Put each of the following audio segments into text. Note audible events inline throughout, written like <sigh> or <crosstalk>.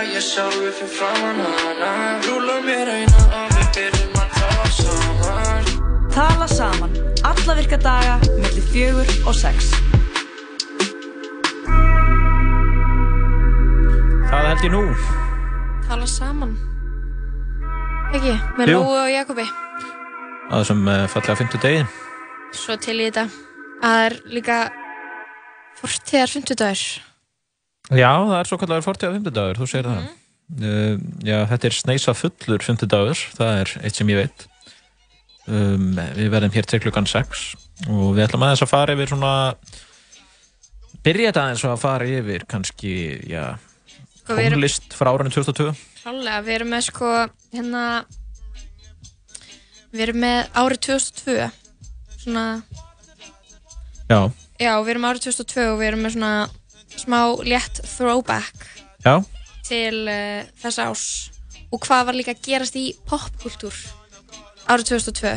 að ég sjálfi fyrir framann hana Rúla mér eina og við byrjum að tala saman Tala saman, alla virka daga, mellir fjögur og sex. Það held ég nú. Tala saman. Ekki, með Jú. Lóu og Jakobi. Á þessum uh, fallega fymtu degi. Svo til í þetta. Það er líka fortíðar 50 dagur. Já, það er svo kallar fortíða fymtudagur, þú segir það. Uh, já, þetta er sneisa fullur fymtudagur, það er eitt sem ég veit. Um, við verðum hér til klukkan 6 og við ætlum aðeins að fara yfir svona byrja þetta aðeins að fara yfir kannski, já, Sko, við erum- tónlist frá árunni 2002. Klálega, við erum með sko, hérna, við erum með árið 2002. Svona, Já, já, við erum árið 2002 og við erum með svona smá létt throwback já, til uh, þessa ás. Og hvað var líka að gerast í popkultúr árið 2002.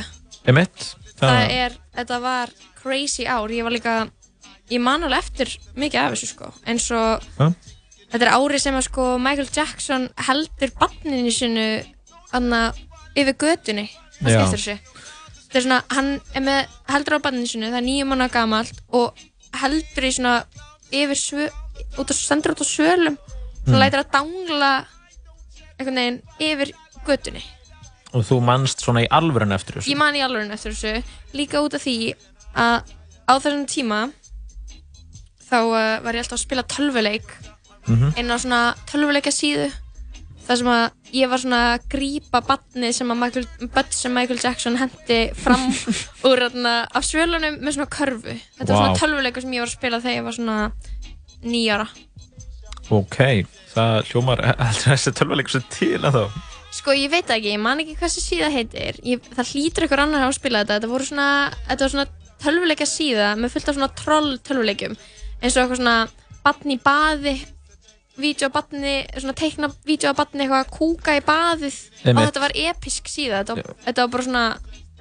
emitt. það er, þetta var crazy ár, ég var líka ég man alveg eftir mikið af þessu sko eins og Já. þetta er árið sem að sko Michael Jackson heldur barninu sinu anna yfir götunni það er svona, hann er með heldur á barninu sinu, það er nýjum mánu gamalt og heldur í svona yfir svö, út á, sendur út á svölum og Mm. lætur að dangla einhvern veginn yfir götunni Og þú manst svona í alvörun eftir þessu. Ég man í alveg eftir þessu líka út af því að á þessum tíma þá uh, var ég alltaf að spila tölvuleik Mhm. inn á svona tölvuleika síðu þar sem að ég var svona að grípa badnið sem að Michael, börn sem Michael Jackson hendi fram <laughs> úr þarna af svölunum með svona körfu. Þetta var Vá. svona tölvuleikur sem ég var að spila þegar ég var svona nýjara Ok, það hljómar <laughs> heldur þessi tölvuleikur sem til að þá. Sko ég veit ekki, ég man ekki hvað þessi síða heitir. Ég, Það hlýtur ykkur annar að hafa spilað þetta. Þetta voru svona, þetta var svona tölvuleika síða með fullt af svona troll tölvuleikum eins og eitthvað svona batni í baði vídeo á batni, svona teikna vídeo á batni eitthvað að kúka í baðið og Einmitt. þetta var episk síða þetta þetta var bara svona,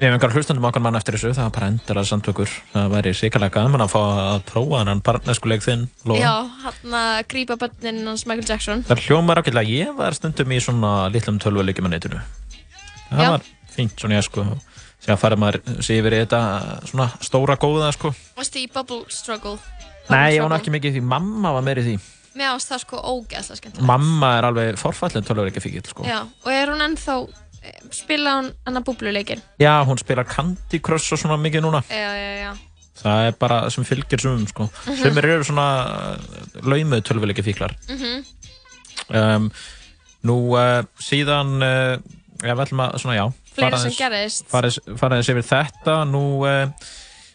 Ef einhver hlustandum okkar mann eftir þessu, það var bara endur að samtökur. Það væri sikarlega gaman að fá að prófa hann barneskuleik þinn, Lóa. já, hann að grípa börnin hans Michael Jackson Það hljómar ákveðlega, ég var stundum í svona litlum tölvuleikjum á netinu. Það Já. var fínt svona ég sko. Sér að fara maður sé yfir í þetta svona stóra góða sko. Varstu í Bubble Struggle? Nei, ég var nú ekki mikið í því, mamma var meiri í því. Mér ást það sko ógeðslega skemmt Mamma er alveg forfallin tölvuleikafíkil sko. Já, og er hún ennþá eh, spila hún hann að búbluleikin Já, hún spilar Candy Crush og svona mikið núna. Já, já, já Það er bara sem fylgir sumum sko. Mhm. Sumir eru svona laumuð tölvuleikafíklar. Mhm. um, Nú uh, síðan uh, við ætlum að svona já Fleira sem aðeins- gerðist. fara aðeins- fara aðeins yfir þetta Nú uh,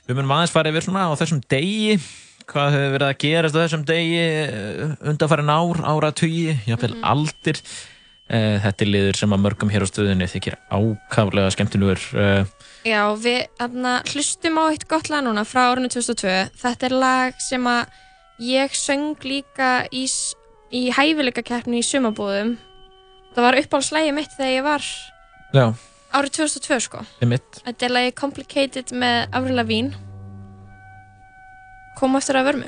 við munum aðeins fara yfir svona á þessum degi Hvað hefur verið að gerast á þessum degi uh, undanfærin ár, áratugi jafnvel Mhm. aldir uh, Þetta er liður sem að mörgum hér á stöðunni þykir ákaflega skemmtilegur uh, Já, við aðna, hlustum á eitt gott lag núna frá árinu 2002. Þetta er lag sem að ég söng líka í, í hæfileikakeppni í sumabúðum. Það var uppáhaldslægi mitt þegar ég var Já, árið 2002 sko. Þetta er lagi Complicated með Avril Lavigne. Kom eftir að vörmu.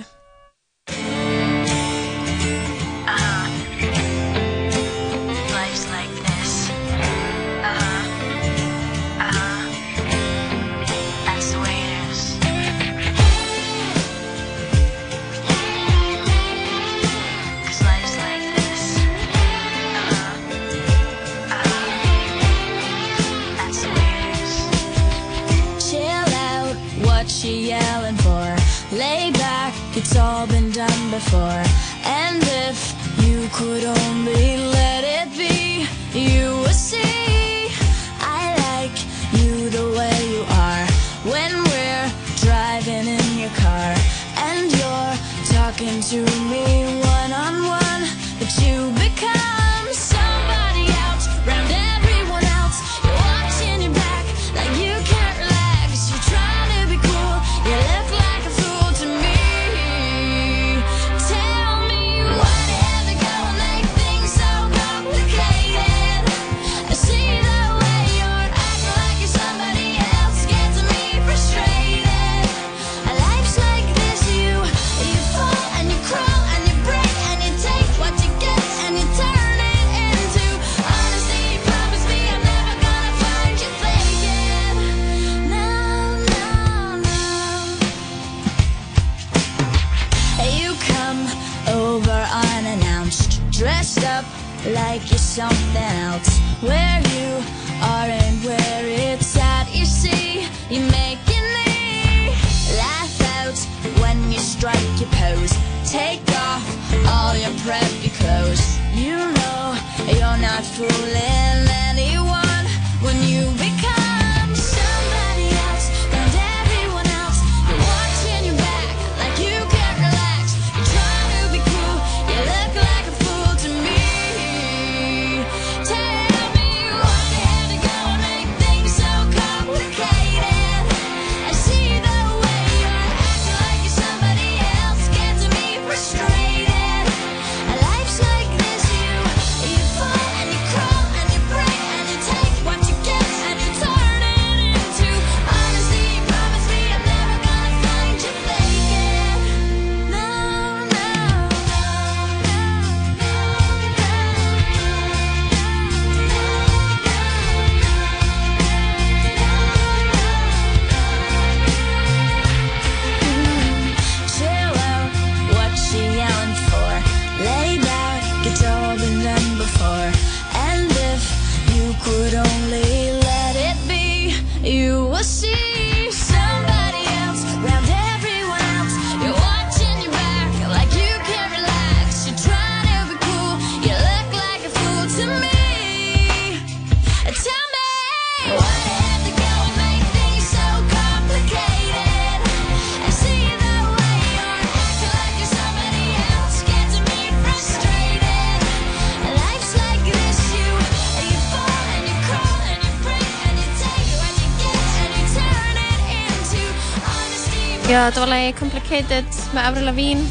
Þetta var lagi Complicated með Avril Lavigne.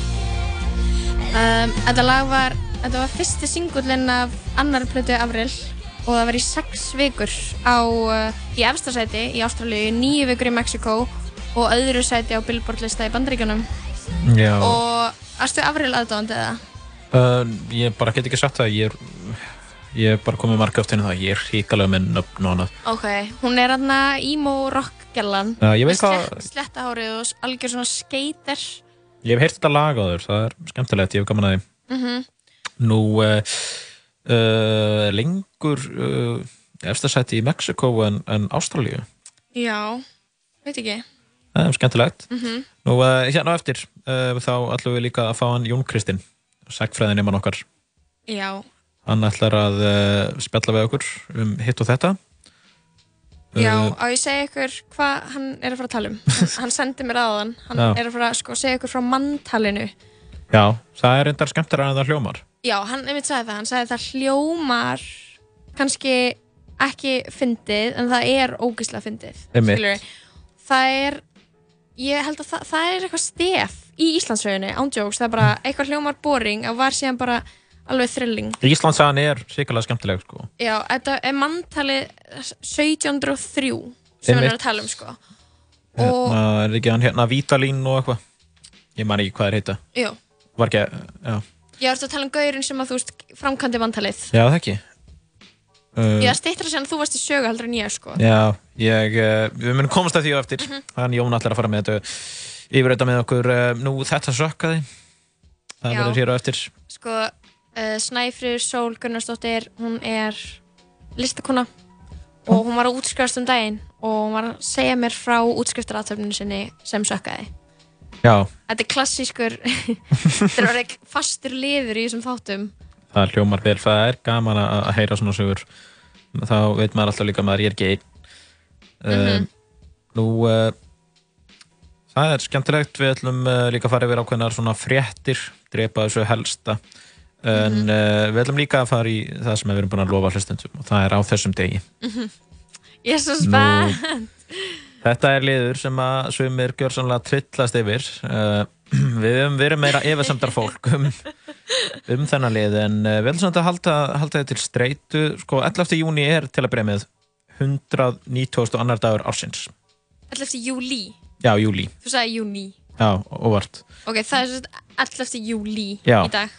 Um, þetta lag var, þetta var fyrsti singullinn af annar plötu Avril og það var í sex vikur á, uh, í efsta sæti í Ástralíu, nýju vikur í Mexiko og öðru sæti á Billboard lista í Bandaríkjunum. Já, Og erstu Avril aðdáðandi eða? uh, ég bara get ekki sagt það, ég er, ég er bara komið marga oft inn á það, ég er hríkalega með nöfn og annað. Ok, hún er aðna emo rock gellan. Já, ég veit með hvað- slett, slettahárið og algjör svona skater. Ég hef heyrt þetta lag á þér, það er skemmtilegt, ég hef gaman að því. Mm Nú, uh, uh, lengur uh, eftirsætti í Mexiko en, en Ástralíu. Já, veit ekki. Það er skemmtilegt. Mhm. Nú, uh, hérna eftir, þá ætlum við líka að fá hann Jón Kristinn, segfræðin mann okkar. Já, Hann ætlar að uh, spjalla við okkur um hitt og þetta. Já, Uh, á ég segja ykkur hvað hann er að fara að tala um. Hann, <laughs> hann sendi mér aðan, hann Já. er að fara að sko, segja ykkur frá manntalinu. Já, það er reyndar skemmtilega en það hljómar. Já, hann einmitt sagði það, hann sagði það hljómar kannski ekki fyndið, en það er ógislega fyndið. Skilurðu. Það er, ég held að það, það er eitthvað stef í Íslandsögunni, ándjóks, það er bara eitthvað hljómar boring og var síðan bara alveg thrilling. Íslandsagan er sérkjala skemmtileg, sko. Já, þetta er manntalið 1703 sem hann er Einmitt. að tala um, sko. Og, Hérna, er ekki hann hérna Vítalín og eitthvað? Ég man ekki hvað er heita. jú, Var ekki, já. Ég ert að tala um gaurinn sem að þú veist framkvæmdi vantalið. Já, það ekki. Uh, Ég stýttra sem þú varst í sögu en ég sko. Já, ég, uh, við munum komast að því á eftir. Mhm. Hann Jón ætlar að fara með þetta yfir þetta með okkur. Uh, nú, þetta sökkaði. Það Já. verður hér á eftir. Sko, uh, Snæfriður Sól Gunnarsdóttir, hún er listakona og hún var að útskrifast um daginn og hún var að segja mér frá útskriftaráttöfninu sinni sem sökkaði. Já, Þetta er klassískur, <laughs> þetta er orðið fastur liður í þessum þáttum. það hljómar vel. Það er gaman að heyra svona sögur. Þá veit maður alltaf líka að maður er ekki einn. Uh, Mhm. Nú, uh, það er skemmtilegt. Við ætlum uh, líka að fara yfir ákveðnar svona fréttir, drepa þessu helsta. En Mhm. uh, við ætlum líka að fara í það sem við erum búin að lofa hlustendum og það er á þessum degi. Ég er svo spennt. Þetta er liður sem að sumir gjör sannlega trillast yfir. Uh, <clears throat> við höfum verið meira efasemdar fólk um, um þennan lið en uh, við ætlum samt að halda, halda þetta til streitu. Sko, 11. júni er til að byrja með 190. annar dagur ársins. 11. júli. Já, júli. Þú sagði júni. Já, óvart. Ok, það er 11. júli í dag.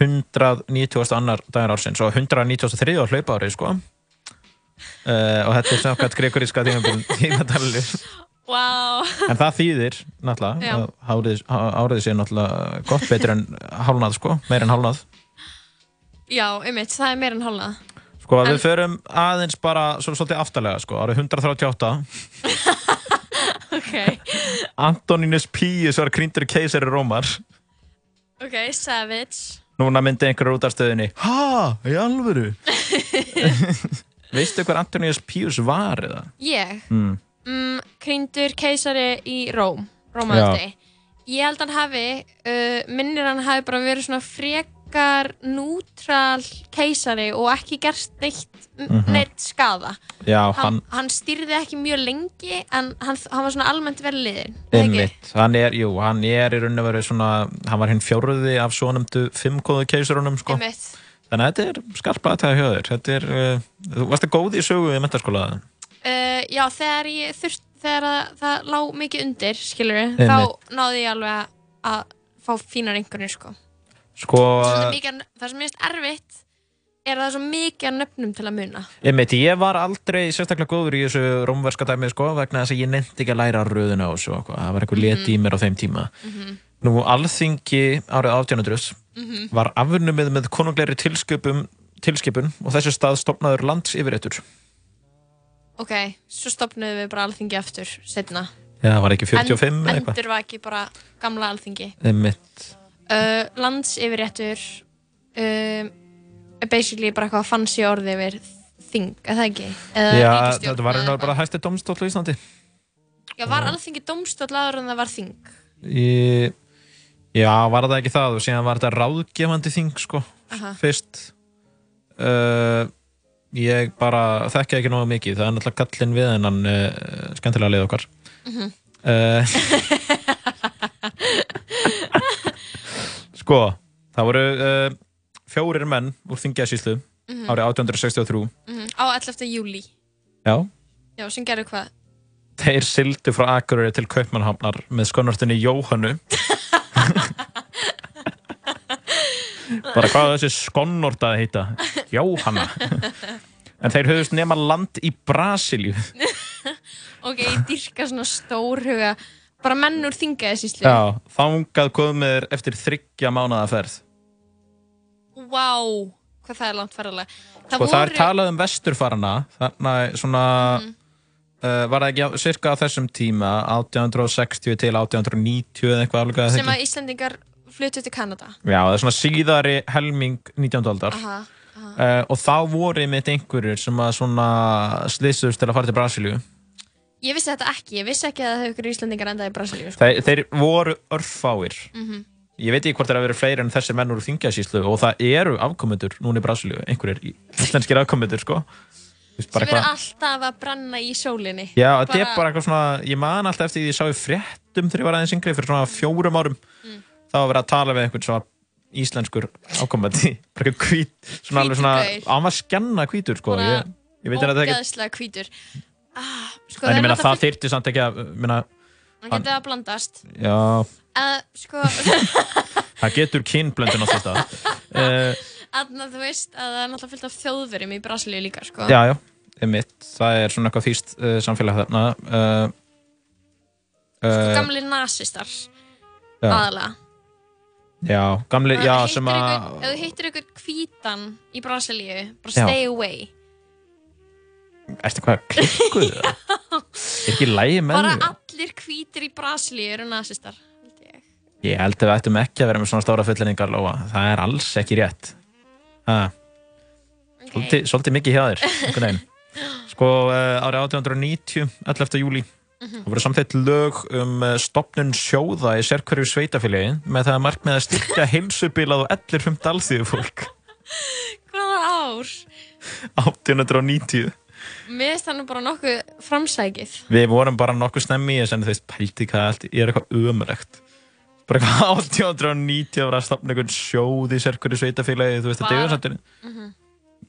190. annar dagur ársins og 193. á hlaupa árið, sko. Uh, og þetta er samkvæmt gregoríska <laughs> tímatalinu. Vá. En það þýðir, náttúrulega, hárið, árið sé náttúrulega gott betur en hálnað, sko, meir en hálnað. Já, einmitt, það er meira en hálnað. Sko, En- við förum aðeins bara svo, svolítið aftarlega, sko, árið 138. <laughs> Ok. Antoninus Pius var krýndur keisari Rómar. Ok, savage. Núna myndi einhverjur út af stöðinni. Ha, í alvöru? <laughs> Veistu hver Antoninus Pius var eða? Ég, Mm. mm, krýndur keisari í Róm, Rómaöldi. Ég held hann hafi, uh, minnir hann hafi bara verið svona frekar nútral keisari og ekki gerst neitt. Neitt skada. Já, Hann, hann, stýrði ekki mjög lengi en hann, hann var svona almennt vel liðin. einmitt, hann er, jú, hann er í raun og veru svona, hann var hinn fjóruði af svonumdu fimmkóðu keisarunum, sko. Þannig að þetta er skarpa aðtæða hjá þér. Þetta er, uh, þú varst að góð í sögu í mentaskóla. Uh, já, þegar ég þurft, þegar að, það lá mikið undir, skilur Einmitt. þá náði ég alveg að, að fá fínar einhvernir, sko. Sko, Það sem, það sem minnst erfitt er að það svo mikið af nöfnum til að muna. einmitt, ég var aldrei sérstaklega góður í þessu rómverska dæmi, sko, vegna þess að ég nefndi ekki að læra röðuna og eitthvað. Það var einhver leti í mér á þeim tíma. Nú, alþingi árið 1800 var afnumið með konungleiri tilskipun og þessu stað stopnaður landsyfirréttur. Ok, svo stopnuðum við bara alþingi aftur setna. Já, það var ekki 45 eða eitthvað. Endur var ekki bara gamla alþingi. Uh, landsyfirréttur um, er basically bara eitthvað fancy orði yfir þing, er það ekki? Eða Já, þetta var eða einhver eitthvað. bara hæsti domstóll í Íslandi. Já, var alþingi domstóll áður en það var þing? Í, já, var það ekki það og síðan var þetta ráðgefandi þing sko, Aha. fyrst uh, ég bara þekki ekki nógu mikið, það er náttúrulega kallinn við hennan uh, skemmtilega leið okkar Mhm. uh, <laughs> Sko það voru uh, fjórir menn úr þingjasíslu Mhm. árið 1863 Mm Á 11. júli. Já, Já, sem gerðu hvað? þeir sildu frá Akureyri til Kaupmannhafnar með skonartinni Jóhannu bara hvað þessi skonnort að heita Jóhanna en þeir höfðust nema land í Brasilíu <laughs> Ok, ég dyrka svona stórhuga bara menn úr þingaði síslu. já, þangað komið eftir þryggja mánaða ferð Vá, hvað það er langt ferðalega. Það sko það er talað um vesturfarana þannig svona Mhm. uh, var það ekki á, cirka á þessum tíma 1860 til 1890 eða eitthvað alveg sem að Íslendingar flutu til Kanada. Já, það er svona síðari helming 19. aldar Aha, aha. uh, og þá voru mitt einhverjur sem að svona slissust til að fara til Brasilíu Ég vissi þetta ekki, ég vissi ekki að það hefur ykkur Íslendingar endaði í Brasilíu. Sko. þeir, þeir voru örfáir Mhm. Ég veit ekki hvort þeir hafa verið fleiri en þessi menn úr þingjasíslu og það eru afkomendur núna í Brasilíu, einhverjir íslenskir afkomendur sko Sem er eitthvað- alltaf að brenna í sólinni. Já, þetta er bara eitthvað svona, ég man alltaf eftir því ég sá í fréttum þegar ég var aðeins yngri fyrir svona fjórum árum Mm. þá var verið að tala við einhvern svona íslenskur ákomandi, bara eitthvað hvít svona alveg svona, hann var skjanna hvítur sko, ég, ég veit að þetta ekki. Ah, sko, en ég meina það náttúrulega þyrfti samt ekki að minna, Hann getið að blandast. já, Uh, sko, <laughs> það getur kynblöndin á þetta uh, Þannig að þú veist að það er náttúrulega fullt af þjóðverjum í Brasilíu líka, sko. já, já, einmitt það er svona eitthvað þýst uh, samfélag þarna uh, Gamli nasistar, já, aðalega. já, gamli, já, sem að Ef þú hittir ykkur hvítan í Brasilíu, bara Já. stay away. ertu hvað, klikkuð <laughs> er ekki lægi með Bara því? allir hvítir í Brasilíu eru nasistar. Ég. Held að við ættum ekki að vera með svona stóra fullinningar Lóa. Það er alls ekki rétt. Ha, Ok. svolítið, svolítið mikið hjá þér. <laughs> Sko uh, árið 1890, 11. júli, Mhm. það voru samþett lög um uh, stopnun sjóða í sérkverju sveitafélagi með það að markmið að styrkja <laughs> heilsubilað og ellir fimm dalþýðu fólk. Hvaða ár? 1890. Mér finnst það nú bara nokkuð framsækið. Við vorum bara nokkuð snemmi en þú veist, pælti hvað allt, er eitthvað ömulegt. Bara eitthvað 1890 að vera að stopna einhvern sjóð í sérkverju sveitafélagi, þú veist, þetta er Bara- samt Mhm.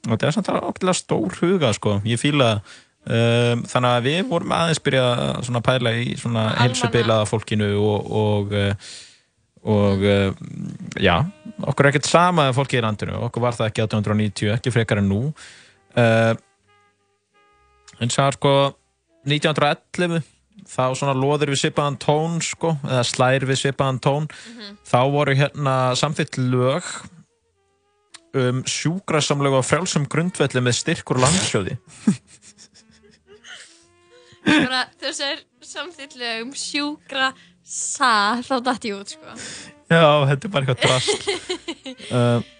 og þetta er samt okkurlega stór huga sko. ég fíla um, þannig að við vorum aðeins byrja að svona pæla í svona heilsubilaða fólkinu og og, uh, og uh, já, okkur er ekkert sama að fólki í landinu, okkur var það ekki 1890 ekki frekar en nú. Uh, en er sko 1911 þá svona loður við svipaðan tón sko, eða slær við svipaðan tón þá voru hérna samþitt lög um sjúkrasamlega og frjálsum grundvelli með styrkur landsjóði bara þessar samþýtlega um sjúkra sa, þá dætti ég út sko. Já, þetta er bara eitthvað drast <laughs> uh,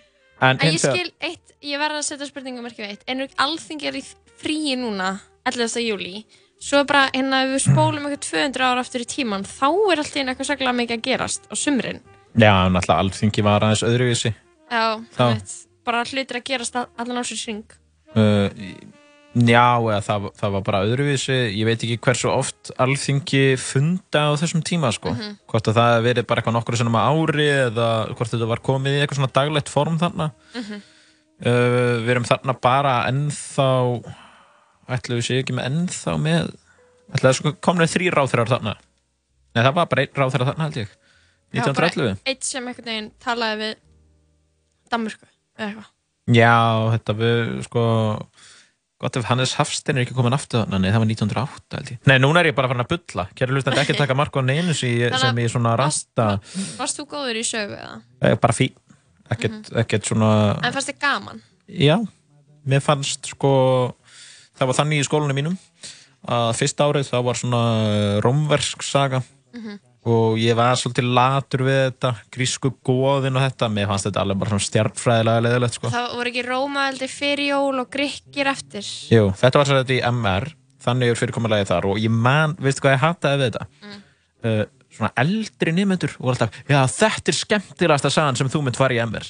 En, En ég skil eitt, ég verða að setja spurningum ekki veit, en alþingi er í fríi núna 11. júli svo bara, hérna ef við spólum eitthvað 200 ára aftur í tíman, þá er alltaf eitthvað saklega mikið að gerast á sumrin. Já, náttúrulega alþingi var aðeins öðruvísi. Já, Já. veit, bara hlutir að gerast all- allan ásins ring uh, Já, eða það, það var bara öðruvísi. Ég veit ekki hversu oft alþingi funda á þessum tíma sko. hvort að það verið bara eitthvað nokkru sinnum á ári eða hvort þetta var komið í eitthvað svona daglegt form þarna. Uh, við erum þarna bara ennþá ætlu við séu ekki með ennþá með ætlu það sko komnið þrý ráþærar þarna? Nei, það var bara einn ráþærar þarna held ég. Já, bara 1911 Eitt sem einhvern veginn talaði við Danmörku, eða eitthvað. Já, þetta við sko gott ef Hannes Hafstein er ekki komin aftur þarna, nei það var 1908 held ég. Nei, núna er ég bara farin að bulla, kæri hlustandi ekki taka mark á neinu sem ég, Þannig að- svona rasta, Varst þú góður í sögu eða? bara fín. Ekkert, ekkert svona En fannst þið gaman? já, mér fannst sko það var þannig í skólanum mínum að fyrsta árið það var svona romversk saga. Og ég var svolítið latur við þetta grísku góðin og þetta. Mér fannst þetta alveg bara svona stjarnfræðilega leðilegt sko. Það voru ekki Rómaveldi fyrir jól og Grikkir eftir? Jú, þetta var þetta í MR þannig er fyrirkomulagið þar. Og ég man, veistu hvað ég hataði við þetta? Uh, svona eldri nýmyndur og alltaf, já þetta er skemmtilegasta sagan sem þú mynd fara í MR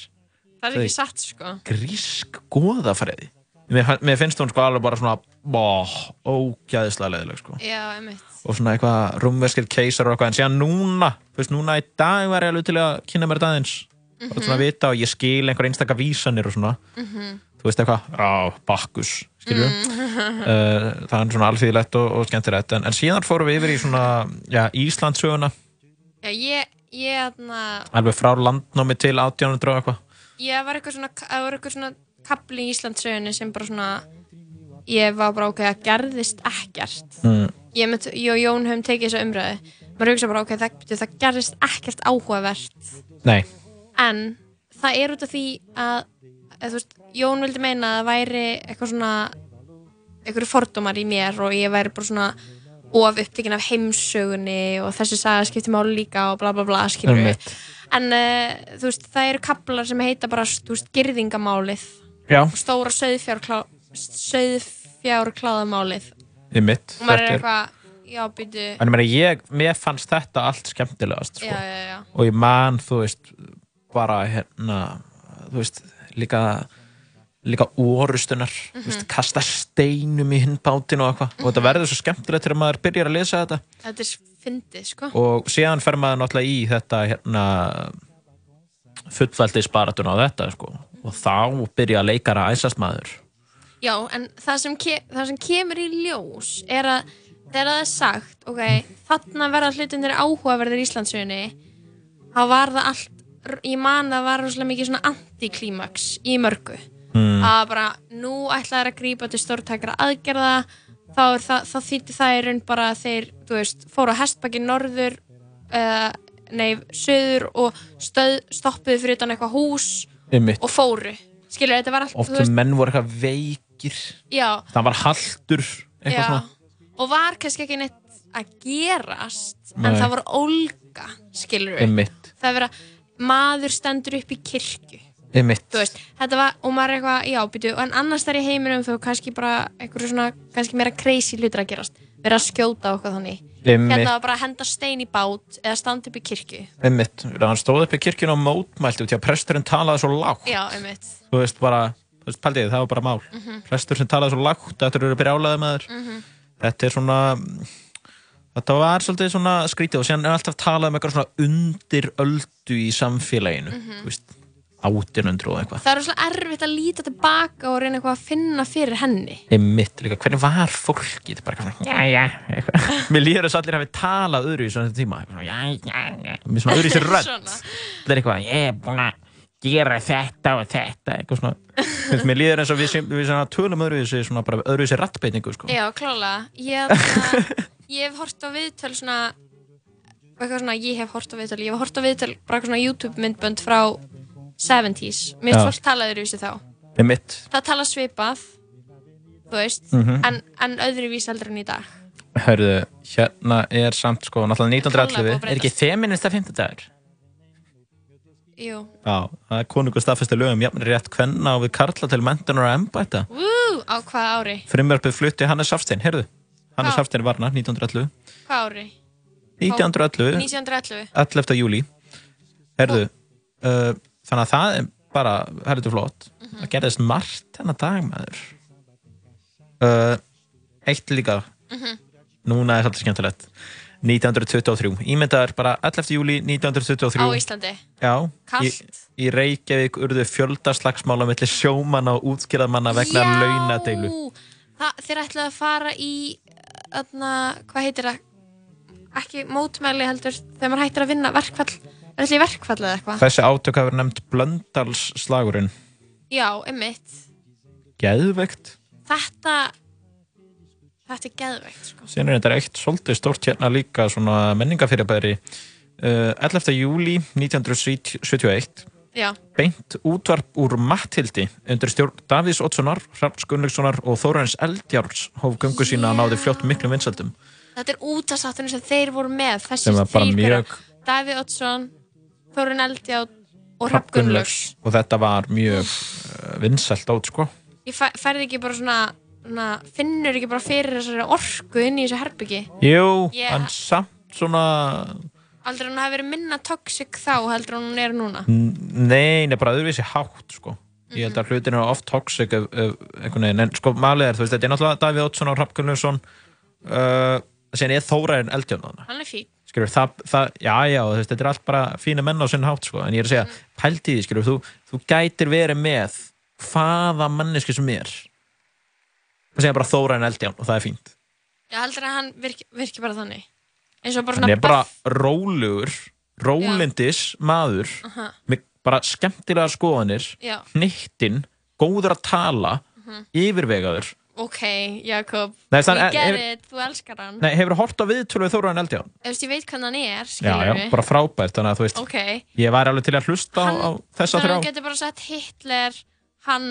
Það er ekki satt sko. Grísk goðafræði mér, mér finnst hún sko alveg bara svona bó, ógæðislega leðileg sko. Já, einmitt. Og svona eitthvað rúmverskir keisar og eitthvað. En síðan núna, þú veist, núna í dag var ég alveg til að kynna mér þetta aðeins. Og svona vita og ég skil einhver einstaka vísanir og svona, þú veist eitthvað á, Bakkus, skilur uh, það er svona alþýðilegt og, og skemmtilegt. En, en síðan fórum við yfir í svona já, Íslandsöguna, Já, ég, ég, þarna alveg frá landnámi til 1800 og eitthvað. Ég var eitthvað svona, það var eitthvað svona kapli í Íslandsögunni sem bara svona Ég var bara, ok, það gerðist ekkert. Mm. Ég, mynd, ég og Jón höfum tekið þessa umræðu. Maður hugsa bara, ok, það, það gerðist ekkert áhugavert. Nei, en það er út af því að, þú veist, Jón vildi meina að það væri eitthvað svona einhverju fordómar í mér og ég væri bara svona of upptekinn af heimsögunni og þessi saga skipti máli líka og bla bla bla skilur Einmitt. en uh, þú veist, það eru kaplar sem heita bara, þú veist, girðingamálið já, stóra mitt og maður er eitthvað, já, ég, mér fannst þetta allt skemmtilegast sko. já, og ég man, þú veist bara hérna þú veist, líka líka orustunar Mhm. veist, kasta steinum í hinn bátinn og eitthvað. Og þetta verður svo skemmtilegt þegar maður byrjar að lesa þetta. Þetta er fyndið, sko. Og síðan fer maður náttúrulega í þetta hérna fullveldisbaratuna á þetta sko. Og þá byrja að leikara æsast maður Já, en það sem, það sem kemur í ljós er að þegar það er sagt, ok, þarna verða hlutinir áhugaverðir í Íslandsögunni þá var það allt, ég man að það var rosalega mikið svona antiklímaks í mörgu. mm. Að bara, nú ætla þær að grípa til stórtækra aðgerða, þá, þá þýtti það í raun bara að þeir, þú veist, fóru á hestbakki norður, uh, nei, söður og stöð, stoppuðu fyrir utan eitthvað hús Einmitt. og fóru. Skilur, þetta var allt, oft þú veist, menn voru eitthvað veikir. Já, það var haldur eitthvað og var kannski ekki neitt að gerast Nei. en það var ólga skilur Einmitt, það er verið að maður stendur upp í kirkju. Veist, þetta var, og maður er eitthvað já, býtu, en annars þar í heiminum þú kannski bara einhverju svona, kannski meira crazy hlutur að gerast, vera að skjóta okkur þannig. Hérna var bara að henda stein í bát eða standa upp í kirkju. Einmitt, hann stóð upp í kirkjun og mótmælti út í að presturinn talaði svo lágt. Já, einmitt, þú veist bara, þú veist, paldið, það var bara mál. Prestur sem talaði svo lágt, þetta eru brjálaði með þér þetta er svona þetta var svolítið svona skrítið og síðan er alltaf talað um eitthvað svona undir öldu í samfélaginu. Þú veist, 1800 og eitthvað. Það er svona erfitt að líta tilbaka og reyna eitthvað að finna fyrir henni. Einmitt líka, hvernig var fólkið? Bara eitthvað svona, já, já eitthvað. <laughs> mér líður þess að allir hafi talað öðru í svona tíma. Svona, já, já, já, með svona öðru í sér Svona. það er eitthvað, ég er búin að gera þetta og þetta eitthvað svona, mér líður eins og við, við svona tölum öðru í sér svona bara öðru í sér rattbeitingu sko. já, klálega. Ég, <laughs> ég hef hort á viðtöl svona eitthvað svona, ég hef hort á viðtöl ég hef hort á viðtöl, bara eitthvað svona YouTube myndbönd frá 70s, mér finnst fólk talaður í þessu þá Með mitt, það tala svipað þú veist, Mhm. en, en öðruvís heldur en í dag hörðu, hérna er samt sko, náttúrulega Klálega búið 1911, að er ekki feminista 50 dagur? Jú, Já, það er konungur staðfesti lögum jafnir rétt kvenna og við karla til mentunar og embæta. Wú, á hvað ári? Frumverfið flutti Hannes Hafstein, heyrðu. Hannes. Hafstein varna 1911. Hvað ári? 1911, 1911 11. júli. Heyrðu, uh, þannig að það er bara, herrðu flott. Mhm. Það gerðist margt hennar dag, maður. Uh, eitt líka, Mhm. núna er svolítið skemmtilegt. 1923, ímyndaður bara 11. júli 1923. á Íslandi Já, Kalt. í, í Reykjavík urðu fjöldaslagsmála millir sjómanna og útskýraðmanna vegna launadeilu. það, þeir ætlaði að fara í öðna, hvað heitir það ekki mótmæli heldur þegar maður hættir að vinna verkfall er þetta í verkfall eða eitthvað Þessi átök hafa verið nefnt Blöndalsslagurinn. já, einmitt Geðveikt. þetta þetta er geðveikt sko. Er þetta eitt svolítið stórt hérna líka svona menningafyrirbæri. Uh, 11. júli 1971 já, beint útvarp úr Matthildi undir stjórn Davís Oddssonar, Hrafns Gunnlaugssonar og Þórarins Eldjárs hóf göngu sína að náði fljótt miklum vinsaldum. þetta er útastáttunum sem þeir voru með þessi mjög- gaurar. Davíð Oddsson, Þórun Eldjátt og Hrafn Gunnlaugs Og þetta var mjög uh, vinsalt át, sko. ég fæ, færði ekki bara svona, svona finnur ekki bara fyrir þessari orku inn í þessu herbyggi Jú, Yeah. en samt svona aldrei hún hafi verið minna toxic þá heldur hún er núna Nei, nei, bara öðruvísi hátt sko. Ég held Mhm. að hlutin eru oft toxic ef, ef, veginn, en sko málið er, þú veist, þetta er náttúrulega Davíð Oddsson og Hrafn Gunnlaugsson uh, síðan er Þórarinn Eldjón þarna hann er fín skilur, það, það, já, já, þú veist, þetta er allt bara fína menn á sinn hátt, sko, en ég er að segja pælti því, skilur, þú, þú gætir verið með hvaða manneski sem er og segja bara Þórarinn Eldjón og það er fínt ég heldur að hann virki, virki bara þannig eins og bara hann er bara rólugur rólindis maður Aha. með bara skemmtilega skoðanir Já. hnittinn, góður að tala Mhm. yfirvegaður ok, Jakob, Nei, we þannig- get er- it, þú elskar hann. Nei, hefur hort á viðtölu við Þóraðan Eldján? Þú veist, ég veit hvernig hann er, Já, skilur já, bara frábært, þannig að þú veist ok, ég væri alveg til að hlusta á, á þessa þrjá. hann getur bara sett Hitler hann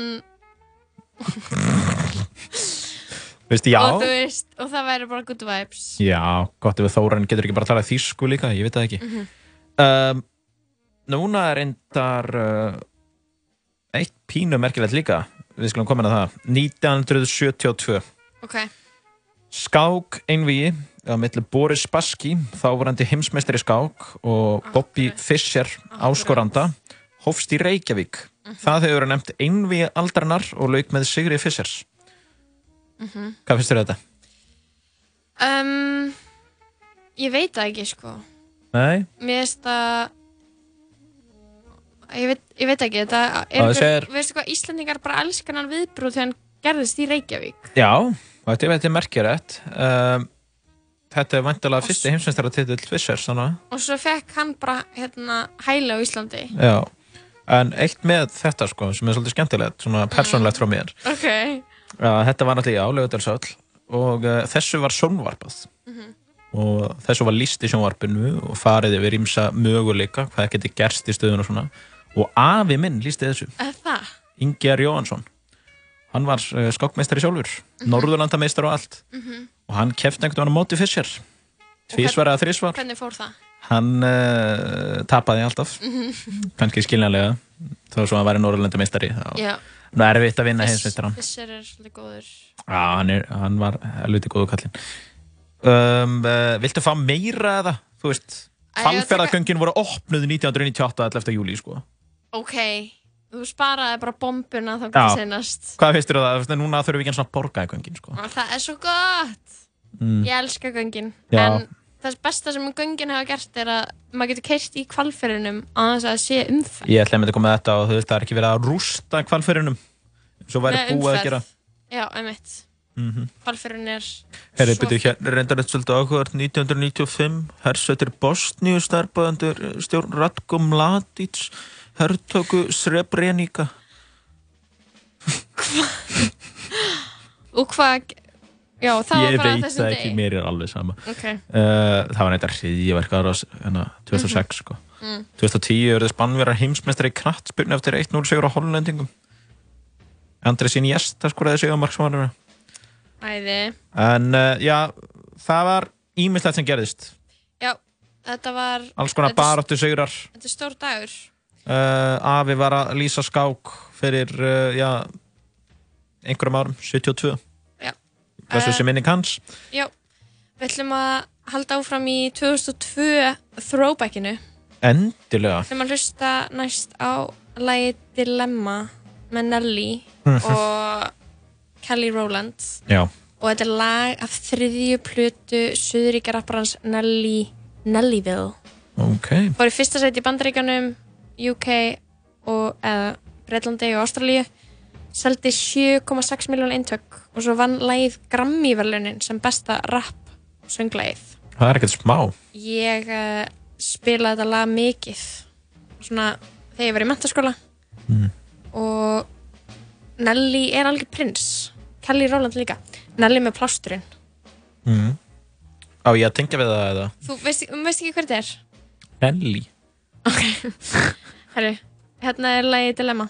<laughs> Veist, já, og þú veist, og það væri bara good vibes. Já, gott ef Þóraðan getur ekki bara að tala þýsku líka, ég veit það ekki. Mhm. um, Núna er reyndar uh, eitt pínu merkilegt líka við skulum koma inn að það 1972 ok, Skák einvíi á milli Boris Spassky, þávarandi heimsmeistari skák og Bobby Fischer áskoranda hófst í Reykjavík. Það hefur verið nefnt einvíi aldrarnar og lauk með Sigri Fischers. Mhm. Hvað finnst þér þetta? um, ég veit það ekki sko Nei, mér finnst það ég veit, ég veit ekki veistu hvað, Íslandingar bara elskan hann viðbrúð þegar hann gerðist í Reykjavík. Já, þetta er- þetta er merkjurætt. Um, þetta er vantilega fyrsti heimsmeistara titill Fischers, þannig og svo fekk hann bara hérna hæla á Íslandi. Já. En eitt með þetta, sko, sem er svolítið skemmtilegt, svona persónlegt frá mér. ok, Já, þetta var náttúrulega í álögudarsöll og uh, þessu var sjónvarpað. Og þessu var líst í sjónvarpinu og farið yfir ímsa möguleika hvað geti gerst í stöðun og svona og afi minn lísti þessu, það Ingejar Jóhansson hann var uh, skákmeistari sjálfur Norðurlandameistar og allt Mhm. og hann keft einhvern veginn á móti Fischer tvísvar eða þrísvar hvernig fór það? hann uh, tapaði alltaf Mhm. kannski skiljanlega þó svo hann væri Norðurlandameistari þá Já. nú er erfitt að vinna heimsmeistaran Fisser er svolítið góður Já, hann, er, hann var helviti góðu kallinn. Um, uh, viltu fá meira eða? Þú veist, fallferðagöngin voru opnuð 1998 11. júli, sko. Ok, þú sparaði bara bombuna þá getur senast Hvað finnst þér það? Þú veist, Núna þurfum við ekki eins og borgaði göngin, sko. og það er svo gott Mm. ég elska göngin Já. en það besta sem göngin hafa gert er að maður getur keirt í kvalferinum á þess að sé umferð Ég ætla að mynda að koma með þetta og þú veist, það er ekki verið að rústa kvalferinum. Svo væri búið að umferð. gera. já, einmitt Mm -hmm. kvalferin er Herri, byrju, hérna reyndar eitt svolítið áhugavert 1995, hersveitir Bosníu starpaðandur stjórn Ratko Mladic, herrtöku Srebrenica Hva? og hvað já, það ég var bara veit þessum það degi ekki, mér er alveg sama okay. uh, það var eitthvað hriðiverkar 2006 sko. Mm. 2010 eru spannverðar heimsmeistri í krattspilni eftir 1-0 sigur á hollendingum Andrið sín jæsta skoraði sig á marksvannuna æði en uh, já, það var ímislegt sem gerðist já, þetta var alls konar þetta- baráttu sigurar Þetta er stór dagur Eh, afi var að lýsa skák fyrir eh, já, einhverjum árum, 72. Þessu sem minni kanns. Já, við ætlum að halda áfram í 2002 throwbackinu. Endilega. Við ætlum að hlusta næst á lægi Dilemma með Nelly mhm. og Kelly Rowland. Já. Og þetta er lag af þriðju plötu Suðuríkjarrapparans Nelly Nellyville. Ok. Bár í fyrsta sæti í bandaríkanum UK og eða Breitlandi og Ástralíu seldi 7,6 miljón eintök og svo vann lægið Grammy-verlunin sem besta rap sönglægið. Það er ekkert smá. Ég uh, spilaði þetta lag mikið svona þegar ég var í mentaskóla mm. og Nelly er alveg prins Kelly Rowland líka. Nelly með plásturinn. Mm. Á ég að tengja við það eða? Þú veist, veist ekki hvernig þetta er? Nelly? Ok. Herru, hérna er lægi Dilemma.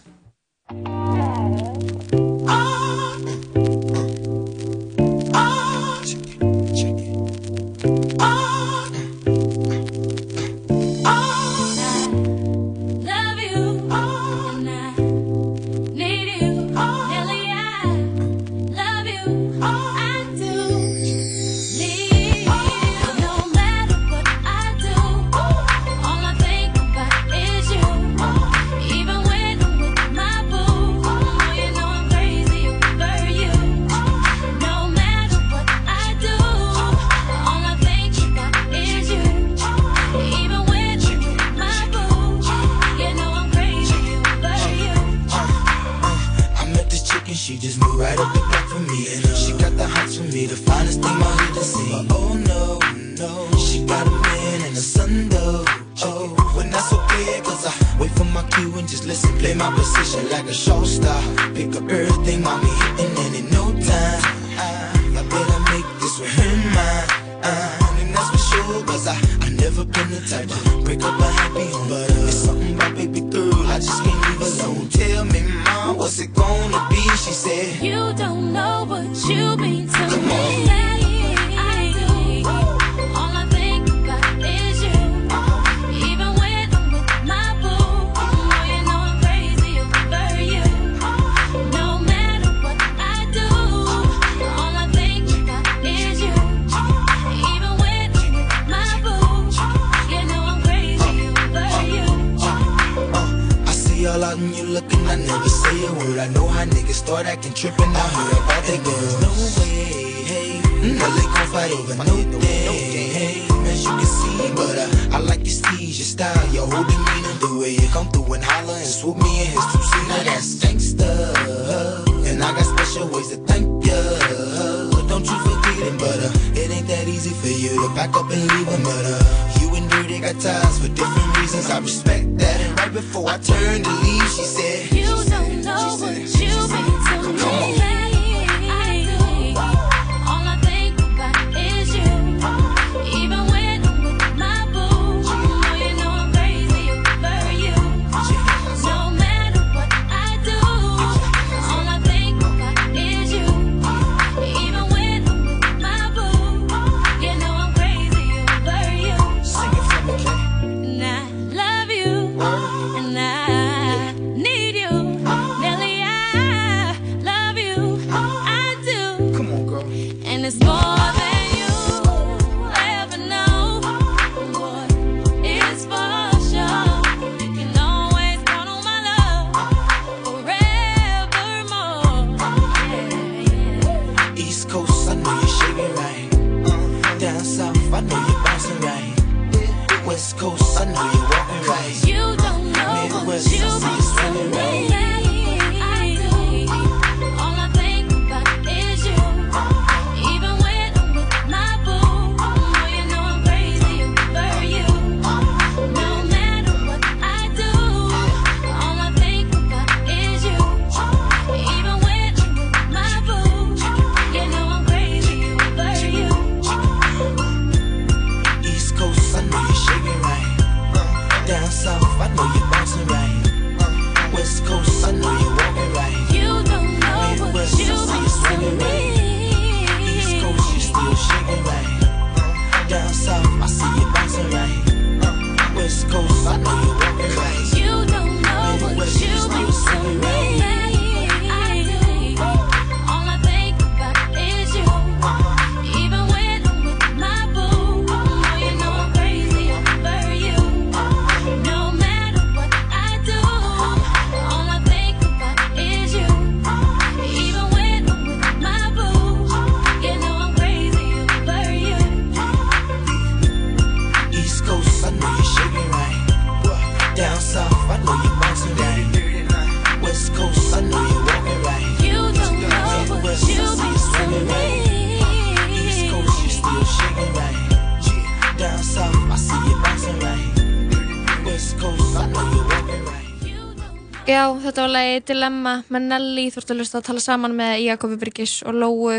Lagi Dilemma með Nelly, þú ert að hlusta að tala saman með Jakobi Bryggis og Lóu.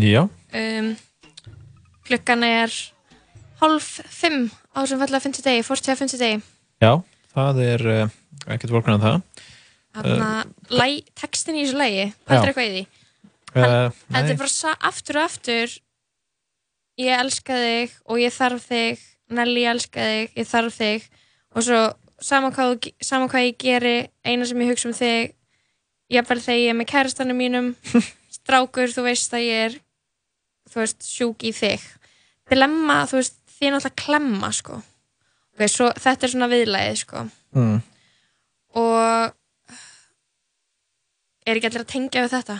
Já, um, klukkan er hálf fimm á þessum fallega finnstu degi, fórstu að finnstu degi já, það er uh, ekkert volknar en það. Þannig að textin í þessu lagi, hvað er eitthvað í því? Uh, Þetta er bara aftur og aftur ég elska þig og ég þarf þig Nelly ég elska þig, ég þarf þig. Og svo saman hvað, sama hvað ég geri eina sem ég hugsa um þig jafnvel þegar ég er með kærastanum mínum <laughs> strákur, þú veist að ég er þú veist, sjúk í þig. Dilemma, þú veist, þið er náttúrulega klemma sko. Okay, svo, þetta er svona viðlæðið sko. Mm. og er ekki allir að tengja við þetta?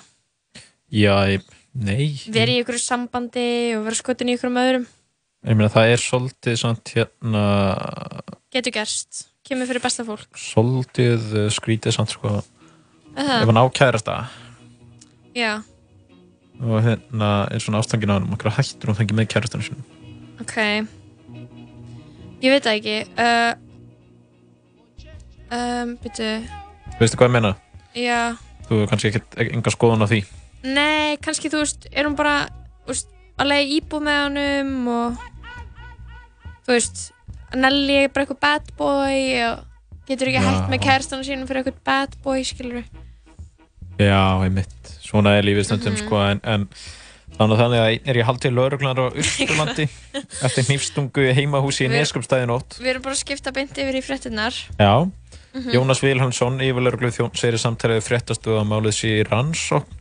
Já, ég, nei. vera í ykkur sambandi og vera skotin í ykkur um öðrum? Ég meina það er svolítið svona hérna, getur gerst, kemur fyrir besta fólk. Svolítið uh, skrítið samt sko. Ef uh hann ákærast það já, og hérna er svona ástangin á hann okkur hættur hún fengið með kærastanum sinum. ok. Ég veit það ekki. Uh, um, byrju Veistu hvað ég meina? já, Þú hefur kannski ekkert enga skoðun á því. nei, kannski þú veist er hún bara, þú veist, að leiða íbúð með honum og þú veist, Nelly er bara eitthvað bad boy og getur ekki hægt með kærastanum sínum fyrir eitthvað bad boy, skilur Já, einmitt. Svona er lífið stundum Mhm. sko en, en þannig að þannig að er ég haldið lauruglan á Östurlandi <laughs> eftir hnífstungu í heimahúsi í Við- Neskjöpstæði nótt. við erum bara að skipta beint yfir í fréttinnar Já. Mhm. Jónas Vilhelmsson, yfirlauruglu þjón, segir fréttastu að málið sé í rannsókn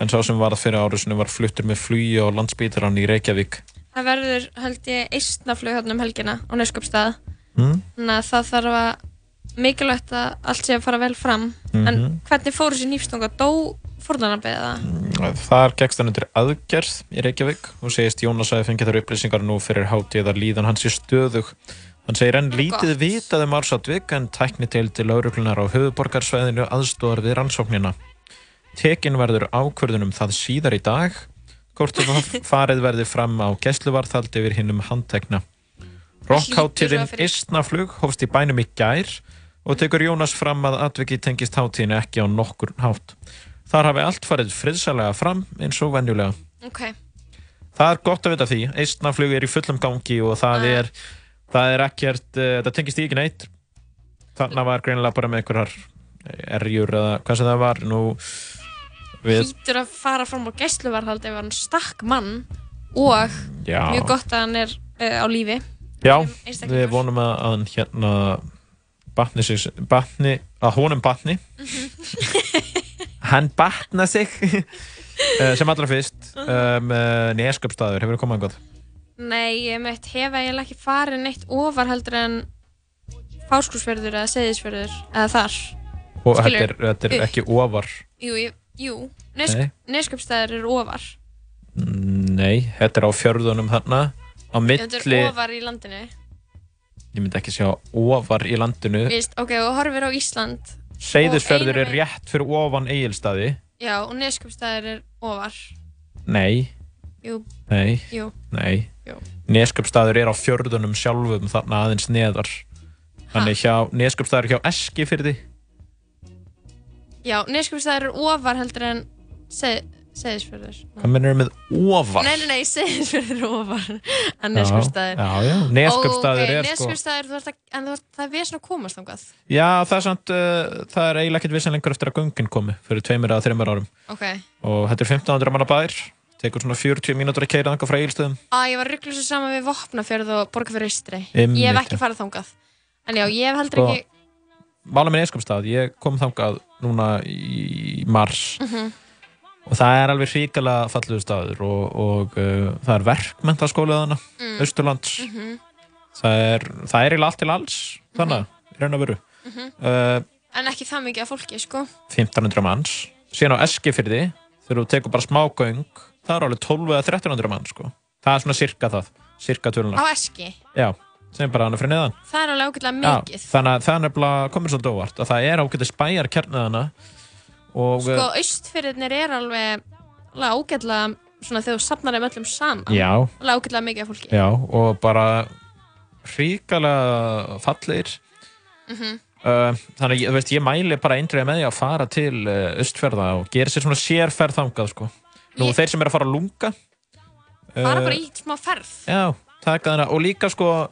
en sá sem varð fyrir árusinu var fluttur með flugi á landsbítaran í Reykjavík. Það verður, held ég, eistnaflug hérna um helgina á Neskjöpstað Mm? þannig að það þarf að mikilvægt að allt sé að fara vel fram en Mhm. hvernig fór þessi nýfstunga dó fórnarnabið það? Þar gegst hann undir aðgerð í Reykjavík og segist Jónas að fengið þar upplýsingar nú fyrir hátíð að líðan hans í stöðug. Hann segir enn lítið gott. vitað um Ársatvík en tækni til til lauruglunar á höfuborgarsvæðinu aðstóðar við rannsóknina. Tekin verður ákvörðunum það síðar í dag hvort <laughs> farið verði fram á gæsluvarðhald yfir hinnum handtekna. Rockháttíðin Istnaflug hófst í bænum í gær og tekur Jónas fram að atviki tengist hátíðinu ekki á nokkur hátt. Þar hafi allt farið friðsælega fram eins og venjulega. ok, Það er gott að vita því. Eistnaflug er í fullum gangi og það Ah. er, það er ekkert, uh, það tengist í ekki neitt. Þarna var greinilega bara með einhverjar erjur eða hvað sem það var. Nú, hlýtur að fara fram á gæsluvarhald ef hann stakk mann og já, mjög gott að hann er uh, á lífi. Já, við vonum að, hann hérna batni sig, batni, að honum batni. <laughs> hann batna sig <laughs> Eh, sem allra fyrst um, uh, Neskjöpstaður, hefur komað einhvað? nei, ég meitt hef eiginlega ekki farið neitt ofar heldur en fáskursferður eða seðisferður eða þar. Og þetta er, þetta er ekki ofar. Jú, ég, jú, Nesk, Nei. neskjöpstæður eru ofar. Nei, þetta er á fjörðunum þarna. Á þetta milli, er ofar í landinu. Ég myndi ekki sjá ofar í landinu. Vist, ok, og horfir á Ísland Seyðisfjörður er rétt fyrir ofan eigilstaði já, og neskjöpstæður er ofar. Nei, jú, nei, jú, nei. Jú. Neskjöpstaður er á fjörðunum sjálfum þarna aðeins neðar. Þannig hjá, Neskjöpstaður er hjá Eskifyrði Já, neskjöpstæður er ofar heldur en seð, seðisfjörður. Hvað mennur með ofar? Nei, nei, nei, seðisfjörður er ofar en neskjöpstæður. Já, já, Neskjöpstaður er sko þú ert að, en ert, það er vesen að komast þangað. Já, það er samt, uh, það er eiginlega ekkert vissan lengur eftir að göngin komi fyrir tveimur eða þreimur árum Ok. og þetta er 1500 manna bær tekur svona 40 mínútur að keira þangað frá eigilstöðum Á, ég var ruggluð svo saman við Vopnafjörð og. Einmitt, Ég hef ekki farið þangað. En já, ég hef heldur Sko, ekki, Mála með Neskjöpstað, ég kom þangað núna í mars Mhm. og það er alveg hrikalega falluðu staður og, og uh, það er verkmentaskólið hana, Mm. Austurlands Mhm. það er, það er eiginlega allt til alls þannig, í raun og veru Mhm. uh, en ekki það mikið af fólki, sko. 1500 manns síðan á Eskifyrði, þegar þú tekur bara smá göng, það er alveg 12 eða 1300 manns sko, það er svona cirka það cirka Á tölunar, Eski. já sem bara hann er fyrir neðan Það er alveg ágætlega Já, mikið. þannig að það nefnilega komið svolítið óvart að það er ágætið spæjar kjarniðana og Sko, uh, austfyrirnir er alveg, alveg ágætlega, svona þegar þú safnar þeim öllum saman. já, Alveg ágætlega mikið af fólki. já og bara hrikalega fallir Mhm. Uh, þannig að ég- ég mæli bara eindriða með því að fara til uh, Östferða og gera sér svona sérferð þangað sko. Nú Ég- þeir sem er að fara að lunga Bara uh, bara í smá ferð. Já, og líka sko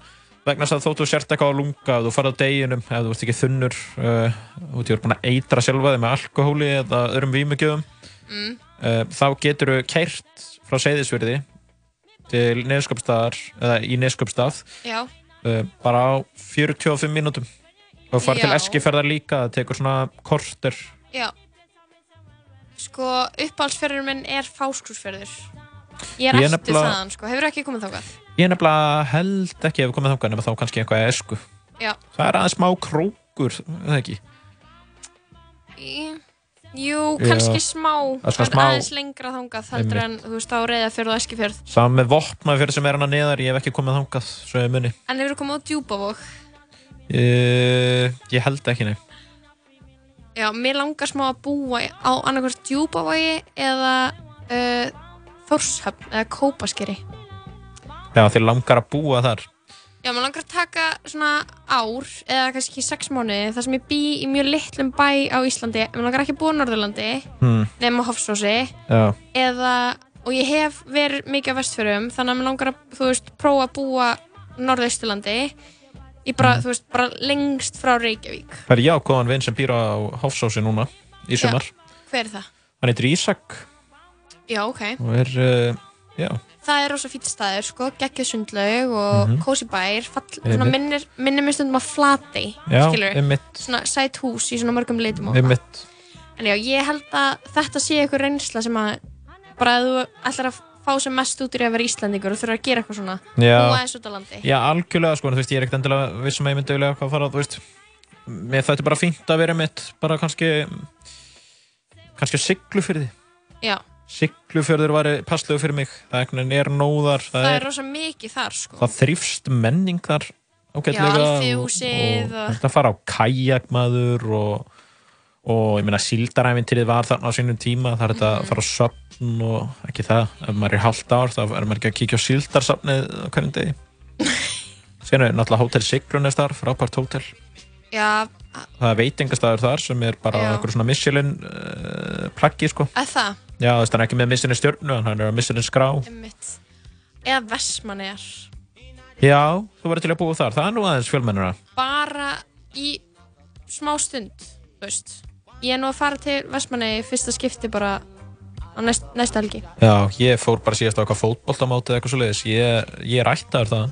vegna þess að þóttu sért eitthvað á lunga þú farið á deginum, ef þú ert ekki þunnur uh, í að búin að eitra sjálfa þig með alkohóli eða öðrum vímugjöfum Mm. uh, þá getur þú kært frá Seyðisfyrði til neðskapstaðar eða í neðskapstað Já. uh, bara á 45 mínútum og farið til Já. Eskifærðar líka það tekur svona korter Já. Sko, uppáhaldsferður minn er fáskrúsferður. Ég er eftir nefnilega- þaðan, sko. Hefur ekki komið þákað? Ég nefnilega held ekki ef við komum þangað nema þá kannski eitthvað esku Já. það er aðeins smá krókur eða ekki Í... Jú, Já. kannski smá. Það er smá- aðeins lengra þangað heldur en, þú veist, á reyðafjörð og eskifjörð. Saman með vopnafjörð sem er hana neðar, ég hef ekki komið þangað, svo ég muni. En hefur komið á djúbavók? Uh, ég held ekki, nei. Já, mér langar smá að búa á annarkvæmst djúbavogi eða uh, Þórshöfn eða Kópaskeri. Já, þér langar að búa þar. Já, mér langar að taka svona ár eða kannski sex mánuði þar sem ég bý í mjög litlum bæ á Íslandi. Mér langar ekki að búa á Norðurlandi Hmm. nema Hofsósi Já. eða, og ég hef verið mikið á vestfjörum þannig að mér langar að, þú veist, prófa að búa Norðausturlandi í bara, þú veist, bara lengst frá Reykjavík. Það er jákvæðan vinn sem býr á Hofsási núna, í sumar. Hver er það? Hann heitir Ísak Já, ok. og er, uh, já, Það er rosa fýtt staður, sko, geggjuð sundlaug og Mhm. kósi bær, fall, minnir, minnir mér stundum að flati, svona sæt hús í svona mörgum og einmitt. En já, ég held að þetta sé eitthvað reynsla sem að bara að þú ætlar að fá sem mest út í að vera Íslandingur og þurfa að gera eitthvað svona, Já. búa eins út á landi. Já, algjörlega, sko, en þú veist, ég er ekkert endilega vissum að ég myndi vilja eitthvað fara, þú veist, mér þetta er bara fínt að vera mitt, bara kannski, kannski siglu fyrir því. Já, Siglufjörður væri passlegu fyrir mig, það er nóðar, það, það er rosa mikið þar, sko. það þrýfst menning þar ágætlega þetta fara á kajakmaður og, og ég meina síldarævintýrið var þarna á sínum tíma, það er þetta Mhm. að fara á söfn og ekki það, ef maður er hálft ár þá er maður ekki að kíkja á síldarsafnið á hverjum degi. <laughs> Síðan er náttúrulega Hótel Sigrun þar, frábært hótel. Já, það er veitingastæður þar sem er bara okkur svona Michelin uh, plaggi sko. Að það, Já, þess að hann er ekki með stjörnu en hann er á Michelin skrá einmitt. Eða Vestmannegar. Já, þú verður til að búa þar, það er nú aðeins fjölmennara Bara í smá stund, þú veist. Ég er nú að fara til Vestmannegi fyrsta skipti bara á næst, næsta helgi. Já, ég fór bara síðast á eitthvað fótboltamóti eða eitthvað svo leiðis ég, ég ættaður það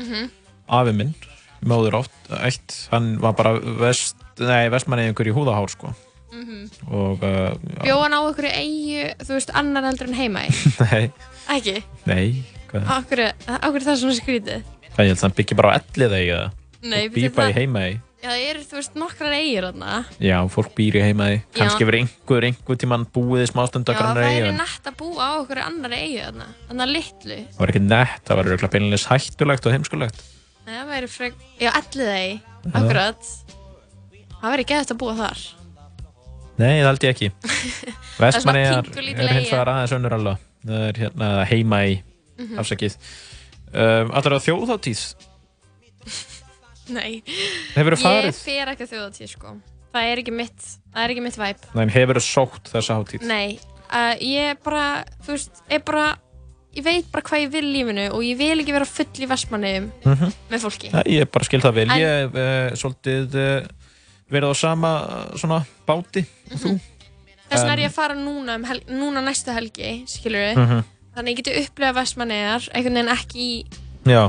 Mhm. afi minn, móður oft ætt, hann var bara vest, nei, vestmanni einhver í húðahár sko Mhm. og uh, Bjó hann á einhverju eigu, þú veist, annar heldur en heima <laughs> nei, Ekki? nei hvað, Akkur, akkur það svona skrítið? hvað ég held að hann byggja bara á ellið Nei, og bara í heima Já, það eru, þú veist, nokkrar þarna. já, fólk býr í heima kannski Já. verið einhver, einhver tímann búið í smástund Já, það er nætt að búa á okkur annar eigu. Þannig að litlu. það var ekki nett, það var örugglega beinlega hættulegt og heimskulegt frek... Já, ellið eigi. Akkurat. Það væri geðast að búa þar. Nei, það held ég ekki Vestmanniðar er hins vegar aðeins önnur alveg Það er hérna heima í Mhm. afsakið um, Allar á þjóðháttíð <laughs> Nei. Hefurðu Ég farið? fer ekki að þjóðatíð, sko. Það er ekki mitt, það er ekki mitt væp. Nei, hefur þú sótt þessa hátíð? Nei, uh, ég er bara, þú veist, er bara, ég veit bara hvað ég vil í lífinu og ég vil ekki vera full í vestmanniðum Mhm. með fólki. Nei, ég bara skil það vel En- Ég hef uh, svolítið uh, verið á sama svona báti og þú Þess vegna er ég að fara núna, um hel núna næstu helgi, skilur við. Mhm. Þannig ég geti upplegað vestmanniðar, einhvern veginn ekki í,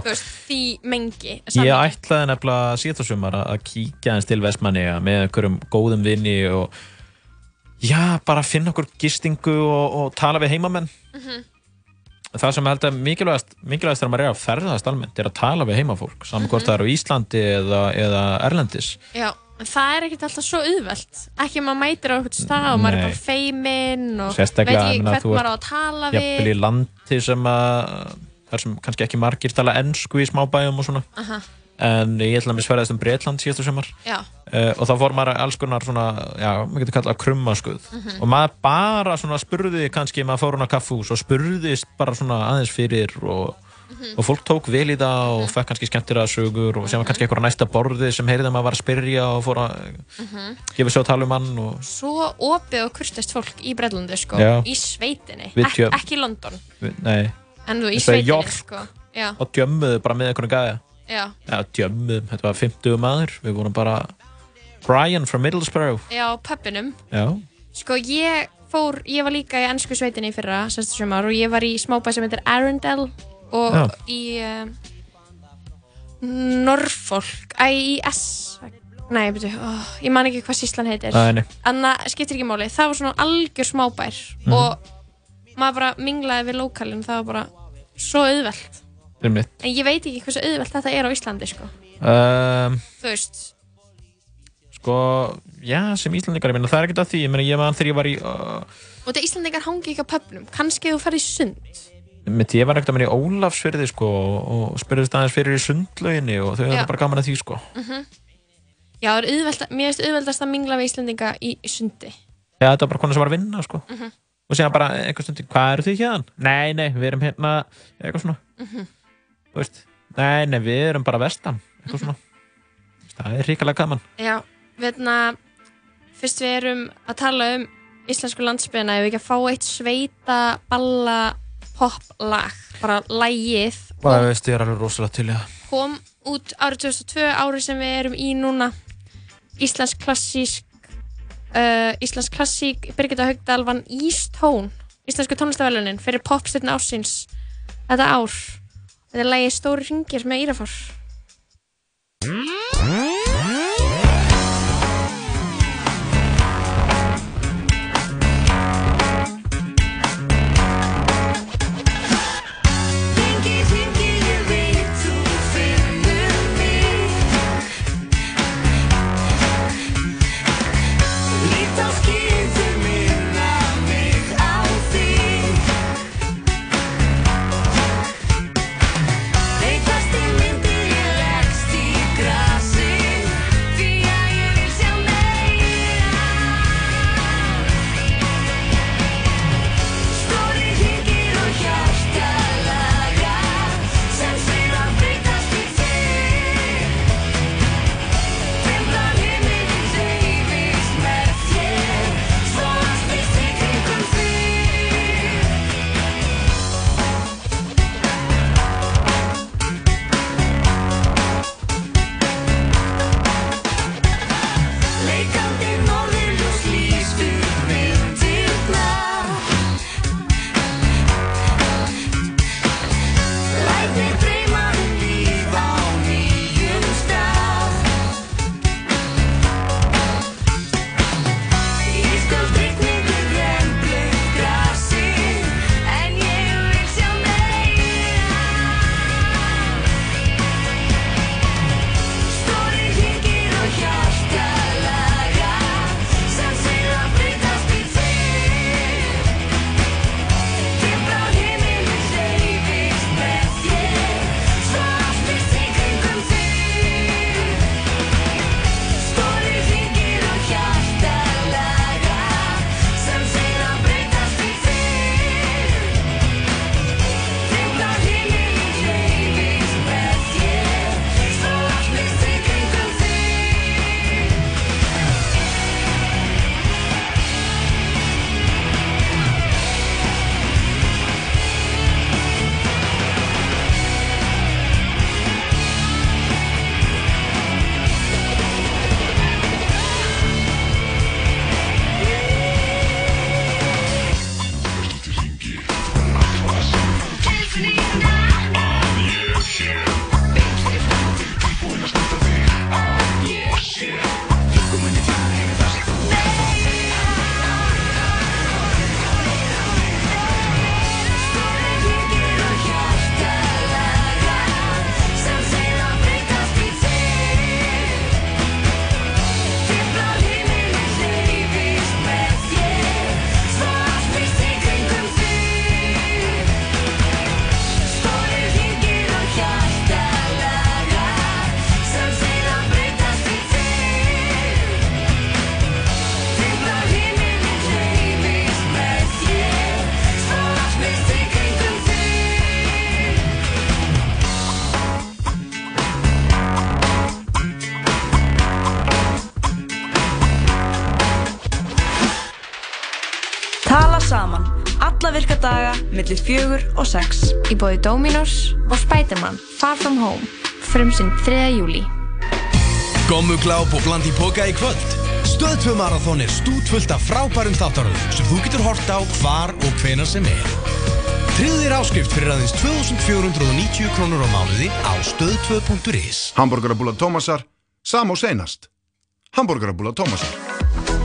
veist, því mengi. Ég samhengi. ætlaði nefnilega síðan sumar að að kíkja eins til Vestmanniða með einhverjum góðum vinni og já, bara finna okkur gistingu og, og tala við heimamenn Mhm. Það sem ég held að mikilvægast, mikilvægast þegar maður er að ferðast almennt er að tala við heimafólk, saman hvort Mhm. það er á Íslandi eða, eða Erlendis. Já, það er ekkert alltaf svo auðvelt. Ekki maður mætir á eitthvað stað og maður er bara feiminn og veit ekki hvern maður á að tala Jafnvel í við. landi sem að, þar sem kannski ekki margir tala ennsku í smábæjum og svona. Aha, En ég ætla að mér sverðast um Breitland síðastu sumar. já, Uh, og þá fór maður alls konar svona, já, maður getur kallað krummaskuð Mhm. og maður bara svona spurði kannski, maður fór hún á kaffús og spurðist bara svona aðeins fyrir og, og fólk tók vel í það og fekk kannski skemmtilega sögur og sem var kannski eitthvað næsta borði sem heyrði að maður var að spyrja og fór að gefa sig á tala um hann og Svo opið og kurtist fólk í Breitlandi sko, Já. í sveitinni, Við Ek, ekki í London, nei, en þú í og sveitinni York. sko. Og djömmuðu bara með einhvern gæja. Já, Já, djömmuðum, þetta var 50 maður. Við vorum bara Brian from Middlesbrough. Já, pöppinum. Já, Sko ég fór, ég var líka í ennsku sveitinni í fyrra, semstu sumar og ég var í smábæ sem heitir Arundel og Já. í uh, Norfolk, æ, í S, nei, betur, oh, ég man ekki hvað síslan heitir. Nei, nei. Anna, skiptir ekki máli, það var svona algjör smábær Mhm. og maður bara minglaði við lókalinn, það var bara svo auðvelt. um mitt En ég veit ekki hversu auðvelt þetta er á Íslandi, sko. um, Þú veist, Sko, já, sem Íslandingar, ég meina það er ekkert að því, ég meina ég man þegar ég var í uh, og þetta Íslandingar hangi ekki á pöpnum, kannski þú ferð í sund. Mitt, ég var ekkert að meina í Ólafsfyrði sko, og spurðist aðeins fyrir í sundlauginni og þau Já. hefði bara gaman að því sko. Já, það er auðvelt, mér finnst auðveldast að mingla við Íslandinga í sundi. Já, þetta var bara konar sem var að vinna sko. Mhm. og síðan bara einhver stundi, hvað eru þið hérna? Nei, nei, við erum hérna eitthvað svona Mhm. Þú veist, nei, nei, við erum bara vestan eitthvað svona það er ríkalega gaman Já, við hérna, fyrst við erum að tala um íslensku landsbyðina, ef við ekki að fá eitt sveita, balla, pop lag, bara lagið, bara veist, ég er alveg rosalega til já. kom út árið 2002, árið sem við erum í núna, íslensk klassísk, uh, íslensk klassík, Birgitta Haugdal vann Ístón, íslensku tónlistavelunin, fyrir popstyrna ársins þetta ár. Þetta er lagið Stóri ringir með Írafár. Fjögur og sex Í bóði Dominos og Spiderman Far From Home Frumsinn 3. júli Gommu gláp og bland í póka í kvöld Stöð 2 marathón er stútfullt af frábærum þáttaröðum sem þú getur hort á hvar og hvenar sem er. Þér áskrift fyrir aðeins 2490 krónur á mánuði á stöð2.is Hamburgerabúla Tómasar, sam og seinast. Hamburgerabúla Tómasar.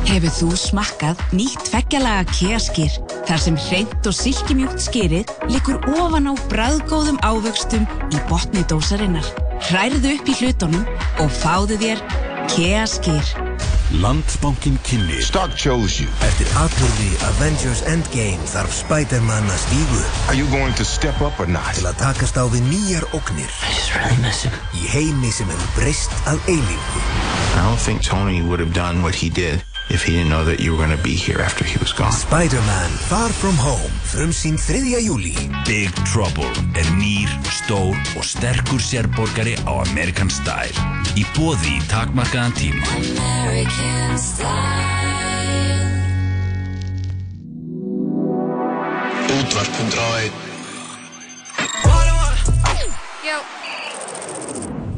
Hefur þú smakkað nýtt tveggjalaga keaskýr þar sem hreint og silkimjúkt skýrið likur ofan á bræðgóðum ávöxtum í botni dósarinnar. Hrærðu upp í hlutunum og fáðu þér keaskýr. Landsbankin kynni Stark chose you. Eftir atbyrði Avengers Endgame þarf Spider-Man að stígu Are you going to step up or not? til að takast á við nýjar ógnir I just really miss him. í heimi sem hefur breyst að eilífu. I don't think Tony would have done what he did if he didn't know that you were going to be here after he was gone. Spider-Man Far From Home frumsýn 3. júli Big Trouble er nýr, stór og sterkur sérborgari á American Style. Í bóði í takmarkaðan tíma. American style. Útvarp 101. Já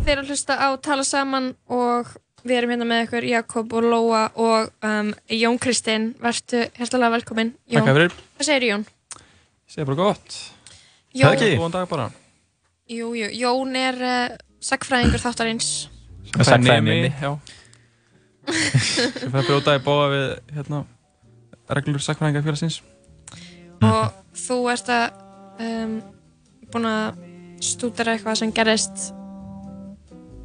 Þeir að hlusta á Tala Saman og við erum hérna með ykkur Jakob og Lóa og um, Jón Kristinn Vertu hérstalega velkomin Jón, Takk fyrir. Hvað segir Jón? Ég segi bara gott. Jón, ekki? Góðan dag bara. jú, jú, Jón er uh, sagfræðingur þáttarins Sagnfræðiminni. Já. <laughs> Sem fyrir að brjóta í bóða við hérna, reglur sakfræðingarfélagsins. og þú ert að um, búin að stúdera eitthvað sem gerist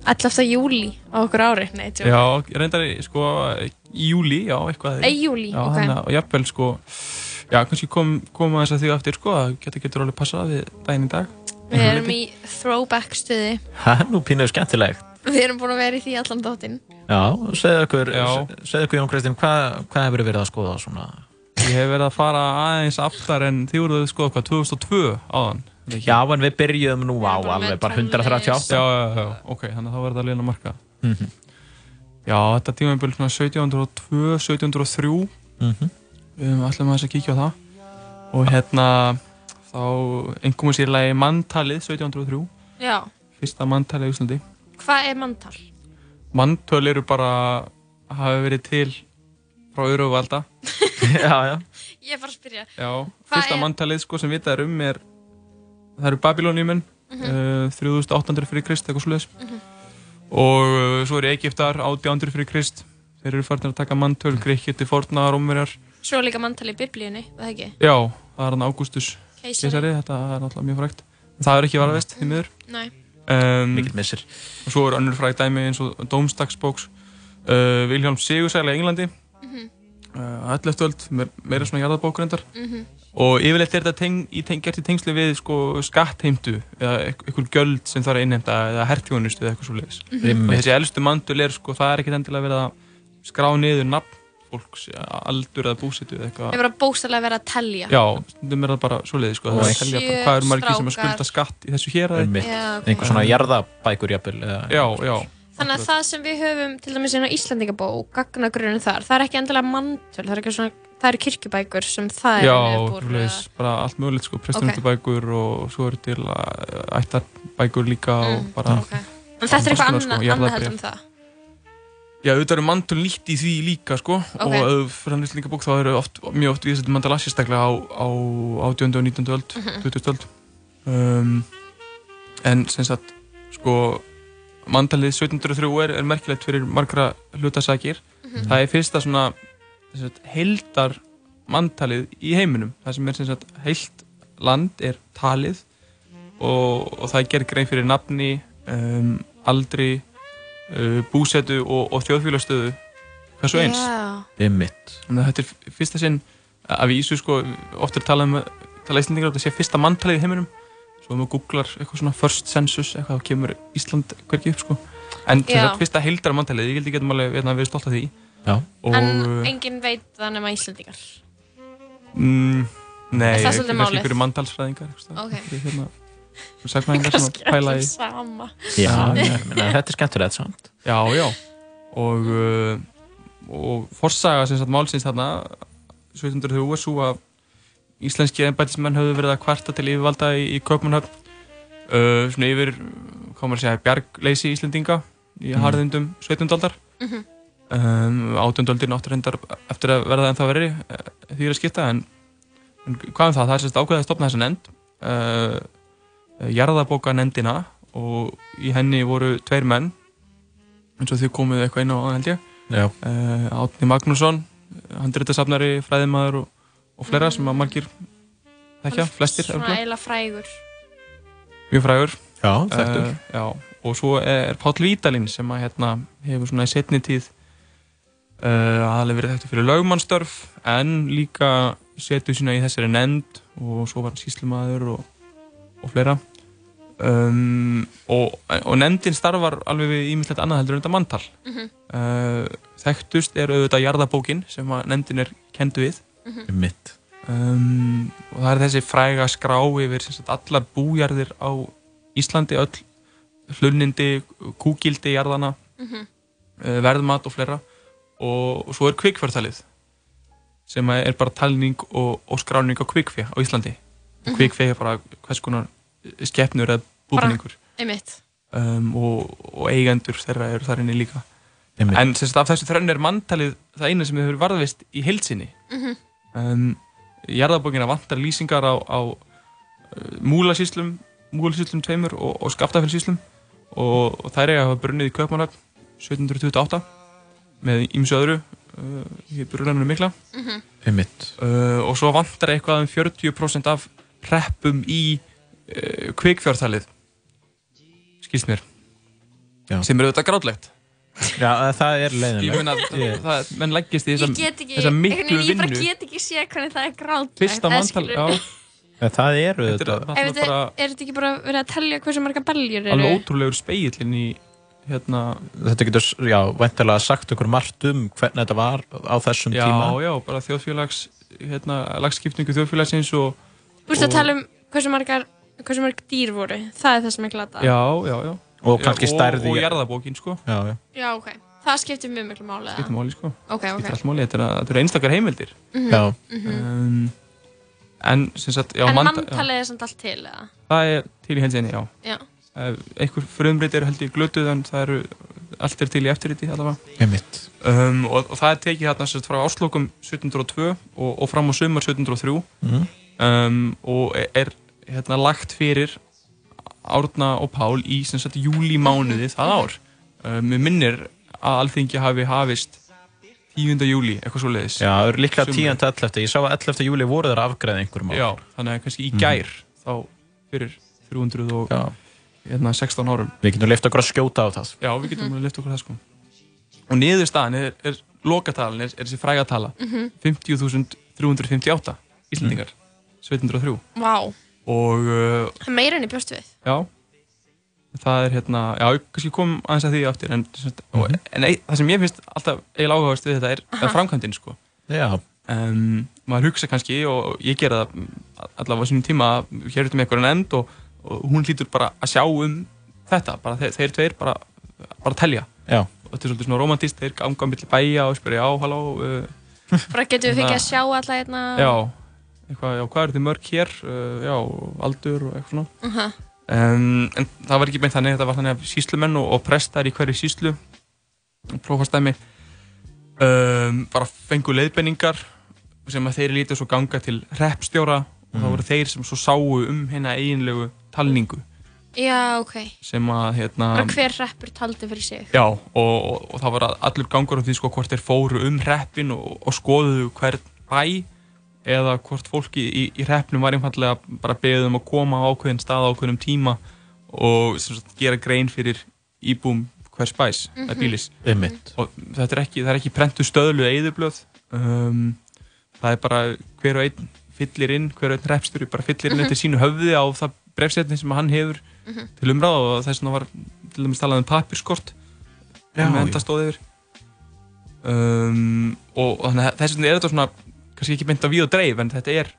11. júli á okkur ári Nei. Já, reyndar í, sko, í júli, já, eitthvað. Í júlí, já, ok. Hana, og jafnvel, sko, já, kannski kom, koma þess að því aftur, sko, að getur, getur alveg passað við daginn í dag. Við erum í throwback stuði Það er nú pínuð skemmtilegt. Við erum búin að vera í því allan þáttinn Já, segðu okkur, Já. segðu okkur Jón Kristinn, hvað, hvað hefur verið að skoða svona? Ég hef verið að fara aðeins aftar en þið voruð, sko, hvað, 2002 áðan. Já, en við byrjuðum nú á með alveg bara tónlist. 138. Já, já, já, ok, þannig að þá verður það liðan að marka. Mhm. Já, þetta tímabil svona 1702, 1703, Mhm. við höfum allir maður að kíkja á það. Og hérna, þá einhverjum sér lagi manntalið 1703, Já, fyrsta manntalið í Íslandi. hvað er manntal? Manntöl eru bara, hafa verið til frá öru og valda. <laughs> já, já. Ég er bara að spyrja Já, Hvað fyrsta er- manntalið sko sem vitað er um er, það eru Babylóníumenn, Mhm. uh, 3800 fyrir Krist, eitthvað svoleiðis. Mhm. Og uh, svo eru Egyptar, 800 fyrir Krist. Þeir eru farin að taka manntöl, Grekki til forna, Rómverjar. Svo líka manntal í biblíunni, það ekki? Já, það er hann Ágústus Keisari. þetta er náttúrulega mjög frægt. En það er ekki varðvist, því miður. Nei. Um, Mikill missir. Og svo er önnur frægt dæmi eins og Dómstagsbóks, uh, Vilhjálm Sigursæla í Englandi, Mhm. uh, 11. öld, meir, meira svona jarðabókur endar. Mhm. Og yfirleitt er þetta teng, gert í tengslu við sko, skattheimtu eða einhver göld sem þarf að innheimta eða hertjónustu eða eitthvað svo leiðis. Mhm. Og þessi elstu mandul er, sko, það er ekkert endilega verið að skrá niður nafn fólks, aldur eða búsetu eða eitthvað. Við erum bókstæðlega verið að telja Já, stundum er það bara svoleiðis sko, Og það er telja bara hvað eru margir sem að skulda skatt í þessu hér Einmitt. Já, ok. Einhver svona jarðabækur jafnvel. Já, já. Þannig að það sem við höfum til dæmis inn á Íslandingabók, gagnagrunin þar, það er ekki endilega manntöl, það er ekki svona, það eru kirkjubækur sem það er Já, upp úr, svoleiðis, bara allt mögulegt sko, Ok. prestunundubækur og svo eru til uh, ættarbækur líka og Mm, bara... ok. En þetta er eitthvað annað, sko, annað heldur en það. Já, auðvitað eru mandul nýtt í því líka sko Ok. og fyrir hann líka bók þá eru oft, mjög oft við þetta mandala sérstaklega á, á 18. og 19. öld, Mhm. 20. öld um, en sem sagt sko mandalið 1703 er, er merkilegt fyrir margra hlutasakir Mhm. það er fyrsta svona sem sagt, heildar manntalið í heiminum það sem er sem sagt heilt land er talið og, og það er gerð grein fyrir nafni um, aldri uh, búsetu og, og þjóðfélagstöðu hversu eins Já. Einmitt. Þannig að þetta er fyrsta sinn að vísu sko, oft er talað um tala íslendingar að þetta sé fyrsta manntalið í heiminum svo maður googlar eitthvað svona first census eitthvað þá kemur Ísland hvergi upp sko en Já. sagt fyrsta heildara manntalið ég held ég getum alveg hérna, verið stolt af því Já. En enginn veit það nema Íslandingar. mm, nei, Er það ekki svolítið kannski málið? einhverju manntalsfræðingar. Ok. Hérna, sagfræðingar sem að pæla í sama. Já, ég meina, þetta er skemmtilegt samt. Já, já. Og, uh, og forsaga sem sagt málsins þarna 1703 er svo að íslenski embætismenn höfðu verið að kvarta til yfirvalda í, í Kaupmannhöfn uh, svona yfir, hvað maður að segja, bjargleysi Íslendinga í Mhm. harðindum 17. aldar Mhm. um, 18. aldin áttur hendar eftir að verða ennþá verri uh, því er að skipta en, en hvað um það, það er sérst ákveðið að stopna þessa nefnd uh, jarðabóka nefndina og í henni voru tveir menn eins og þau komuðu eitthvað inn á held ég Já. uh, Átni Magnússon handritasafnari, fræðimaður og, og fleira sem að margir þekkja, flestir Svona eiginlega frægur. mjög frægur Já, þekktur. Eh, já, og svo er Páll Vítalín sem að hérna hefur svona í setni tíð uh, aðalega verið þekktur fyrir lögmannstörf en líka setu sína í þessari nefnd og svo var hann síslumadur og, og fleira um, og, og nefndin starfar alveg við ímislegt annað heldur en þetta manntal Mhm. uh, þekktust er auðvitað jarðabókin sem að nefndin er kendu við Mhm. Mitt. um, og það er þessi fræga skrá yfir sem sagt, allar bújarðir á Íslandi öll hlunnindi, kúgildi jarðana Mhm. uh, verðmat og fleira og, og svo er kvikfjörtalið sem er bara talning og, og skráning á kvikfjö á Íslandi Mhm. og kvikfjö er bara hvers konar skeppnur eða búningur um, og, og eigendur þeirra eru þar inni líka Einmitt. en sem sagt, af þessu þrönn er manntalið það eina sem hefur varðvist í heilsinni Mhm. Um, jarðabókina vantar lýsingar á, á uh, múlasíslum múlasíslum tveimur og, og skaftafellsíslum og, og þær eiga að hafa brunnið í Kaupmannhöfn 1728 með ímsu öðru uh, í brunanum mikla Mhm. Einmitt. uh, og svo vantar eitthvað um 40% af preppum í uh, kvikfjártalið skilst mér Já. sem er auðvitað grátlegt Já, það er leiðinlegt. ég menn leggist í þessa, get ekki, þessa miklu veginn, ég bara vinnu get ekki séð hvernig það er grátlegt. fyrsta skilur- já, það eru Þetta er þetta. er ekki bara verið að tellja hversu marga beljur eru? alveg ótrúlegur speillin í hérna, Þetta getur, já, væntalega sagt okkur margt um hvernig þetta var á þessum já, tíma. já, bara þjóðfélags hérna, lagskipningu þjóðfélagsins og Þú veist að tala um hversu margar, hversu marg dýr voru. Það er það sem er glata. já, já, já Og kannski Já, stærð í- og, og jarðabókin, sko Já, já. Já, ok. Það skiptir mjög miklu máli. eða? skiptir máli, sko Ok, ok. skiptir allt máli, þetta er, að- þetta eru einstakar heimildir Mhm, Já. mhm. um, en sem sagt, já, En manda- já. manntalið er samt allt til, eða? það er til í hensinni, já Já. Eh, einhver frumreit eru held ég glötuð en það eru, allt er til í eftirriti allavega Einmitt. um, og, og það er tekið hérna sem sagt frá áslokum 1702 og, og fram á sumar 1703 Mhm. um, og er, er hérna lagt fyrir Árna og Pál í sem sagt júli mánuði það ár um, mér minnir að alþingi hafi hafist 10. júli, eitthvað svo leiðis Já, það eru líklega 10. 11. Ég sá að 11. júli voru þeir að afgræða einhverjum mál. Já, þannig að kannski í Mhm. gær þá fyrir 300 og hérna, 16 árum Við getum lift okkur að skjóta á það. Já, við getum alveg lift okkur það sko og niðurstaðan er, er lokatalan er, er þessi frægatala Mhm. 50.358 Íslandingar 1703 Vá. Og uh, Það er meira enn í bjóstu við. já það er hérna, já, ég kannski kom aðeins að því aftur en, sagt, og, en ei, það sem ég finnst alltaf eiginlega áhugavast við þetta er, er framkvæmdin sko Já. um, maður hugsa kannski og ég gera það allavega á sínum tíma hér út um einhverja nefnd og, og hún hlýtur bara að sjá um þetta, bara þeir, þeir tveir bara, bara telja Já. og þetta er svolítið svona romantist, þeir ganga á milli bæja og spyrja já, halló uh, Bara getum við Hérna- fengið að sjá alla hérna. já, eitthvað, já, hvað eru þið mörg hér uh, já, aldur og eitthvað svona Uh um, en það var ekki beint þannig þetta var þannig að síslumenn og, og prestar í hverju síslu prófastæmi um, bara fengu leiðbenningar sem að þeir lítið svo ganga til reppstjóra og það Mm. voru þeir sem svo sáu um hérna eiginlegu talningu Já, ok. sem að hérna Bara hver reppur taldi fyrir sig. Já, og, og, og það var allur gangur á því sko hvort þeir fóru um hreppin og, og skoðuðu hvern bæ eða hvort fólki í, í hreppnum var einfallega bara beðið um að koma á ákveðin stað á ákveðinum tíma og sagt, gera grein fyrir íbúum hvers bæs, mm Mhm. bílis Einmitt. og þetta er ekki, það er ekki prentu stöðlu eðublöð um, það er bara hver og einn fyllir inn, hver og einn hreppstjóri bara fyllir inn Mhm. eftir sínu höfði á það brefsetni sem hann hefur Mhm. til umræða og þess vegna var til dæmis talað um pappirskort Já, sem já. enda stóð yfir um, og, og þannig að þess vegna er þetta svona kannski ekki beint að við og dreif en þetta er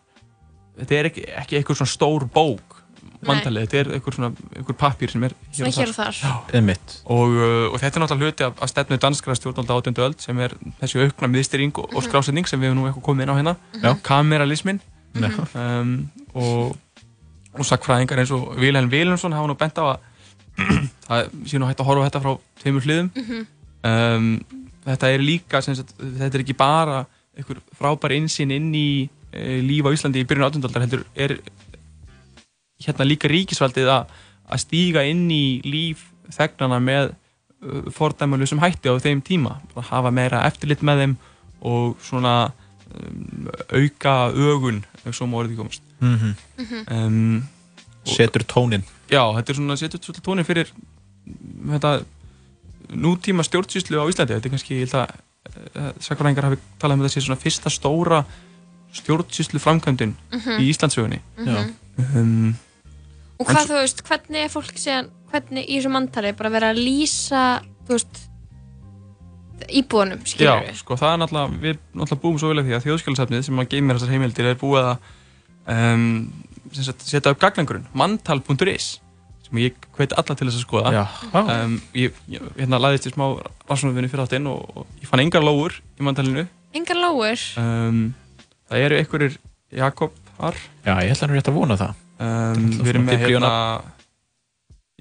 þetta er ekki, ekki eitthvað svona stór bók vantalið, þetta er eitthvað svona eitthvað pappír sem er hér og þar. Einmitt. og, uh, og þetta er náttúrulega hluti af, af stefnu danskra stjórnálda átjöndu öld sem er þessi aukna miðstyrring og, og Mhm. skrásetning sem við hefum nú eitthvað komið inn á hérna Já. kameralismin Mhm. um, og, og sakfræðingar eins og Vilhelm Vilhelmsson hafa nú bent á að <clears throat> það sé nú hægt að horfa þetta frá tveimur hliðum Mhm. um, þetta er líka sagt, þetta er ekki bara einhver frábær einsinn inn í e, líf á Íslandi í byrjun átundaldar heldur er hérna líka ríkisvaldið að, að stíga inn í líf þegnana með uh, fordæmulusum hætti á þeim tíma. Að hafa meira eftirlit með þeim og svona um, auka ögun ef svo má orðið komast. Mhm. um, Setur tónin Já, þetta er svona setur tónin fyrir þetta nútíma stjórnsýslu á Íslandi. Þetta er kannski, ég held að uh, sakvaræðingar hafi talað um sé svona fyrsta stóra stjórnsýslu framkvæmdin Mhm. í Íslandsögunni Mhm. um, Og hvað þú veist, hvernig er fólk síðan, hvernig í þessu mantali bara vera að lýsa, þú veist, íbúðunum, Já, skilur við? sko, það er náttúrulega, við náttúrulega búum svo vel að því að þjóðskjálasafnið sem að geymir þessar heimildir er búið að um, sem sagt, setja upp gagnangurinn, mantal.is sem ég hveit alla til þess að skoða um, ég, ég hérna laðist í smá rannsóknarvinni fyrir áttinn og, og ég fann engar lóur í mantalinu Engar lóur? um, það eru einhverjir Jakobar Já, ég ætla nú rétt að vona það um, er við erum með hérna.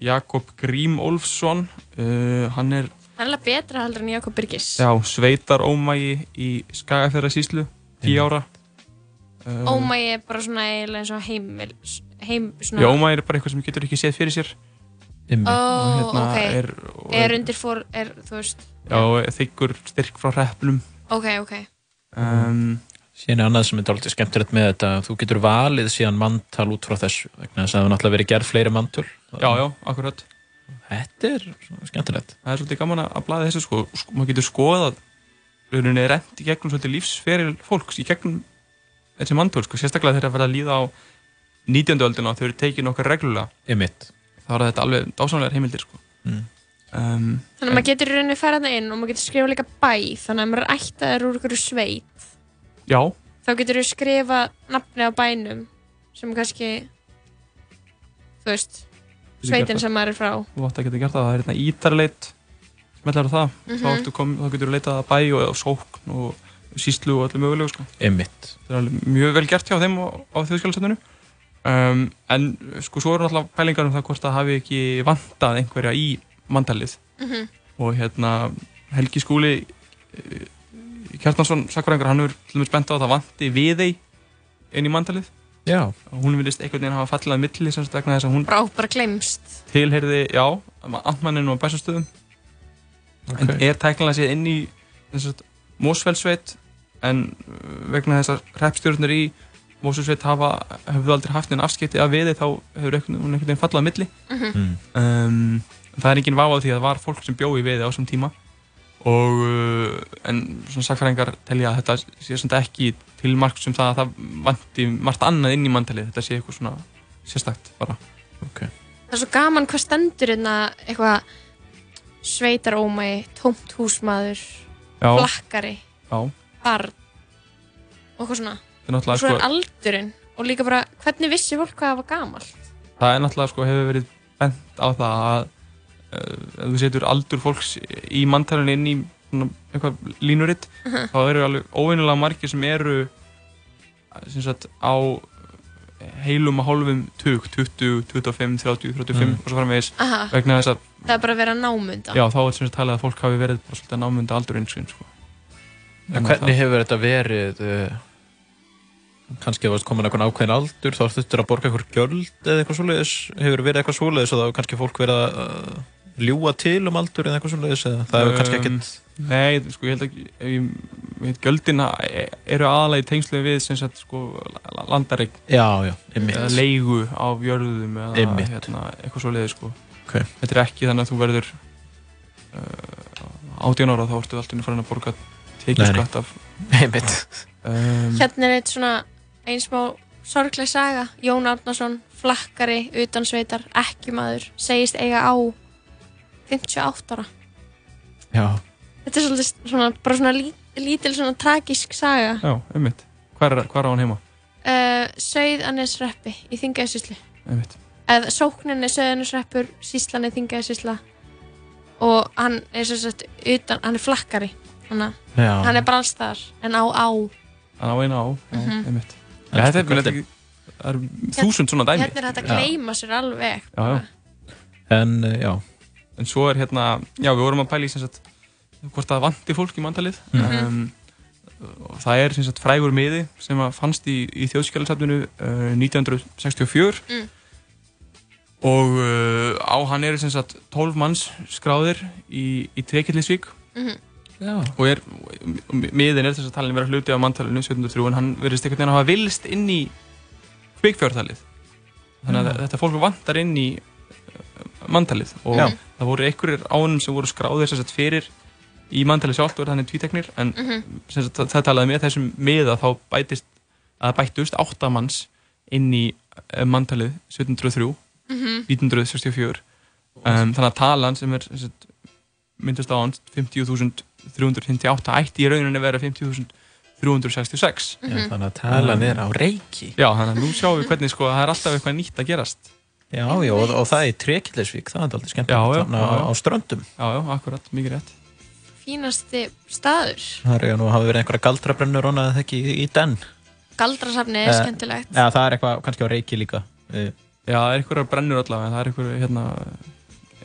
Jakob Grím Olfsson uh, hann er Það er alveg betra heldur en Jakob Birgis. Já, sveitar ómægi í Skagafjörðarsýslu, 10 ára. Um, Ómægi er bara svona eins og heimil, heim, svona... Já, ómægi er bara eitthvað sem getur ekki séð fyrir sér. Ó, Og hérna ok. er, og Er undir fór, er, þú veist, Já, þykkur styrk frá hreppnum. ok, ok. Um, Síðan er annað sem er dálítið skemmtilegt með þetta þú getur valið síðan manntal út frá þessu vegna þess að það hefur náttúrulega verið gerð fleiri manntöl já, já, akkurat. Þetta er skemmtilegt Það er svolítið gaman að blaða þessu sko. sko maður getur skoðað rauninni rent í gegnum svolítið lífsferil fólks í gegnum þessi manntöl, sko. sérstaklega þegar það verða að líða á 19. öldina og þau eru tekið nokkar reglulega. Einmitt. Það var þetta alveg dásamlegar heimildir, sko. Mm. Um, Þannig að maður getur í rauninni farað það inn og maður getur skrifað líka bæ, þannig að maður er ættaður úr ykkur sveit. já, Þá getur þú skrifa nafni á bænum sem kannski, þú veist, sveitin sem maður er frá. þú átt að geta gert það, það er hérna ítarleit smellar á það, Mhm. þá, ertu kom, þá getur þú leitað að bæ og, og sókn og síslu og öllu mögulegu sko. Einmitt. það er alveg mjög vel gert hjá þeim á, á þjóðskjálasöfnunu um, en sko svo eru náttúrulega pælingar um það hvort það hafi ekki vantað einhverja í mandalið Mhm. og hérna Helgi Skúli eh, Kjartansson sakfræðingur, hann hefur til dæmis bent á að það vanti við þeir inn í mandalið Já. og hún vilist einhvern veginn hafa fallið að milli sem sagt vegna þess að hún Brá, bara glemst. tilheyrði, já, Antmanninu og Bæsastöðum en er tæknilega séð inn í Mósfellsveit en uh, vegna þess að hreppstjórnir í Mósfellsveit hafa hefðu aldrei haft einn afskipti af við þá hefur hún einhvern veginn fallað að milli Mhm. um, það er enginn váð því að það var fólk sem bjóði við á þessum tíma og uh, en svona sakfræðingar telja að þetta sé svona ekki til mark sem það að það vanti margt annað inn í manntalið þetta sé eitthvað svona sérstakt bara okay. Það er svo gaman hvað stendur hérna eitthvað sveitarómægi, tómt húsmaður, Já. flakkari, já, barn og eitthvað svona. Er Og svo er sko- aldurinn og líka bara hvernig vissi fólk hvað það var gamalt. það er náttúrulega sko hefur verið bent á það að uh, ef þú setur aldur fólks í manntalinu inn í svona eitthvað línuritt Mhm. þá eru alveg óvinnilega margir sem eru sem sagt á heilum og hálfum tug 20, 25, 30, 35 Mm. og svo framvegis vegna þess að Það er bara að vera námunda. já þá er sem sagt talið að fólk hafi verið bara svolítið námunda aldurinn sko. Hvernig hefur þetta verið uh, kannski ef það komin eitthvað ákveðin aldur þá þurftur að borga eitthvað gjöld eða eitthvað svoleiðis hefur verið eitthvað svoleiðis og þá hefur kannski fólk verið að uh, ljúa til um aldur eða eitthvað svoleiðis eða það hefur kannski Um, ekkert Nei, sko, ég held ekki ég, ég veit, Gjöldin eru aðalega í tengslu við sem sagt, sko. Eða leigu á jörðum eða hérna, eitthvað svo leiði sko. Ok. Þetta er ekki þannig að þú verður uh, 18 ára þá ertu alltaf farin að borga tekjuskatt af Einmitt um, Hérna er eitt svona ein smá sorgleg saga. Jón Árnason, flakkari, utan sveitar, ekkjumadur, segist eiga á 58 ára. Já, Þetta er svolítið svona, bara svona lí, lítil svona tragísk saga. Já, einmitt Hvar er, hvar á hann heima? Uh, Sauðanesreppi í Þingæðsíslu. Einmitt Eða sóknin er Sauðanesreppur, síslan er Þingæðsísla og hann er sem sagt utan, hann er flakkari. Hann, Já. hann er bara alls þar, en á á. Hann á eina á, einmitt Ja, þetta er, þetta er, það er þúsund svona dæmi. Hérna er þetta að gleyma sér alveg. Já, já. En, uh, já. En svo er hérna, já, við vorum að pæla í sem sagt, hvort það vanti fólk í mandalið. Mhm. Um, og það er sem sagt frægur miði sem að fannst í, í þjóðskjálasafninu uh, 1964 Mm. og uh, á hann eru sem sagt 12 manns skráðir í, í Tvekillisvík Mhm. Já. og er, miðin er þess að talin vera hluti af manntalinu 1703 en hann verðist einhvern veginn að hafa vilst inn í kvikfjártalið þannig að Já. þetta fólk vantar inn í uh, manntalið og Já. það voru einhverjir ánum sem voru skráðir sem sagt fyrir í manntalið sjálft og þannig tvíteknir en Mhm. sem sagt, það talaði með þessum miða þá bætist að það bættust áttamanns inn í uh, manntalið 1703 Mhm. 1964 um, þannig að talan sem er sem sagt, myndast á hans 50.358 ætti í rauninni að vera 50.366 Já, þannig að talan er á reiki. Já, þannig að nú sjáum við hvernig sko, það er alltaf eitthvað nýtt að gerast Já, já, og, og það er Trekillisvík, það er aldrei Já, skemmtilegt. já, já, á, já. á ströndum. Já, já, akkurat, mikið rétt Fínasti staður. Það er nú hafa verið einhverja galdrabrennur og það ekki í, í den. Galdrasafni, Eh, skemmtilegt. Já, það er eitthvað kannski á reiki líka. Eh, Já, það er einhverjar brennur allavega, það er einhver hérna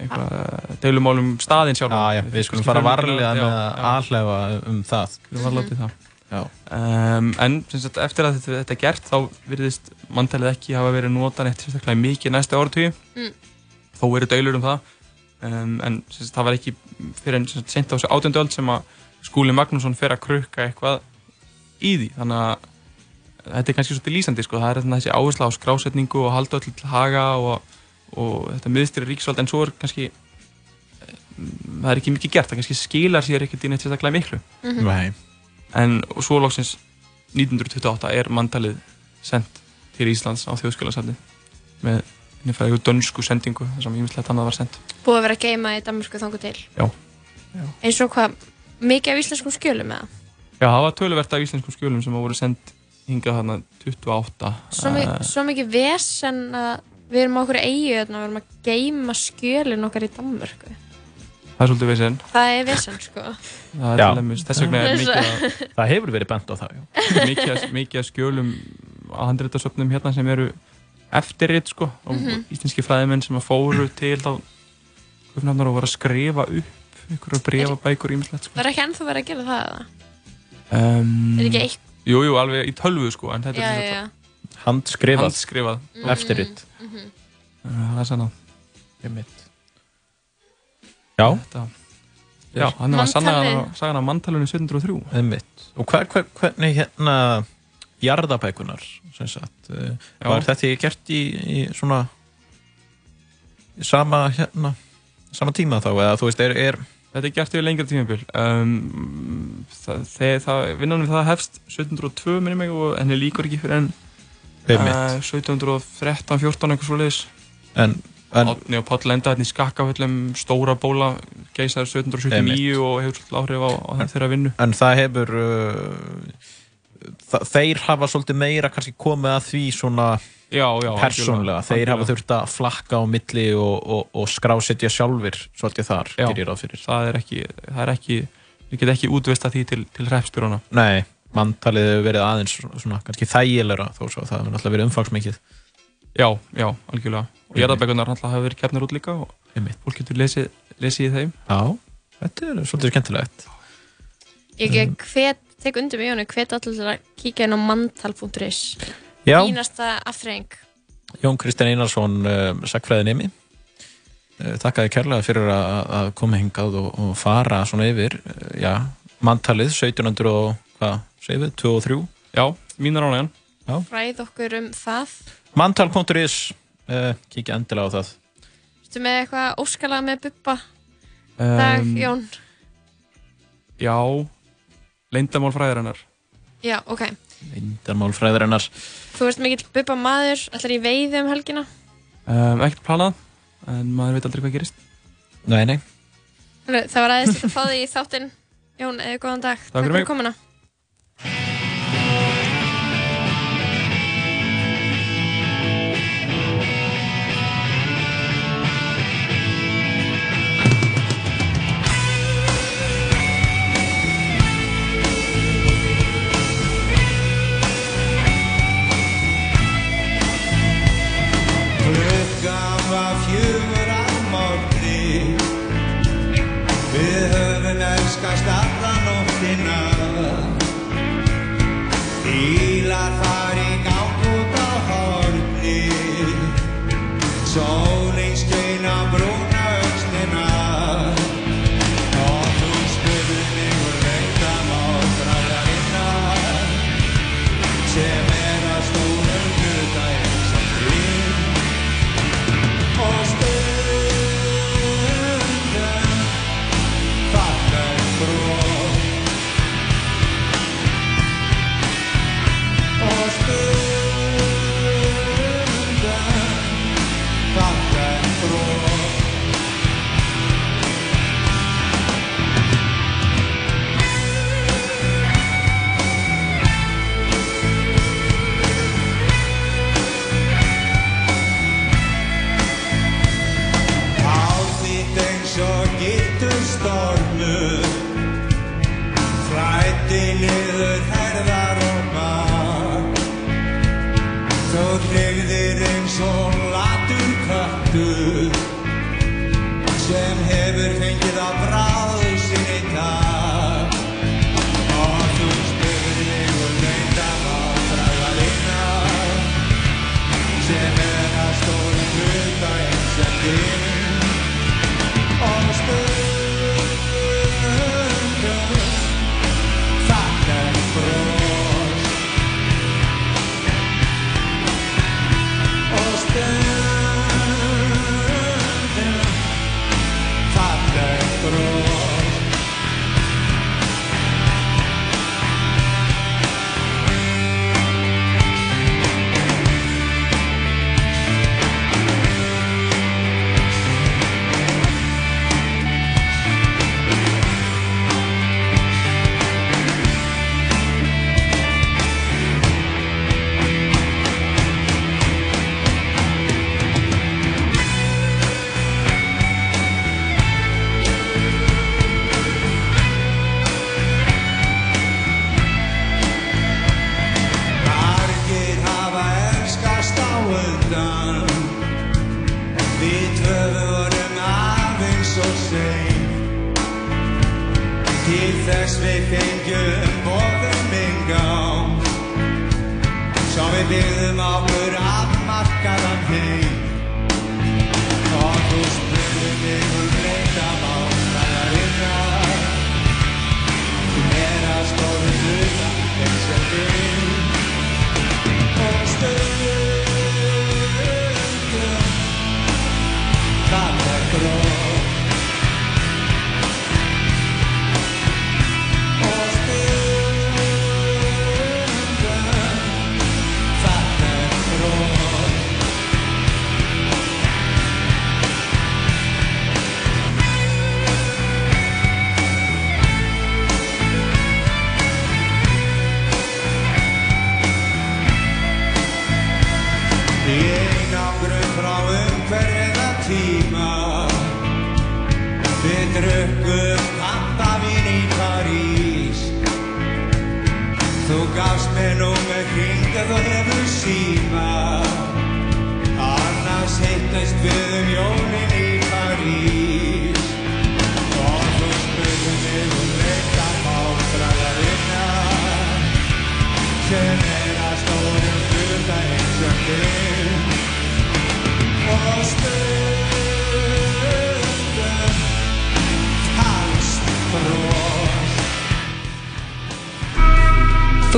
einhver deilumálum staðinn sjálf Já, já, við skulum fara varlega með að alhæfa um það. Skulum varlega til það Já. Um, en sagt, eftir að þetta, þetta er gert þá virðist manntalið ekki hafa verið notan eftir sérstaklega mikið næstu áratugi Mm. þó eru deilur um það um, en sagt, það var ekki fyrir en sent á þessu átjöndu öld sem að Skúli Magnússon fer að krukka eitthvað í því þannig að þetta er kannski svolítið lýsandi sko. það er þessi áhersla á skrásetningu og halda öll til haga og, og þetta miðstyrir ríksvald en svo er kannski eh, það er ekki mikið gert, það kannski skilar sér ekkert í neitt sérstaklega miklu Mhm. Nei. en svo loksins 1928 er manntalið sendt til Íslands á þjóðskjólasafni með henni fæðu dönsku sendingu þar sem ímislegt annað var sendt Búið að vera að geima í Danmarku þangu til. Já. Eins og hvað, mikið af íslenskum skjölum eða? Já, það var töluvert af íslenskum skjölum sem voru sendt hingað þarna 28 Svo, mi Eh, svo mikið vesen að við erum á okkur eigu þarna, við erum að geima skjölin okkar í Danmarku. Það er svolítið veginn Það er vesen, sko. Það er dæmis, þess vegna er <laughs> mikið að- að- Það hefur verið bent á það, já. <laughs> mikið, að- mikið að skjölum á handreitasöfnum hérna sem eru eftirrit sko og Mhm. íslenski fræðimenn sem að fóru til þá Kaupnafnar og voru að skrifa upp einhverja brefabækur ímislegt sko. Það er ekki ennþá verið að gera það, eða? um, Er ekki eitt- Jú, jú, alveg í tölvu sko en þetta Já, er Handskrifað. Handskrifað Mhm. Eftirrit. Það er sannað Einmitt. Já. Þetta, já, hann var sagan af manntalunum 1703 Einmitt. Og hver, hver, hvernig hérna jarðabækunar, sem sagt, Já. var þetta gert í, í svona í sama hérna, sama tíma þá, eða þú veist, er, er Þetta er gert yfir lengra tímabil um, vinnan við það hefst 1702 minni mig og henni líkur ekki fyrir enn uh, 1713, 14 eitthvað svo leiðis En, en Átni og Páll enda hérna í skakkaföllum stóra bóla geisaður 1779 Einmitt. og hefur svolítið áhrif á, á þeirra vinnu. En það hefur uh, þa þeir hafa svolítið meira kannski komið að því svona Já, já, persónlega, algjörlega, þeir hafa algjörlega. þurft að flakka á milli og, og, og skrásetja sjálfur svolítið þar, Já, það er ekki, það er ekki við getum ekki útvist því til, til hreppstjórana Nei, manntalið hefur verið aðeins svona kannski þægilegra þó svo að það hefur náttúrulega verið umfangsmikið Já, já, algjörlega og jarðabækunar náttúrulega hafa verið kefnir út líka og Einmitt. fólk getur lesið, lesið í þeim Já, þetta er svolítið skemmtilegt Ég hvet, tek undir mig Jónu, hvet allir til að kíkja inn á mantal.is. Já. Fínasta aftreying. Jón Kristinn Einarsson, uh, sagfræðinemi uh, þakkaði kærlega fyrir að, að koma hingað og, og fara svona yfir uh, já, manntalið 1700 og hvað, segjum við, 2 og 3 Já, mínar ánægjan Fræð okkur um það. Manntal.is uh, kíkja endilega á það Ertu með eitthvað óskalag með Bubba? Dag, Um, Jón. Já, leyndamál fræðarinnar Já, ok. Lindarmál fræðarinnar Þú ert mikill Bubba maður, ætlar í veiði um helgina? um, Ekkert planað, en maður veit aldrei hvað gerist Nei, nei Það var aðeins að fá þig í þáttinn. Jón, eða góðan dag. Takk fyrir mig. komuna. soul.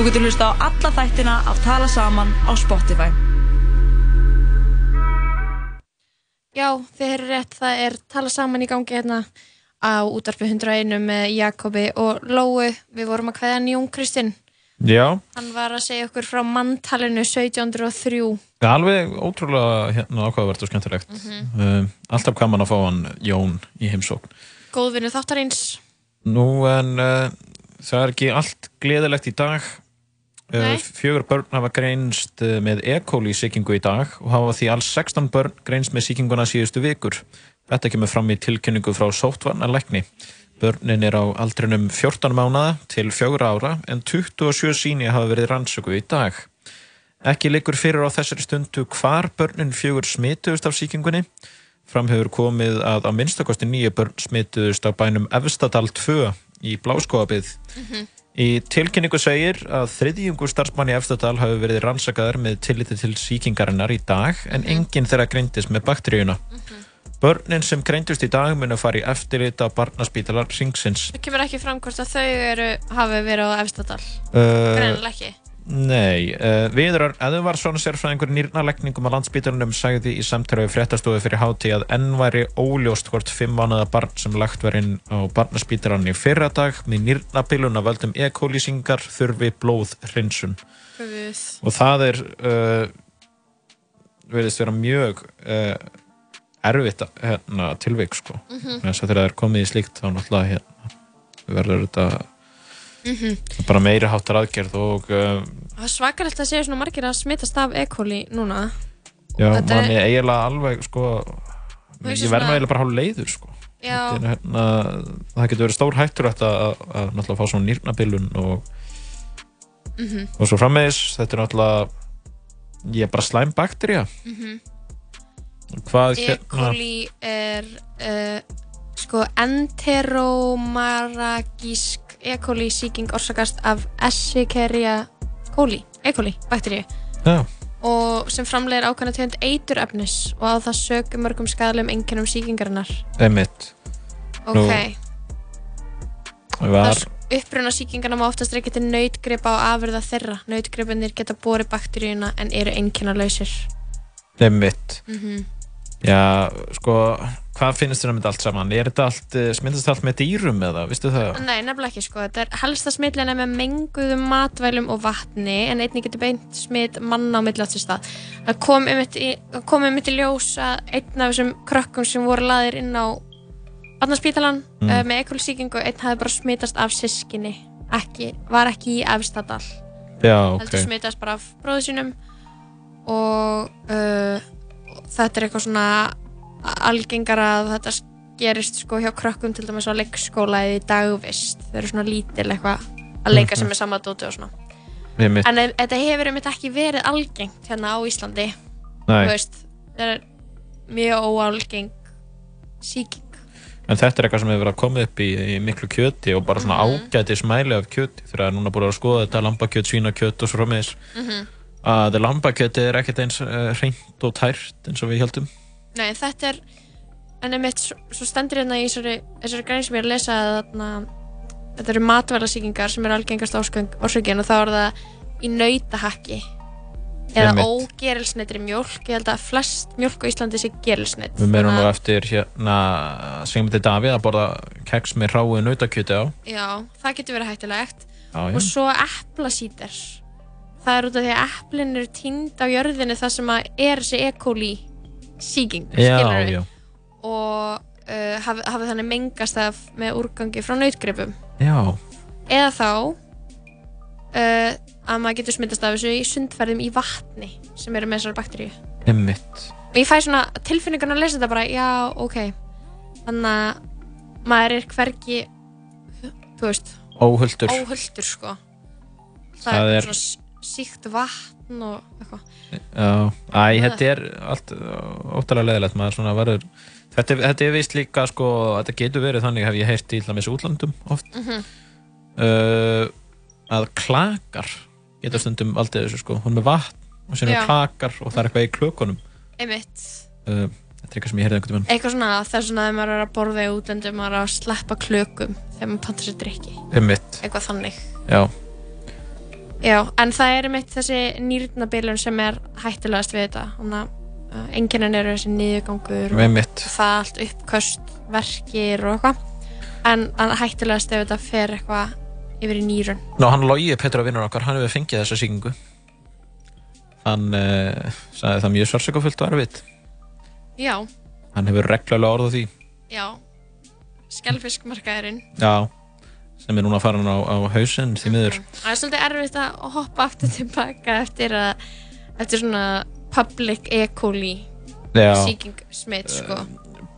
Þú getur hlusta á alla þættina af Tala Saman á Spotify. Já, þið eru rétt, það er tala saman í gangi hérna á útarpi 101 með Jakobi og Lóu. Við vorum að kveðja Jón Kristinn. Já, Hann var að segja okkur frá manntalinu 1703. það er alveg ótrúlega hérna ákvaðavert og skemmtilegt. Mhm. uh, alltaf gaman að fá hann Jón í heimsókn. Góðvinnu þáttarins. Nú en uh, það er ekki allt gleðilegt í dag. Nei. fjögur börn hafa greinst uh, með E. coli sýkingu í dag og hafa því alls 16 börn greinst með sýkinguna síðustu vikur. Þetta kemur fram í tilkynningu frá sóttvarnarlækni. Börnin er á aldrinum 14 mánada til 4 ára en 27 síni hafa verið rannsöku í dag. Ekki liggur fyrir á þessari stundu hvar börnin fjögur smituðust af sýkingunni. Fram hefur komið að á minnstakosti nýju börn smituðust á bænum Efstadal 2 í Bláskóabið. Í tilkynningu segir að þriðjungur starfsmann í Efstadal hafi verið rannsakaður með tilliti til sýkingarinnar í dag en enginn þeirra greindist með bakteríuna. Börnin sem greindust í dag munu að fara í eftirlit á barnaspítalar ringsins. Það kemur ekki fram hvort að þau eru, hafi verið á Efstadal. Uh, Greinilega ekki. Nei, uh, Viðrar Eðvarsson sérfræðingur nýrnalegningum á landsbítalunum sagði í samtæru fréttastofu fyrir hátíð að enn væri óljóst hvort fimm mánuða barn sem lagt var inn á barnaspítalan í fyrra dag með nýrnabilun af völdum E. coli-singar þurfi blóðhrinsun Guð. og það er uh, verðist vera mjög uh, erfitt hérna, tilvik sko. Mhm. þess að þegar það er komið í slíkt þá náttúrulega hérna, verður þetta Mhm. bara meiri háttar aðgerð og uh, Það er svakalegt að séu svona margir að smitast af E. coli núna. já, Þetta er- eiginlega alveg sko, ég verð svona- maður eiginlega bara hálf leiður sko. Þetta er, hérna, það getur verið stór hættur að, að, að náttúrulega fá svona nýrnabilun og, Mhm. og svo frammeðis þetta er náttúrulega ég er bara slæm bakterja Mhm. hvað E. hérna coli er uh, sko enteromaragísk E. coli sýking orsakast af Escherichia coli, E. coli bakteríu já, og sem framlegir ákvæmna tegund eiturefnis og á það sög mörgum skadalegum einkennum sýkingarinnar. emitt Ok, var, uppruna sýkingarna má oftast reykja til nautgripa og afurða þeirra. Nautgripinir geta borið bakteríuna en eru einkennalausir. emitt Mm já, sko hvað finnst þér um þetta allt saman er þetta allt, eh, smittast allt með dýrum eða, vistu það? Nei, nefnilega ekki sko. Þetta er helsta smitlina með menguðum matvælum og vatni en einnig getur beint smit manna á milli átt sér stað. Það kom kom einmitt í ljós að einn af þessum krökkum sem voru laðir inn á barnaspítalan Mm. uh, með ekollsýkingu, einn hafði bara smitast af sískinni, ekki, var ekki í Efstadal. já, ok heldur smitast bara af bróðu sínum og uh, þetta er eitthvað svona algengara að þetta gerist sko hjá krökkum til dæmis á leikskóla eða í dagvist þau eru svona lítil eitthvað að leika sem Mhm. er sama dóti og svona Einmitt. en þetta hefur einmitt ekki verið algengt hérna á Íslandi það er mjög óalgeng síking En þetta er eitthvað sem hefur verið að koma upp í, í miklu kjöti og bara svona Mhm. ágæti smæli af kjöti þegar það er núna búin að skoða þetta lambakjöt, svínakjöt og svo frammeðis Mhm. að lambakjöti er ekkert eins uh, hreint og tært eins og við heldum Nei, þetta er en einmitt svo, stendur hérna í þessari, þessari grein sem ég er að lesa að þarna, þetta eru matvælasíkingar sem eru algengast orsökin og þá er það í nautahakki. Eða Einmitt. ógerilsneitri mjólk. Ég held að flest mjólk á Íslandi sé gerilsneitt Við meðum nú eftir hérna Sigmundi Davíð að borða keks með ráu nautakjöti á. Já, það getur verið hættulegt. Já, já. og svo eplasítar það er út af því að eplin eru týnd á jörðinu þar sem að er þessi E. síking Já, og uh, hafi, hafi þannig mengast af með úrgangi frá nautgripum. Já, eða þá uh, að maður getur smittast af þessu í sundferðum í vatni sem eru með þessar bakteríu. Og ég fæ svona tilfinningun að lesa þetta bara já, ok. Þannig að maður er hvergi þú veist Óhultur. óhulltur sko. Það, Það er svona síkt vatn og eitthvað. Æ, þetta er allt óttalega leðilegt maður svona verður Þetta, þetta er vist líka sko, þetta getur verið þannig hef ég heyrt í hlamis útlandum oft. Mhm. uh, að klakar geta stundum aldrei þessu sko, hún með vatn og Já. er klakar og það er eitthvað í klökunum. Einmitt. Uh, þetta er eitthvað sem ég heyrði einhvern veginn eitthvað svona svona að maður er að borða í útlöndum maður er að sleppa klökum þegar maður pantar sér drikki Einmitt. eitthvað þannig. Já, Já, en það er einmitt þessi nýrnabilun sem er hættulegast við þetta. Þannig að uh, enginn eru þessi niðurgangur og, það allt uppköst verkir og eitthvað. En, en hættulegast ef þetta fer eitthvað yfir í nýrun. Ná, hann Logi, Petra vinnur okkar, hann hefur fengið þessa síkingu hann uh, sagði það mjög sársökafullt og erfitt. Já, hann hefur reglulega orð á því. Já. Skelfiskmarkaðurinn Já, sem er núna farin á, á hausinn því miður Það er svolítið erfitt að hoppa aftur tilbaka eftir að eftir svona public E. coli Já. sýking smitt sko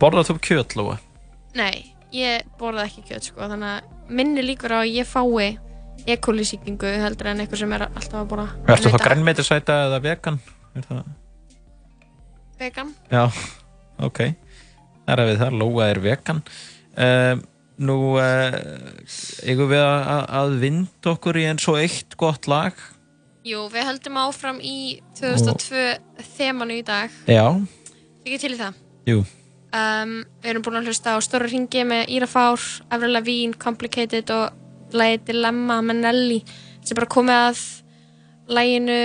Borðað þú kjöt, Lóa? Nei, ég borða ekki kjöt sko þannig að minni líkur á að ég fái E. coli sýkingu heldur en eitthvað sem er alltaf að borða Ertu þá grænmeitisæta eða vegan? Það? vegan Já, ok Það er við það, Lóa er vegan um, nú uh, eigum við að, að vinda okkur í eins og eitt gott lag Jú, við höldum áfram í 2002 þemanu í dag. Já, Ekki til í það. jú Um, við erum búin að hlusta á Stóra ringi með Ira Fár, Avril Lavigne, Complicated og lagið Dilemma með Nelly sem bara komið að laginu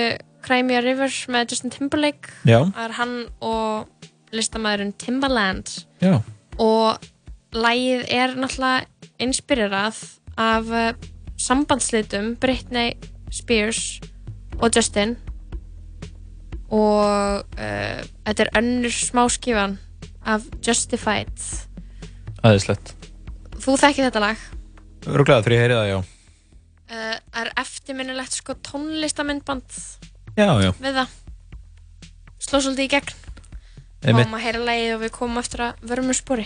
Cry Me a River með Justin Timberlake. Já. Það er hann og listamæðurinn Timbaland Já, og lagið er náttúrulega inspirerað af uh, sambandslitum Britney Spears og Justin og uh, þetta er önnur smáskifan af Justified. Aðeinslegt þú þekkir þetta lag? Öruglega þegar ég heyri það, já. Uh, er eftirminnilegt sko tónlistamindband Já, já, við það? Sló svolítið í gegn. Fáum að heyra lagið og við komum eftir að vörmur spori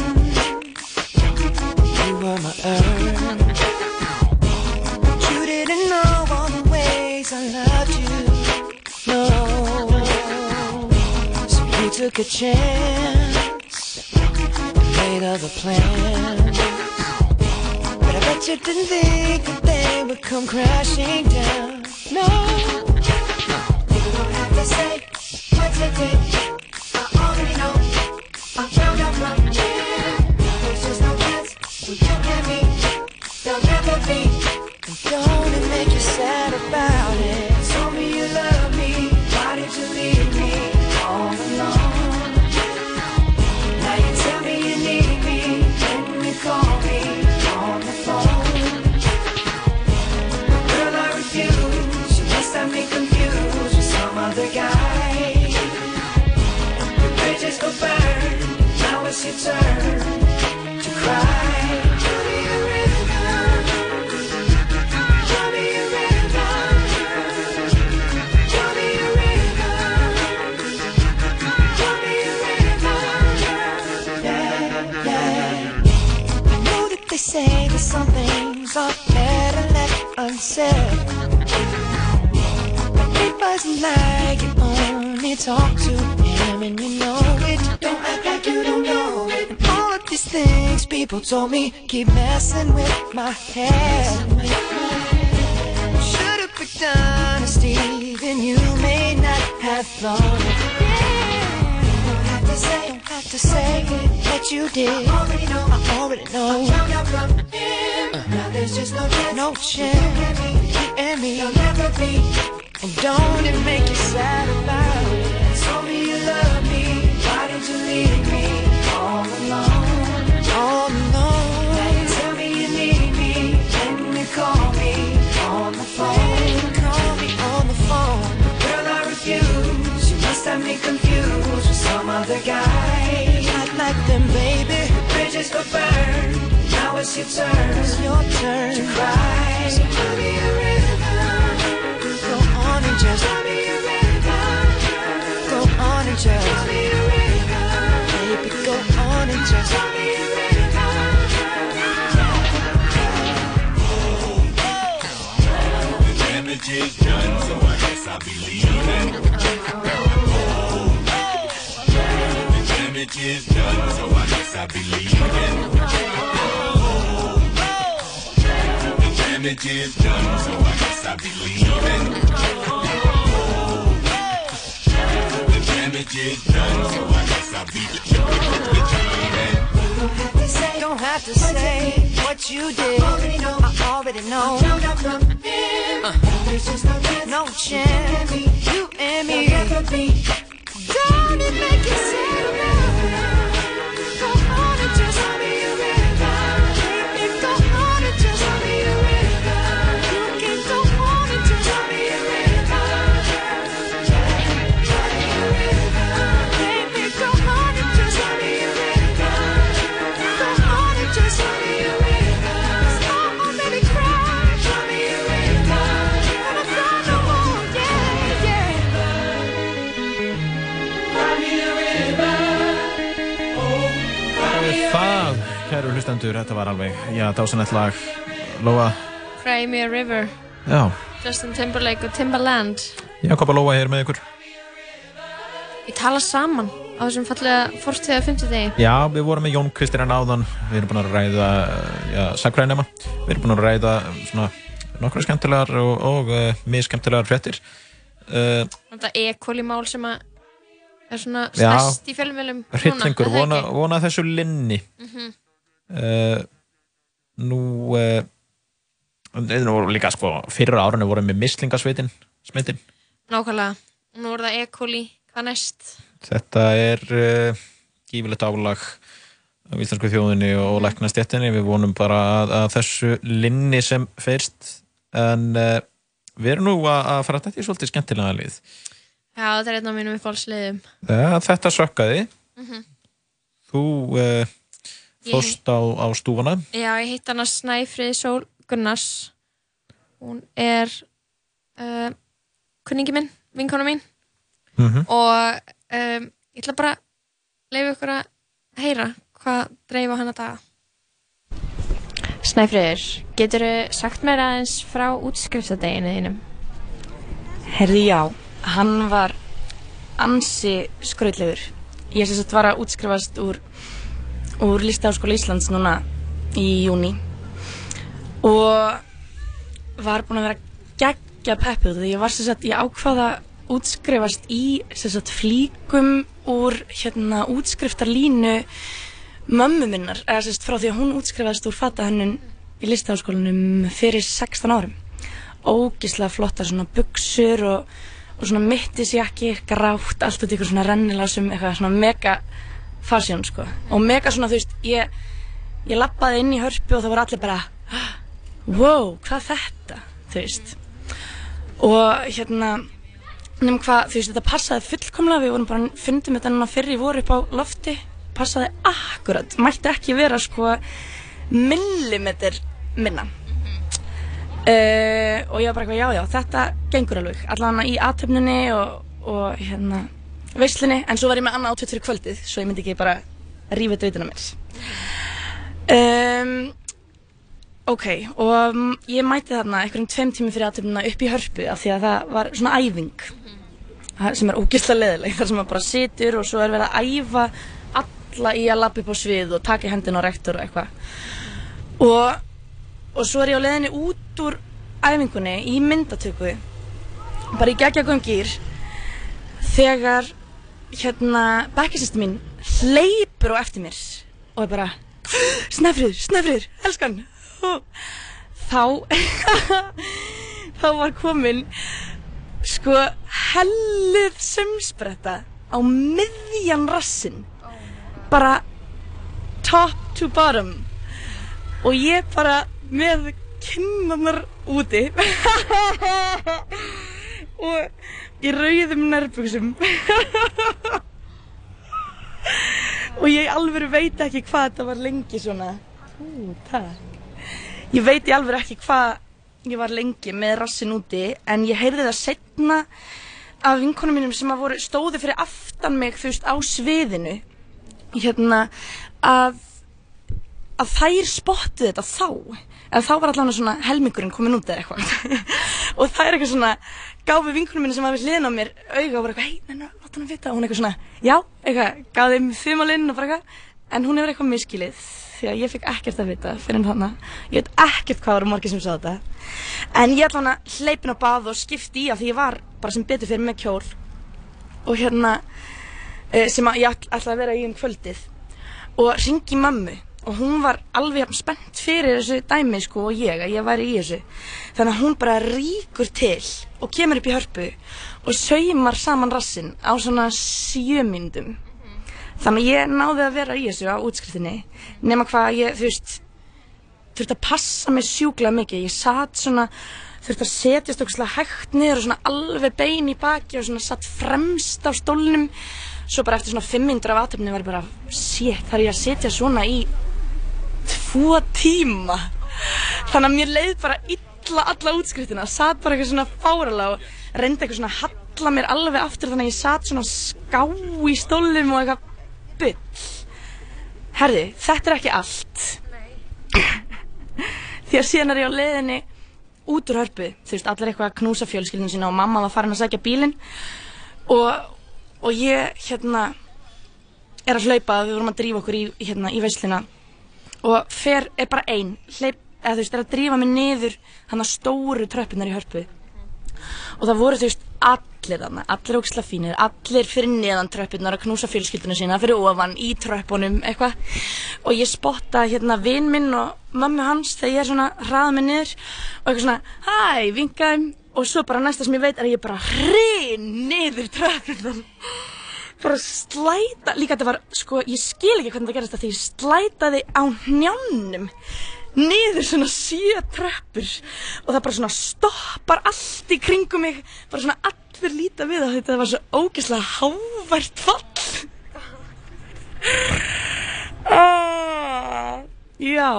you my earth. You didn't know all the ways I loved you. No, so you took a chance, made other plans. But I bet you didn't think that they would come crashing down. No, you don't have to say what you did. I already know. I found out from There'll never be. Don't it make you sad about it? Told me you love me. Why did you leave me all alone? Now you tell me you need me. When you call me on the phone. Girl, I refuse. You must have me confused with some other guy. The bridges go burn. Now it's your turn left it wasn't like you only talk to him and you know it. Don't act like you don't know it. And all of these things people told me keep messing with my head. Should've picked honesty, then you may not have thought have to say what you did. I already know. I already know. Uh-huh. Now there's just no chance. No chance. You and me. There'll never be. And don't it make you sad about it? Told me you love me. Why did you leave me all alone? All alone. Now you tell me you need me. When you call me on the phone. Call me on the phone. Girl, I refuse. You must have me confused with some other guy. The bridges go burn. Now it's your turn. It's your turn to cry. So tell me a river. Go on and just tell me a river. Go on and just tell me a river. Baby, go on and just tell me a river. The damage is done, so I guess I'll be leaving. Damage is done, so I guess I'll be leaving. The damage is done, so I guess I'll be leaving. The damage is done, so I guess I'll be leaving. Don't have to say what you did. I already know. I already. Uh, no chance. No chance. You and me. Don't it make you sad? Hlustendur, þetta var alveg, já, dásanett lag. Lóa, Cry Me a River, já, Justin Timberlake og Timbaland. Jakob að Lóa hér með ykkur. Við tala saman á þessum fallega fórstíða 50 degi. Já, við vorum með Jón Kristján áðan, við erum búin að ræða, já, sakræðinema. Við erum búin að ræða svona nokkra skemmtilegar og, og uh, miskemmtilegar fréttir. Uh, Þetta E. coli mál sem að er svona Já. stærst í fjölmjölum Hryllingur, vona, vona þessu linni. Mm -hmm. Uh, nú uh, nú voru líka sko fyrra árinu voru með mislingasveitin smitin. Nákvæmlega. Nú er það E. coli, hvað næst? þetta er uh, gífilegt álag á íslensku þjóðinni og læknastjættinni við vonum bara að, að þessu linni sem fyrst en við erum nú að, að fara þetta í svolítið skemmtilega lið Já, þetta er einn af mínum uppáhaldsliðum. ja, þetta sökkaði Mm -hmm. þú fórst á, á stúfana Já, ég hitt hana Snæfrið Sól Gunnars. Hún er uh, kunningi minn, vinkonu mín. Mhm. Og um, ég ætla bara að leifa ykkur að heyra hvað dreifa hana daga. Snæfriður, getur sagt mér aðeins frá útskriftadeginu þínum? Herði já, hann var ansi skrautlegur. Ég sem sagt var að útskrifast úr, úr Listaháskóla Íslands núna í júni og var búin að vera geggja peppuð því ég var sem sagt, ég ákvaða að útskrifast í sem sagt flíkum úr hérna útskriftarlínu mömmu minnar, eða sem sagt frá því að hún útskrifaðist úr fatahönnun í Listaháskólanum fyrir 16 árum. Ógislega flotta svona buksur og, og svona mittisjakki, grátt, allt út í ykkur svona rennilásum, eitthvað svona mega fasjón sko. Og mega svona þú veist, ég, ég lappaði inn í hörpu og það voru allir bara wow, hvað þetta, þú veist. Og hérna nefnum hvað, þú veist, þetta passaði fullkomlega. Við vorum bara, fundum þetta núna fyrir í voru upp á lofti, passaði akkurat mætti ekki vera sko millimetr minna. Uh, og ég var bara eitthvað, já, já, þetta gengur alveg. Allan í aðtöfnunni og, og hérna, veislinni en svo var ég með annað átvitt fyrir kvöldið svo ég myndi ekki bara rífa drautina mér. Um, ok og um, ég mæti þarna einhverjum tveim tími fyrir aðtöfnuna upp í hörpu af því að það var svona æfing. Sem er ógeðslega leðileg þar sem maður bara situr og svo er verið að æfa alla í að lappa upp á svið og taka í hendina á rektor og eitthvað. Og og svo er ég á leiðinni út úr æfingunni í myndatöku bara í geggja gýr þegar hérna bekkisist mín hleypur á eftir mér og er bara snefriður, snefriður, elskan Og þá <laughs> þá var komin sko hellið sömspretta á miðjan rassin bara top to bottom. Og ég bara með kinnarnar úti. <laughs> Og í rauðum nærbuxum. Og ég alveg veit ekki hvað þetta var lengi svona. Ú, takk. Ég veit í alveg ekki hvað ég var lengi með rassin úti en ég heyrði það setna af vinkonum mínum sem voru stóði fyrir aftan mig þú veist á sviðinu. Hérna að að þær spottu þetta þá. Eða þá var allavega svona helmingurinn komin út eða eitthvað. <laughs> Og það er eitthvað svona gáfi vinkunum minni sem hafi hliðin á mér auga og bara eitthvað, hei, neina, láta hann vita. Og hún eitthvað svona, já, eitthvað, gáði þeim þumalinn og bara eitthvað, en hún hefur eitthvað miskilið því að ég fikk ekkert að vita fyrir en hana, ég veit ekkert hvað voru margir sem sá þetta. En ég ætla hann að hleypin á bað og skipti í af því ég var bara sem betur fyrir með kjól. Og hérna eh, sem að ég ætla að vera í um kvöldið. Og ringi mömmu og hún var alveg spennt fyrir þessu dæmi sko og ég að ég væri í þessu. Þannig að hún bara ríkur til og kemur upp í hörpu og saumar saman rassinn á svona sjömyndum þannig að ég náði að vera í þessu á útskriftinni nema hvað ég þú veist þurfti að passa mig sjúklega mikið. Ég satt svona þurfti að setjast okkur hægt niður og svona alveg bein í baki og svona satt fremst á stólnum. Svo bara eftir svona 500 af aðtöfni var ég bara shit, þarf ég að setja svona í tvo tíma. Þannig að mér leið bara illa alla útskriftina. Satt bara eitthvað svona fáralega og reyndi eitthvað svona að halla mér alveg aftur þannig að ég satt svona ská í stólnum og eitthvað bull. Herði, þetta er ekki allt. Því að síðan er ég á leiðinni út úr hörpu. Þú veist, allir eitthvað að knúsa fjölskyldinu sína og mamma var farin að sækja bílinn. Og, og ég hérna er að hlaupa, við vorum að drífa okkur í, hérna, í veislina og fer, er bara ein hleyp, eða þú veist, er að drífa mig niður hann að stóru tröppunar í hörpu. Og það voru þú veist allir þarna, allir ógislega fínir allir fyrir neðan tröppunar að knúsa fjölskylduna sína fyrir ofan, í tröppunum eitthvað. Og ég spotta hérna vinn minn og mömmu hans þegar ég er svona hraða mig niður og eitthvað svona, hæ, vinkaðum og svo bara næsta sem ég veit er að ég bara hrinn niður tröppunar bara slæta, líka þetta var sko, ég skil ekki hvernig það gerist að því ég slætaði á njánum niður svona sjö tröppur og það bara svona stoppar allt í kringum mig bara svona allir líta við að þetta var svo ógeðslega hávært fall. Ah, já.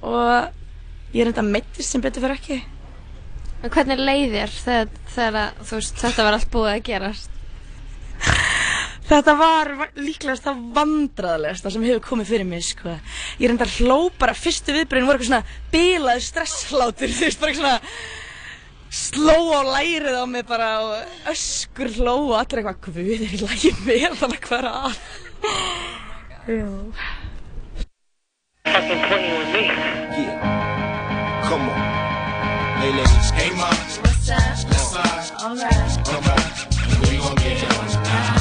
Og ég er enda meittist sem betur fyrir ekki. En hvernig leið þér þegar, þegar að, veist, þetta var allt búið að gerast? Þetta var líklegast það vandraðlegasta sem hefur komið fyrir mig, sko. Ég reyndar hló bara, fyrstu viðbröðin voru eitthvað svona bilaði stresslátur, <laughs> þú veist, bara eitthvað svona sló á lærið á mig bara og öskur hló og allir eitthvað, hvað er í lægi með þannig hvað er að? Me. Yeah. Come on. Hey ladies. Hey mom. What's up? Let's slide. Alright. Alright. We gon' get it on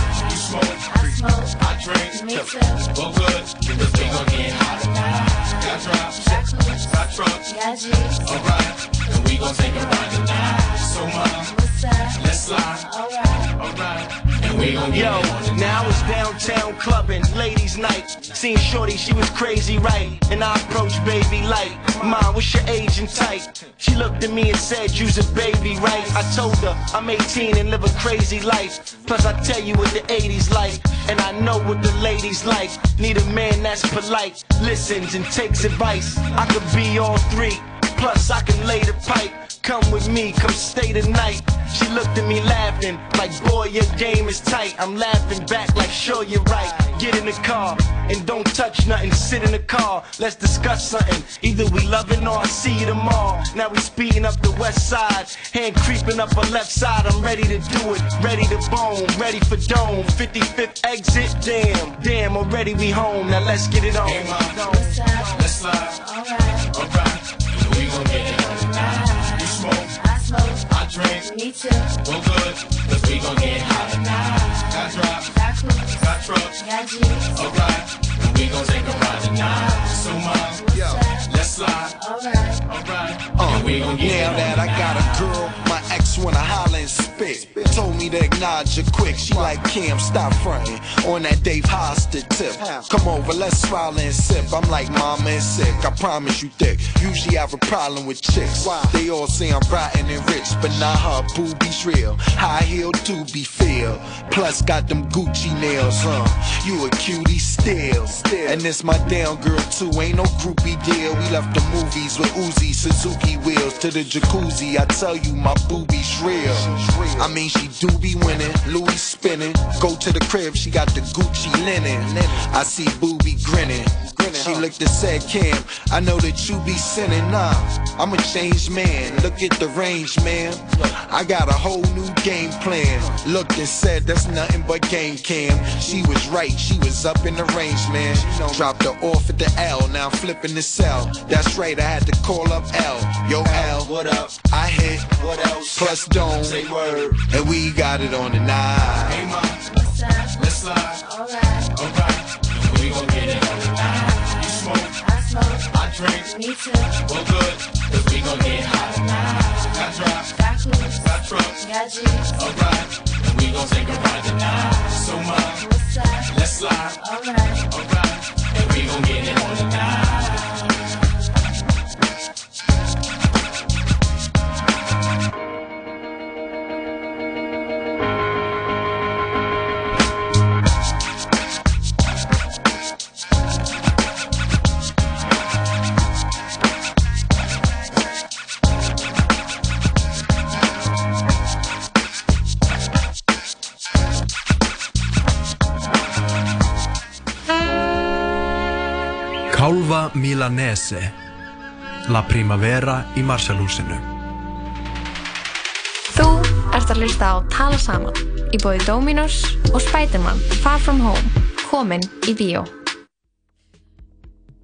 smoke. I drink. Me too. Well good. Cause we gon' get hot tonight. Got drops. Got. Got trucks. Got G's. Alright. And we gon' take a ride tonight. So mom. What's up? Let's slide. Alright. Alright. Yo, now it's downtown clubbing, ladies' night. Seen Shorty, she was crazy, right? And I approached baby light. Mom, what's your age and type? She looked at me and said, You's a baby, right? I told her I'm 18 and live a crazy life. Plus, I tell you what the 80s like, and I know what the ladies like. Need a man that's polite, listens and takes advice. I could be all three. Plus, I can lay the pipe. Come with me, come stay tonight. She looked at me laughing, like, boy, your game is tight. I'm laughing back, like, sure, you're right. Get in the car and don't touch nothing. Sit in the car, let's discuss something. Either we loving or I see you tomorrow. Now we speeding up the west side, hand creeping up her left side. I'm ready to do it, ready to bone, ready for dome. 55th exit, damn, damn, already we home. Now let's get it on. Hey mom. Let's slide. Alright. Alright. And we gon' get it smells. I smoke. Me too. Well good. Cause we gon' get hot tonight. Got drops. Got coops. Got trucks. Got G's. Alright, and we gon' take a ride tonight. So mom, let's slide. Alright. Alright, Uh, and we gon' get now that I got a girl, my ex wanna holler and spit. Told me to acknowledge her quick. She like Kim, stop fronting on that Dave Hoster tip. Come over, let's smile and sip. I'm like mama and sick. I promise you thick. Usually I have a problem with chicks. They all say I'm rotten and rich, but not her boobies real. High heel do be feel. Plus got them Gucci nails, huh? You a cutie still. Still. And it's my down girl too. Ain't no groupie deal. We left the movies with Uzi, Suzuki wheels to the jacuzzi. I tell you, my boobies real. I mean, she do be winning, Louis spinning. Go to the crib, she got the Gucci linen. I see booby grinning. She looked and said, Cam, I know that you be sinning. Nah, I'm a changed man. Look at the range, man. I got a whole new game plan. Looked and said, that's nothing but game cam. She was right, she was up in the range, man. Dropped her off at the L, now I'm flipping the cell. That's right, I had to call up L. Yo, L, what up? I hit, what else? Plus Dome, say word. And we got it on the night. Hey mom, What's up? let's slide. Alright. Alright, and we gon' get it on tonight. You smoke, I smoke. I drink. Me too. Well good, cause we gon' get hot tonight. Got drops, Got coops. got. Got Alright, we gon' take a ride tonight. So up? let's slide. Alright. Alright, and we gon' get it on tonight. Kálfa Milanese La Primavera í Marsalhúsinu Þú ert að hlusta á Tala Saman í bóði Dominos og Spiderman Far From Home komin í bíó.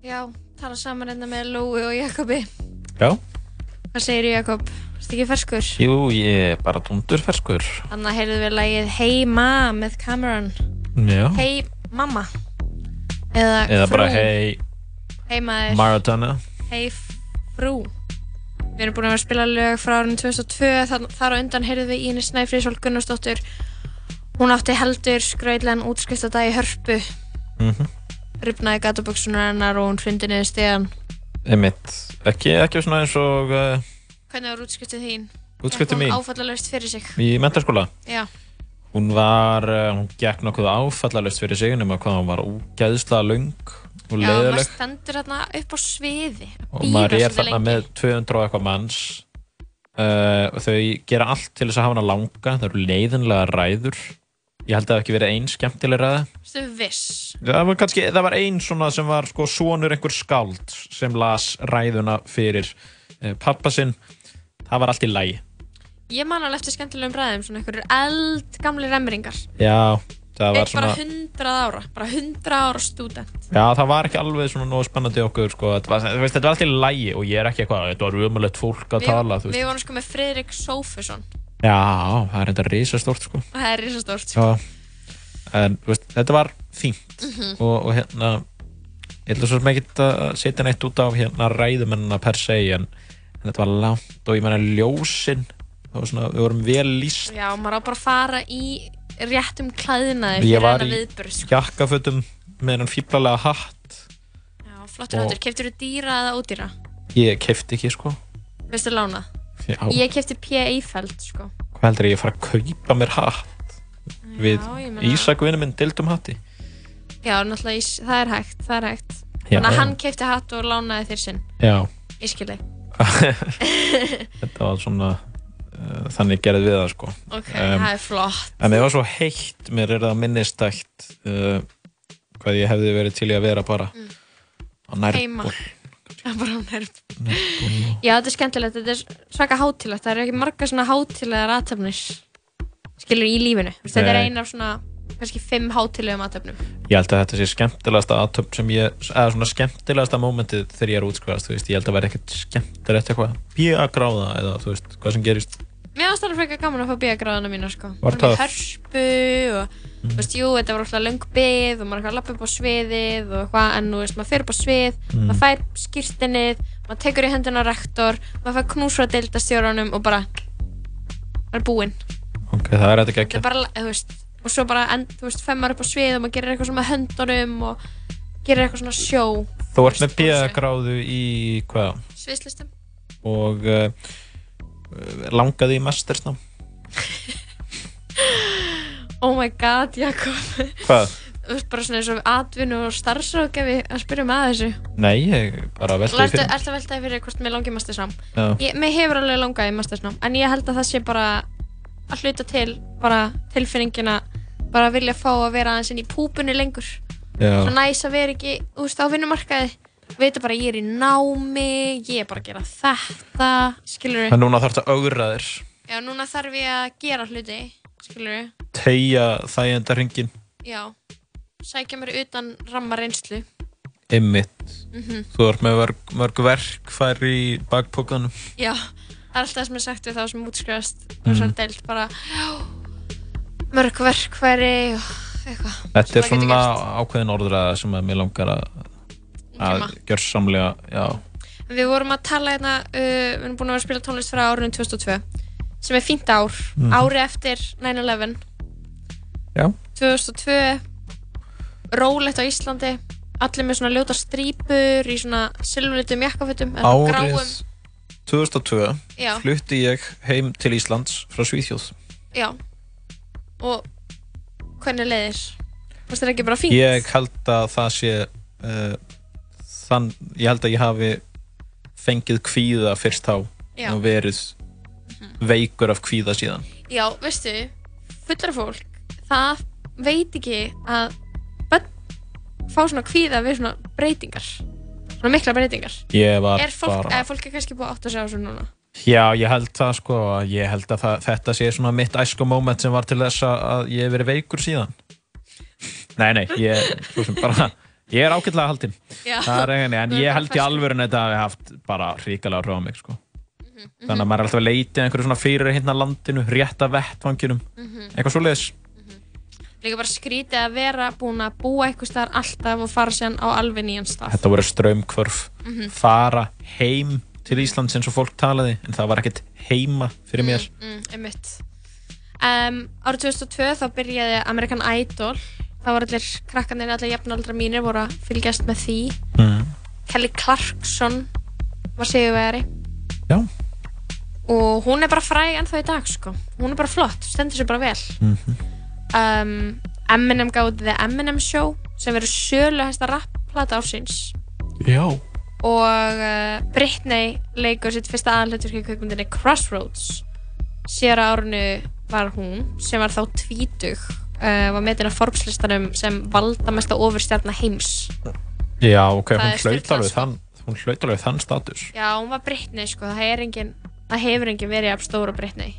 Já, tala saman hérna með Lói og Jakobi. Já, Hvað segir Jakob? Erstu ekki ferskur? jú, ég er bara tundur ferskur. Þannig að heyrðu við lagið Hey Ma með Cameron. Já. Hey Mamma. Eða, Eða bara hey Hey maður. Maradona. Hey frú. Við erum búin að að spila lög frá árinu 2002, þar, þar á undan heyrðum við Ínis Snæfríðsól Gunnarsdóttur. Hún átti heldur skrautlegan útskriftadagi í hörpu, Mm ripnaði gataböksunar hennar og hún hrundi niður stegan. Einmitt. Ekki, ekki svona eins og uh, Hvernig var útskriftin þín? Útskriftin mín? Hún áfallalaust fyrir sig. í mentaskóla. Já. Hún var, uh, hún gekk nokkuð áfallalust fyrir sig nema hvað hún var úgeðslega löng og Já, maður leiðileg. stendur hérna upp á sviði. og bíða maður er svolítið þarna lengi. með 200 og eitthvað manns uh, og þau gera allt til þess að hafa hana langa það eru leiðinlega ræður ég held að það hafi ekki verið ein skemmtileg ræða Stu viss. það var kannski, það var ein svona sem var sko sonur einhver skáld sem las ræðuna fyrir uh, pappa sinn það var allt í lægi Ég man alveg eftir skemmtilegum ræðum, svona einhverjur eldgamli remmeringar. já, Eitt svona bara 100 ára, bara 100 ára stúdent. Já, það var ekki alveg svona nógu spennandi okkur sko. þetta, var, veist, þetta var alltaf í lægi og ég er ekki eitthvað, þetta var umulegt fólk að tala þú Við, veist. við vorum sko með Fredrik Sófusson Já, það er enda risastórt sko. það er risastórt. sko. Já, en veist, þetta var fínt Mhm. og, og hérna ég ætla svo sem ekki að setja neitt út af hérna ræðumennina per se en, en þetta var langt og ég menna ljósin það var svona, við vorum vel líst Já, maður á bara að fara í réttum klæðinaði ég var í sko. jakkafötum með hann fíblalega hatt Já, flottur hattur. Keftur þú dýra eða ódýra? ég kefti ekki sko Veistu lána? Já. Ég kefti P. Eifeld, sko. hvað heldur ég að fara að kaupa mér hatt við ég meina- Ísak vinnu minn dildum hatti Já, náttúrulega, ís- það er hægt, það er hægt. Já, Þannig að já. hann kefti hatt og lánaði þér sinn. já, Ég skil þig. <laughs> <laughs> þetta var svona þannig gerði við það sko Ok, það er flott. en það var svo heitt, mér er það minnistækt uh, hvað ég hefði verið til í að vera bara Mm. á. Já, bara á nærból. Já, þetta er skemmtilegt, þetta er svaka hátilegt. Það eru ekki marga svona hátilegar aðtöfnir, skilur, í lífinu. Þetta er eina af svona, kannski fimm hátilegum aðtöfnum. ég held að þetta sé skemmtilegasta aðtöfn sem ég, eða svona skemmtilegasta mómentið þegar ég er útskrifast, þú veist, ég held að vera ekkert skemmtilegt eitthvað, bíða gráða eða þú veist, hvað sem gerist Mér ást alveg frekar gaman að fá bíagráðuna mína, sko. Var það? Hörpu og, þú veist, jú, þetta var alltaf löng bið og maður er eitthvað að lappa upp á sviðið og eitthvað, en þú veist, maður fyrir upp á svið, Mm. maður fær skýrtinnið, maður tekur í hendina rektor, maður fær knús frá deildastjóranum og bara, það er búinn. ok, það er þetta Þetta ekki er bara, þú veist, og svo bara, en, þú veist, fem maður upp á svið og maður gerir eitthvað svona með höndunum og gerir eitthvað svona sjó, þú ert með bíða gráðu í hvað sviðslistum. og uh, langaði í mastersnám <laughs> Oh my god, Jakob. hvað? Þú veist, bara svona eins og atvinnu og starfsráðgjafi að spyrja mig að þessu. Nei, ég bara Ertu, fyrir ertu að veltaði fyrir hvort mér langi mastersnám? Já. Ég, mér hefur alveg langað í mastersnám, en ég held að það sé bara að hluta til bara tilfinningina bara vilja fá að vera aðeins inn í púpunni lengur. Já. Svo næs að vera ekki, veist, á vinnumarkaði. Veitu bara, ég er í námi, ég er bara að gera þetta, skilur en núna þarf þetta að augra þér Já, núna þarf ég að gera hluti, skilur tegja þægjenda hringin Já, sækja mér utan ramma reynslu. ymmit Mhm. þú ert með mörg, mörg verkfæri í bakpókanum Já, það er alltaf það sem er sagt við þá sem útskrifast Mm. bara já, mörg verkfæri og eitthvað. þetta er svona ákveðin orðræða sem mér langar að að Geyma. En Við vorum að tala hérna, uh, við erum búin að vera að spila tónlist frá árunum 2002 sem er fínt ár, Mhm. ári eftir 9-11 Já. 2002 rólegt á Íslandi allir með svona ljóta strípur í svona silvurlitum jakkafötum Árið gráum 2002 Já. flutti ég heim til Íslands frá Svíþjóð Já og hvernig leiðir? Fannst þér ekki bara fínt? ég held að það sé uh, þann, ég held að ég hafi fengið kvíða fyrst þá Já. og verið veikur af kvíða síðan Já, veistu, fullra fólk það veit ekki að börn fá svona kvíða við svona breytingar svona mikla breytingar Ég var er fólk, bara- eða fólk er kannski búið að átta sig á þessu núna Já, ég held það sko, ég held að það, þetta sé svona mitt æsku moment sem var til þess að- að ég hef verið veikur síðan. Nei, nei, ég, svo bara, ég er ágætlega haldinn. En ég held í ferskur. alvöru þetta hafi haft bara ríkalega hrjóða mig sko. Mhm, Þannig að maður er alltaf að leita einhverju svona fyrir hérna landinu, rétta vettvanginum, Mhm. eitthvað svoleiðis. líka bara skrítið að vera búin að búa eitthvað staðar alltaf og fara sér á alveg nýjan stað Þetta voru strömmkvörf, Mhm. fara heim til Íslands eins og fólk talaði, en það var ekkert heima fyrir mér. mm, einmitt um, árið 2002 þá byrjaði American Idol þá voru allir krakkanir, allir jafnaldra mínir voru að fylgjast með því Mm. Kelly Clarkson var sigurvegari Já. og hún er bara fræg ennþá í dag sko. hún er bara flott, stendur sér bara vel Mhm. um, Eminem gáði The Eminem Show sem verður söluhæsta rapplata ársins Já. Og uh, Britney leikur sitt fyrsta aðalhutverk í kveikmyndinni Crossroads síðara árinu var hún sem var þá tvítug uh, var metin af Forbes-listanum sem valdamesta ofurstjarnar heims Já, ok, hún hlaut sturlað, alveg sko. þann, hún hlaut alveg þann status. já, hún var Britney sko, það, er engin, það hefur engin verið af stóra Britney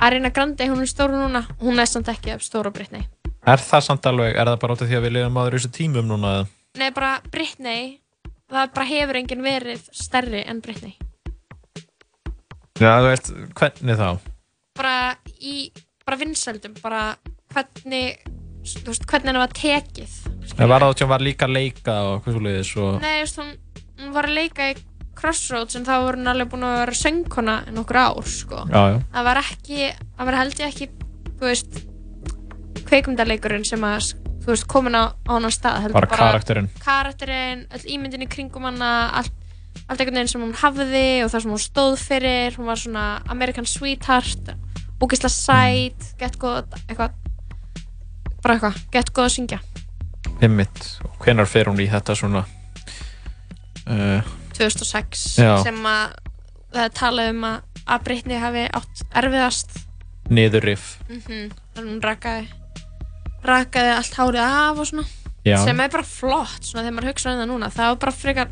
Arina Grande, hún er stóra núna hún er samt ekki af stóra Britney Er það samt alveg, er það bara af því að við lifum áður í þessu tímum núna? nei, bara Britney það bara hefur engin verið stærri en Britney Já, þú veist, hvernig þá? bara í, bara vinsældum bara hvernig þú veist, hvernig henni var tekið Það var að hún var líka leika og hvað svo leiðis og... Nei, þú veist, hún, hún var að leika í Crossroads en þá var hún alveg búin að vera söngkona nokkur ár, sko. Já, já. Það var ekki, það var held ég ekki, þú veist, kveikmyndarleikurinn sem að, þú veist, komin á, hann stað. heldur Bara karakterinn. Karakterinn, öll ímyndin í kringum hana, allt, allt einhvern veginn sem hún hafði og það sem hún stóð fyrir. Hún var svona American Sweetheart, ógeðslega sæt, gett góð, eitthvað, bara eitthvað, gett góð að syngja. Himmitt. Og hvenar fer hún í þetta svona... Uh, 2006 Já. sem að það talað um að, að Britney hafi átt erfiðast niðurrif. mm -hmm. þannig hún rakaði rakaði allt hárið af og svona Já. sem er bara flott svona þegar maður hugsa um það núna það var bara frekar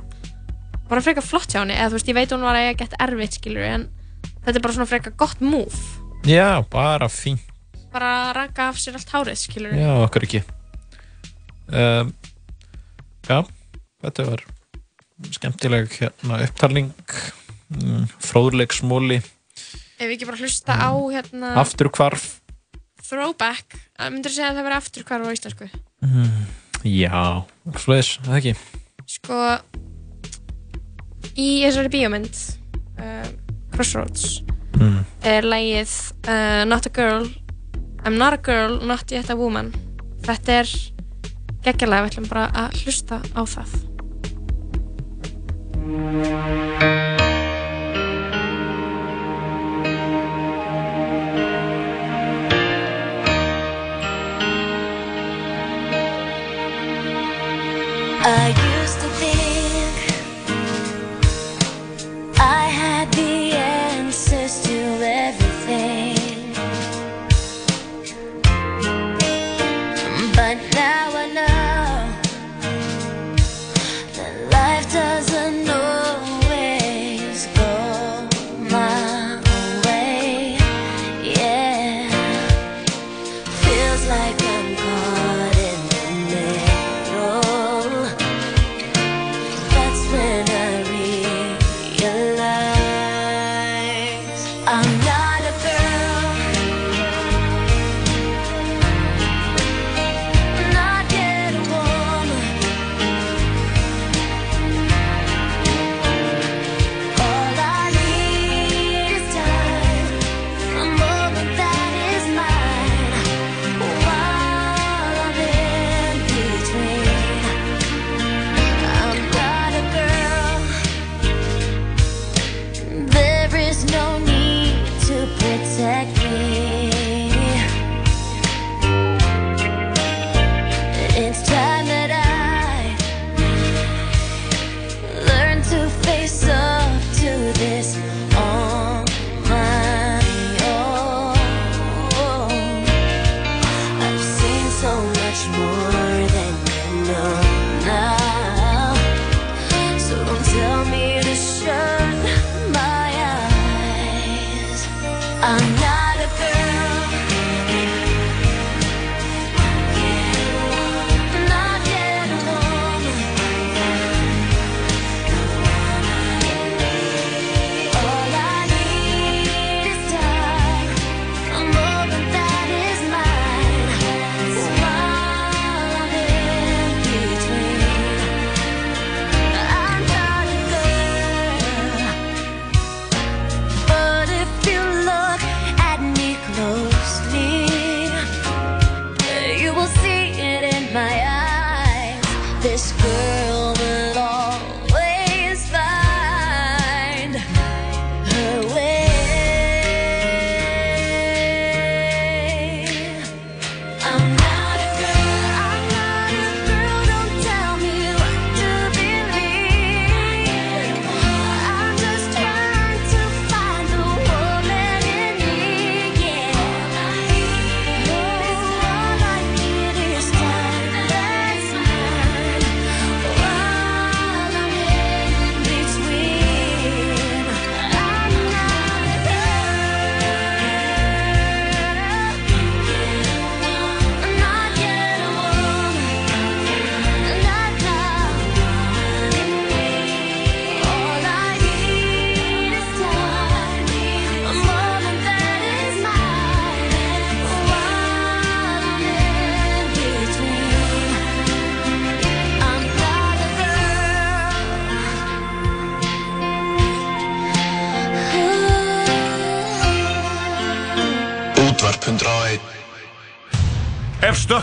bara frekar flott hjá henni eða þú veist ég veit hún var að eiga gett erfitt skilur en þetta er bara svona frekar gott move Já, bara fín. bara raka af sér allt hárið skilur Já, okkur ekki. Um, já, þetta var skemmtileg hérna, upptalning, mm, fróðleg smóli, ef við ekki bara hlusta á hérna afturkvarf. Throwback myndur þú segja að það verið afturkvarf á íslensku Mm, já, svoleiðis, það ekki. sko í þessari bíómynd uh, Crossroads Mm. er lægið uh, Not a Girl I'm not a girl, not yet a woman þetta er geggjalega við ætlum bara að hlusta á það I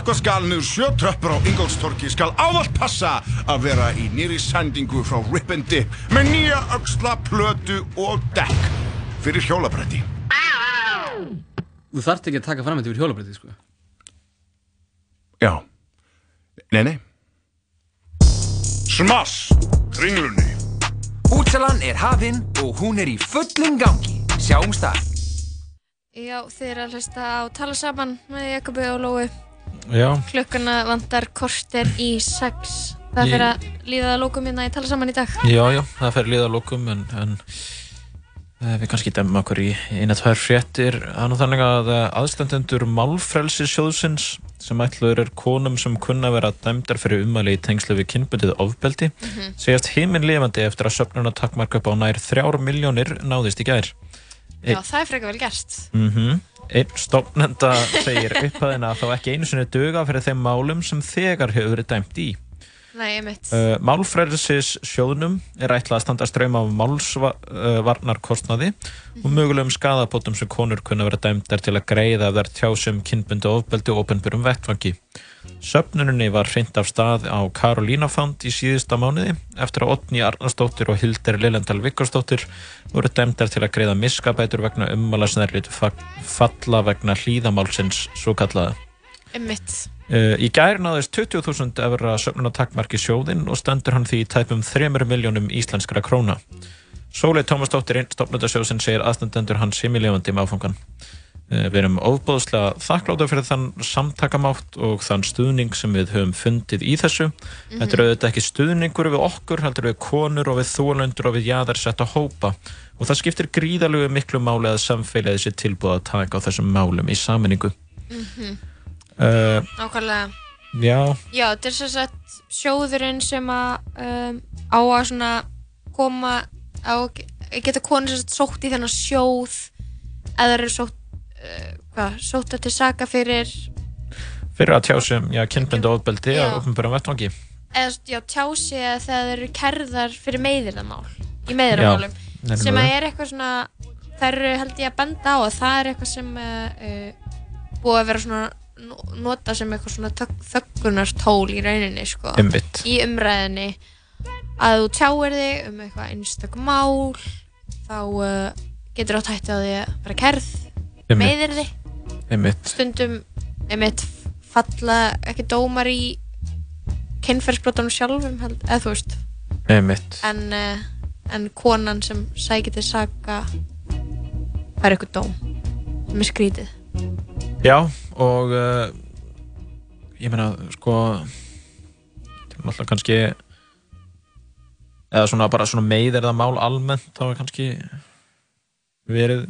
Ef stökkva skal niður sjö tröppur á Ingolstorki skal ávallt passa að vera í nýri sendingu frá Rip and Dip með nýja öxla, plötu og dekk fyrir hjólabrætti. Þú þarft ekki að taka fram þetta yfir hjólabrætti, sko. Já. Nei, nei. Smass! Kringlunni. Útsalan er hafinn og hún er í fullum gangi. Sjáumst þar. Já, þið eru að hlusta á Tala saman með Jakobi og Lói. Já. Klukkuna vantar korter í sex. Það Ég- fyrir að líða að lókum hérna í Tala saman í dag. Já, já, það fer liða lókum en, en eh, við kannski demma okkur í eina tvær fréttir. Þannig að eh, aðstandendur málfrelsissjóðsins sem ætlaður er konum sem kunna vera dæmdar fyrir umæli í tengslu við kynbundið ofbeldi Mhm. segjast heiminn lifandi eftir að söfnuna takkmarka upp á nær þrjár miljónir náðist í gær. Já, það er frekar vel gert. Mm Einn stofnenda segir upphæðina þá ekki einu sinni duga fyrir þeim málum sem þegar hefur verið dæmt í. Nei, ég mitt. Uh, Málfrælsis sjóðnum er ætlað að standa ströym af málsvarnarkostnaði og mögulegum skadapótum sem konur kunna vera dæmdar til að greiða þær tjásum kynbundi ofbeldi og ofinbjörnum vettfangi. Söfnuninni var hreint af stað á Karolínafand í síðusta mánuði eftir að Otni Arnarsdóttir og Hildur Lilendal Vikarsdóttir voru dæmdar til að greiða miskabætur vegna ummala sem þær litu fa- falla vegna hlýðamálsins svo kallaða. Einmitt. Uh, í gær náðist 20.000 evra söfnuna takkmarki sjóðinn og stendur hann því í tæpum 3 miljónum íslenskra króna. Sólei Tómasdóttir einn stofnundasjóðsinn segir aðstandendur hans similefandi með áfangan. Uh, við erum ofbóðslega þakkláta fyrir þann samtakamátt og þann stuðning sem við höfum fundið í þessu. Þetta er auðvitað ekki stuðningur við okkur, heldur við konur og við þólöndur og við jaðarsetta hópa og það skiptir gríðalegu miklu máli að samfélagið sé tilbúið að taka á þessum málum í saminningu. Mhm. Uh, Nákvæmlega. já, Já, þetta er sem sagt sjóðurinn sem að um, á að svona koma á að geta konur sótt í þennan sjóð eða eru sótt hvað, sótt til saka fyrir fyrir að tjásum, já, kynbundu ofbeldi á ofnbjörnum vettvangi. eða já, tjási þegar þeir eru kerðar fyrir meiðirðamál í meiðirðamálum Já, sem að er eitthvað svona þær eru held ég að benda á að það er eitthvað sem uh, búið að vera svona no- nota sem eitthvað svona þögg- þöggunartól í rauninni sko, Einmitt. í umræðinni að þú tjáir þig um eitthvað einstök mál þá uh, getur átt hætti á því að vera kerð Þig Einmitt. stundum einmitt falla ekki dómar í kynferðsbrotunum sjálfum held, eða þú veist. En, uh, en konan sem sækir til saka fær eitthvað dóm. Sem er skrítið. Já, og uh, ég meina, sko náttúrulega kannski eða svona bara svona meiðir það mál almennt þá er kannski verið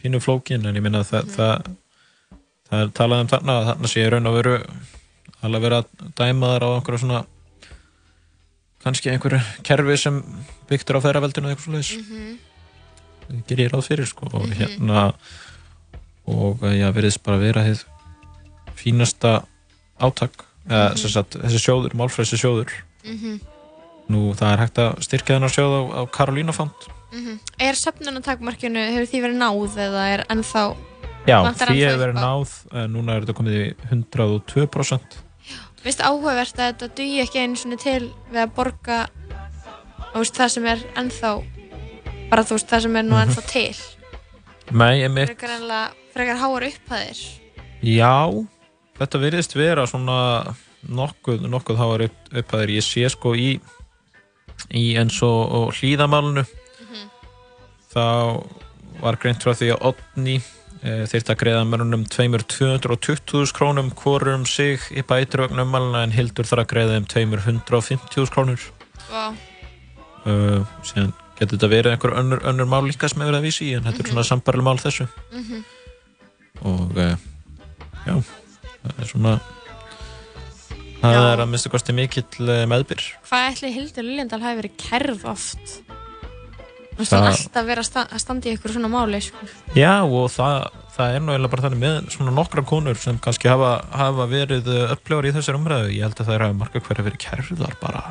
pínu flókin en ég meina það, það það er talað um þarna að þarna sé í raun og veru alveg verið að dæma þar á einhverju svona kannski einhverju kerfi sem er á þeirraveldinu eða eitthvað svo leiðis ger ég ráð fyrir sko og hérna og eh, já, verðist bara vera þið fínasta átak eða sem sagt, þessi sjóður, málfræðsi sjóður. Mhm. Nú það er hægt að styrkja þennar sjóð á, á Karolínafond Mhm. Er söfnunartakmarkinu, hefur því verið náð eða er ennþá já, því hefur verið náð núna er þetta komið í 102% Vist áhugavert að þetta dugi ekki einu svona til við að borga veist, það sem er ennþá bara þú veist, það sem er nú Mhm. ennþá til. Nei, einmitt, frekar ennlega, frekar háar upphæðir. Já, þetta virðist vera svona nokkuð, nokkuð háar upp, upphæðir. Ég sé sko í, í eins og, og hlýðamálunu, þá var greint frá því að Odni e, þyrfti að greiða mörunum tveimur 220.000 krónum hvorur um sig í bætur vegna ummæluna en Hildur þarf að greiða um tveimur 150.000 krónur. Vá. Uh, síðan getur þetta verið einhver önnur, önnur mál líka sem hefur verið að vísi en þetta er svona sambarileg mál þessu Mhm. og uh, já, það er svona það Já. er að minnstu kosti mikill uh, meðbyr Hvað ætli Hildur Liljendal hafi verið kærð oft? Þú veist, Það- hann alltaf verið að, sta að standa í ykkur svona máli, sko. já og það, það er nú eiginlega bara þannig með svona nokkra konur sem kannski hafa, hafa verið upplifar í þessar umræðu ég held að það er að marga hverja verið kærðar bara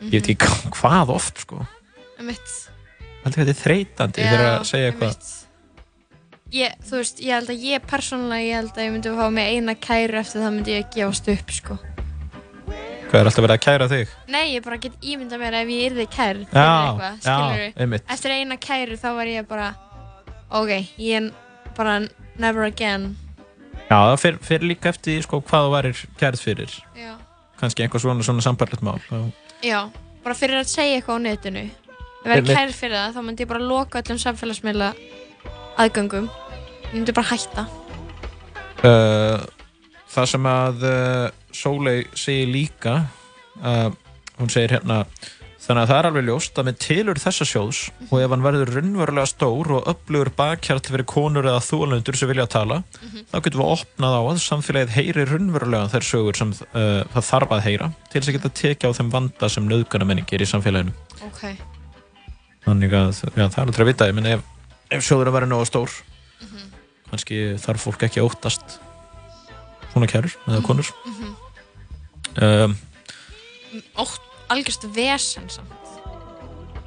ég veit ekki hva- hvað oft sko Um mitt. held að þetta er þreytandi þegar að segja eitthvað Ég, þú veist, ég held að ég persónulega, ég held að ég myndi að fá mig eina kæru eftir það myndi ég gefast upp, sko. hvað er alltaf verið að kæra þig Nei, ég bara get ímyndað mér ef ég yrði kærð fyrir Já, eitthvað, já, skilurðu? einmitt. Eftir eina kæru þá var ég bara, ok, ég er bara never again. Já, það fer, fer líka eftir sko, hvað þú værir kærð fyrir. Já. Kannski einhver svona, svona sambarlegt mál. Já, bara fyrir að segja eitthvað á netinu. Ef ég Einmitt. kærð fyrir það, þá myndi ég bara loka öllum samfélagsmiðla aðgöngum. Ég myndi bara hætta. Uh, það sem að uh, Sóley segir líka, uh, hún segir hérna, þannig að það er alveg ljóst að með tilur þessa sjóðs og ef hann verður raunverulega stór og upplugur bakkjarl fyrir konur eða þúalundur sem vilja tala, þá getum við opnað á að samfélagið heyri raunverulega þær sögur sem það þarf að heyra til þess að geta tekið á þeim vanda sem nöðgunamenning er í samfélaginu. Ok. Þannig að já, það er aldrei að vita, ég menn ef, ef sjóður að vera nógu stór kannski þarf fólk ekki að óttast svona kærur eða konur um, Ótt, algjörst vesen samt.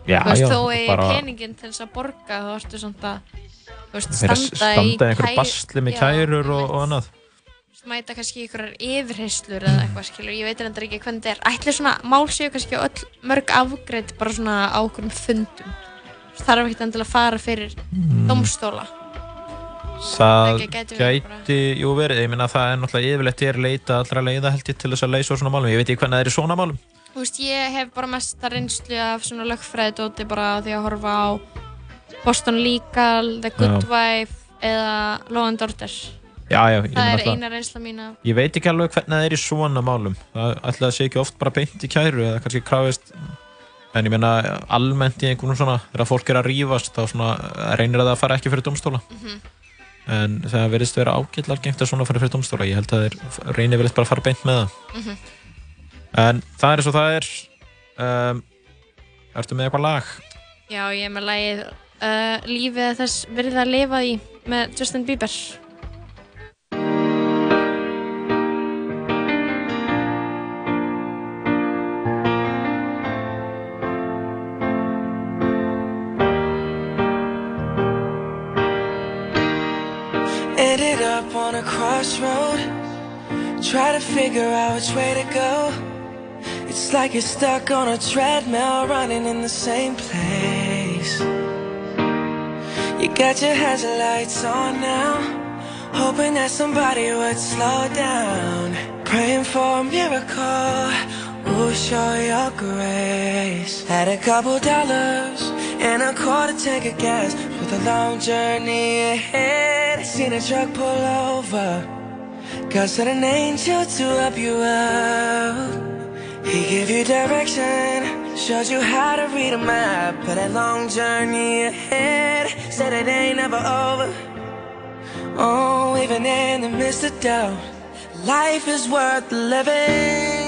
Já, þú veist, já, þó er bara- peningin til þess að borga, þá ertu þú veist, standa, standa í einhverju basli með Já, kærur og, og annað mæta kannski einhverjar yfirheyslur eða eitthvað, skilur, ég veit reyndar ekki hvernig þetta er. Ætli svona mál séu kannski öll mörg afgreitt bara svona á okkurum fundum. Þarf ekki endilega að fara fyrir Mm. dómstóla. Það gæti gæti, jú verið, ég minna það er náttúrulega yfirleitt er leita allra leiða held ég til þess að leysa svona málum, ég veit ekki hvernig það er í svona málum Þú veist, ég hef bara mesta reynslu af svona lögfræðidóti bara því að horfa á Boston Legal, The Good Já. Wife eða Law and Order. Já, já, ég Það er eina reynsla mín af Ég veit ekki alveg hvernig það er í svona málum það ætla að sé ekki oft bara beint í kæru eða kannski krafist en ég meina almennt í einhvern svona þegar fólk er að rífast þá svona reynir að það fara ekki fyrir domstóla Mhm. en það verðist vera ágætlar gengt að svona fara fyrir domstóla ég held að þeir reynir vel bara að fara beint með það Mhm. en það er eins og það er um, Ertu með eitthvað lag? Já, ég er með lagið uh, Lífið er þess virði að lifa í með Justin Bieber. Up on a crossroad. Try to figure out which way to go. It's like you're stuck on a treadmill running in the same place. You got your headlights on now. Hoping that somebody would slow down. Praying for a miracle. Will show your grace. Had a couple dollars and a quarter tank of gas. With a long journey ahead. Seen a truck pull over. God sent an angel to help you out. He gave you direction, showed you how to read a map. But that long journey ahead said it ain't never over. Oh, even in the midst of doubt, life is worth living.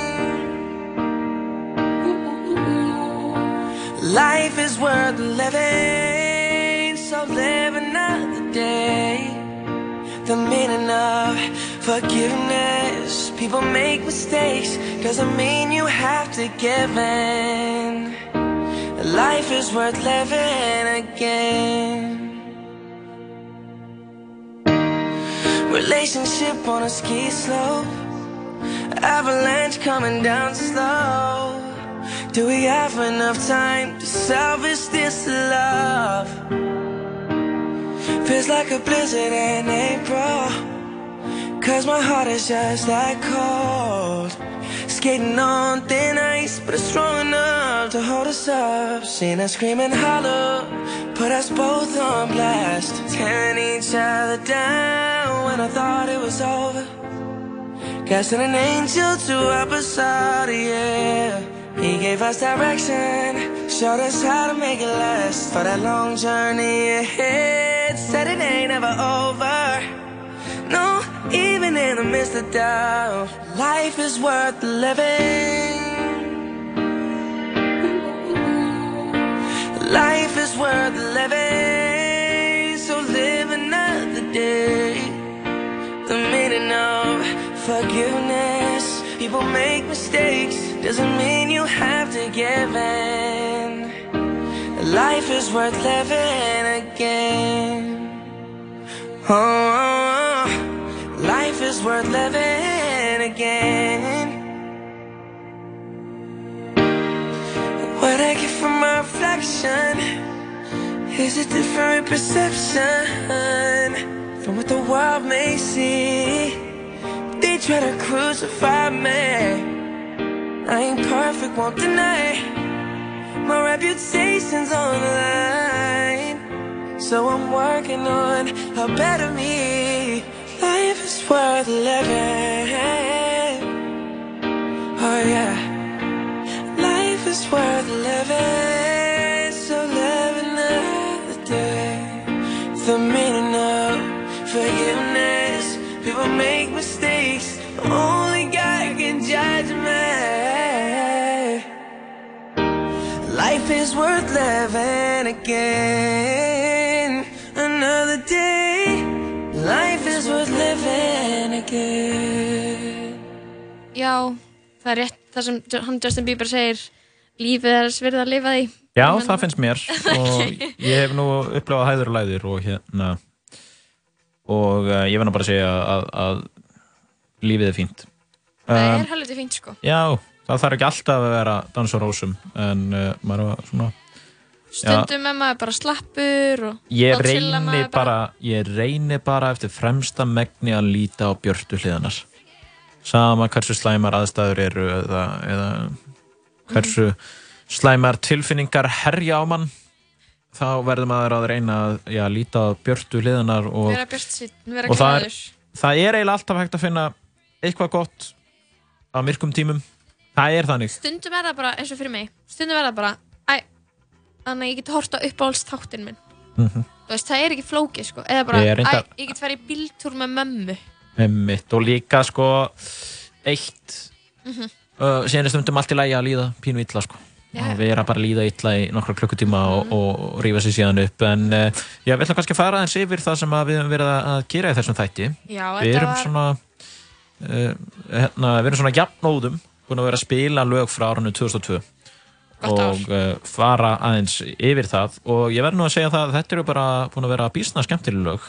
Life is worth living, so live another day. The meaning of forgiveness. People make mistakes, doesn't mean you have to give in. Life is worth living again. Relationship on a ski slope. Avalanche coming down slow. Do we have enough time to salvage this love? Feels like a blizzard in April. Cause my heart is just that cold. Skating on thin ice, but it's strong enough to hold us up. Seen us screaming hollow, put us both on blast. Tearing each other down when I thought it was over. Casting an angel to our us yeah. He gave us direction, showed us how to make it last for that long journey ahead. Said it ain't ever over. No, even in the midst of doubt, life is worth living. Life is worth living, so live another day. The meaning of forgiveness. People make mistakes, doesn't mean you have to give in. Life is worth living again. Oh, oh, oh. life is worth living again. What I get from my reflection is a different perception from what the world may see. They try to crucify me. I ain't perfect, won't deny. My reputation's on the line. So I'm working on a better me. Life is worth living. Oh yeah. Life is worth living. Worth living again. Another day. Life is worth living again. Já, það er rétt það sem hann Justin Bieber segir lífið er svirð að lifa því Já, Men- það finnst mér <laughs> og ég hef nú upplifað hæður og læður og hérna og uh, ég verð nú bara að segja að, að lífið er fínt Það Um, er helviti fínt sko Já, það þarf ekki alltaf að vera dans og rósum en uh, maður var svona Stundum er maður bara slappur og Ég reyni maður bara, ég reyni bara eftir fremsta megni að líta á björtu hliðanar sama hversu slæmar aðstæður eru eða, eða hversu slæmar tilfinningar herja á mann þá verður maður að reyna að já, líta á björtu hliðanar og, og það er, það er eiginlega alltaf hægt að finna eitthvað gott á myrkum tímum það er þannig. Stundum er það bara eins og fyrir mig. Stundum er það bara Æ, þannig að ég get horta uppáhalds þáttinn minn. Mhm. Þú veist, það er ekki flókið sko. Eða bara, Ég er reyndar- æ, ég get farið í bíltúr með mömmu. Einmitt, og líka sko eitt Mhm. uh, síðan er stundum allt í lægi að líða pínu illa sko. Já. og vera bara að líða illa í nokkra klukkutíma og, og rífa sér síðan upp. En uh, ég vil kannski fara aðeins yfir það sem að við höfum verið að gera í þessum þætti. Já, við þetta erum var- svona uh, hérna, við erum svona jafnóðum búin að vera að spila lög frá árunni 2002 Gott ár. og uh, fara aðeins yfir það. Og ég verð nú að segja það að þetta eru bara búin að vera bísna skemmtileg lög.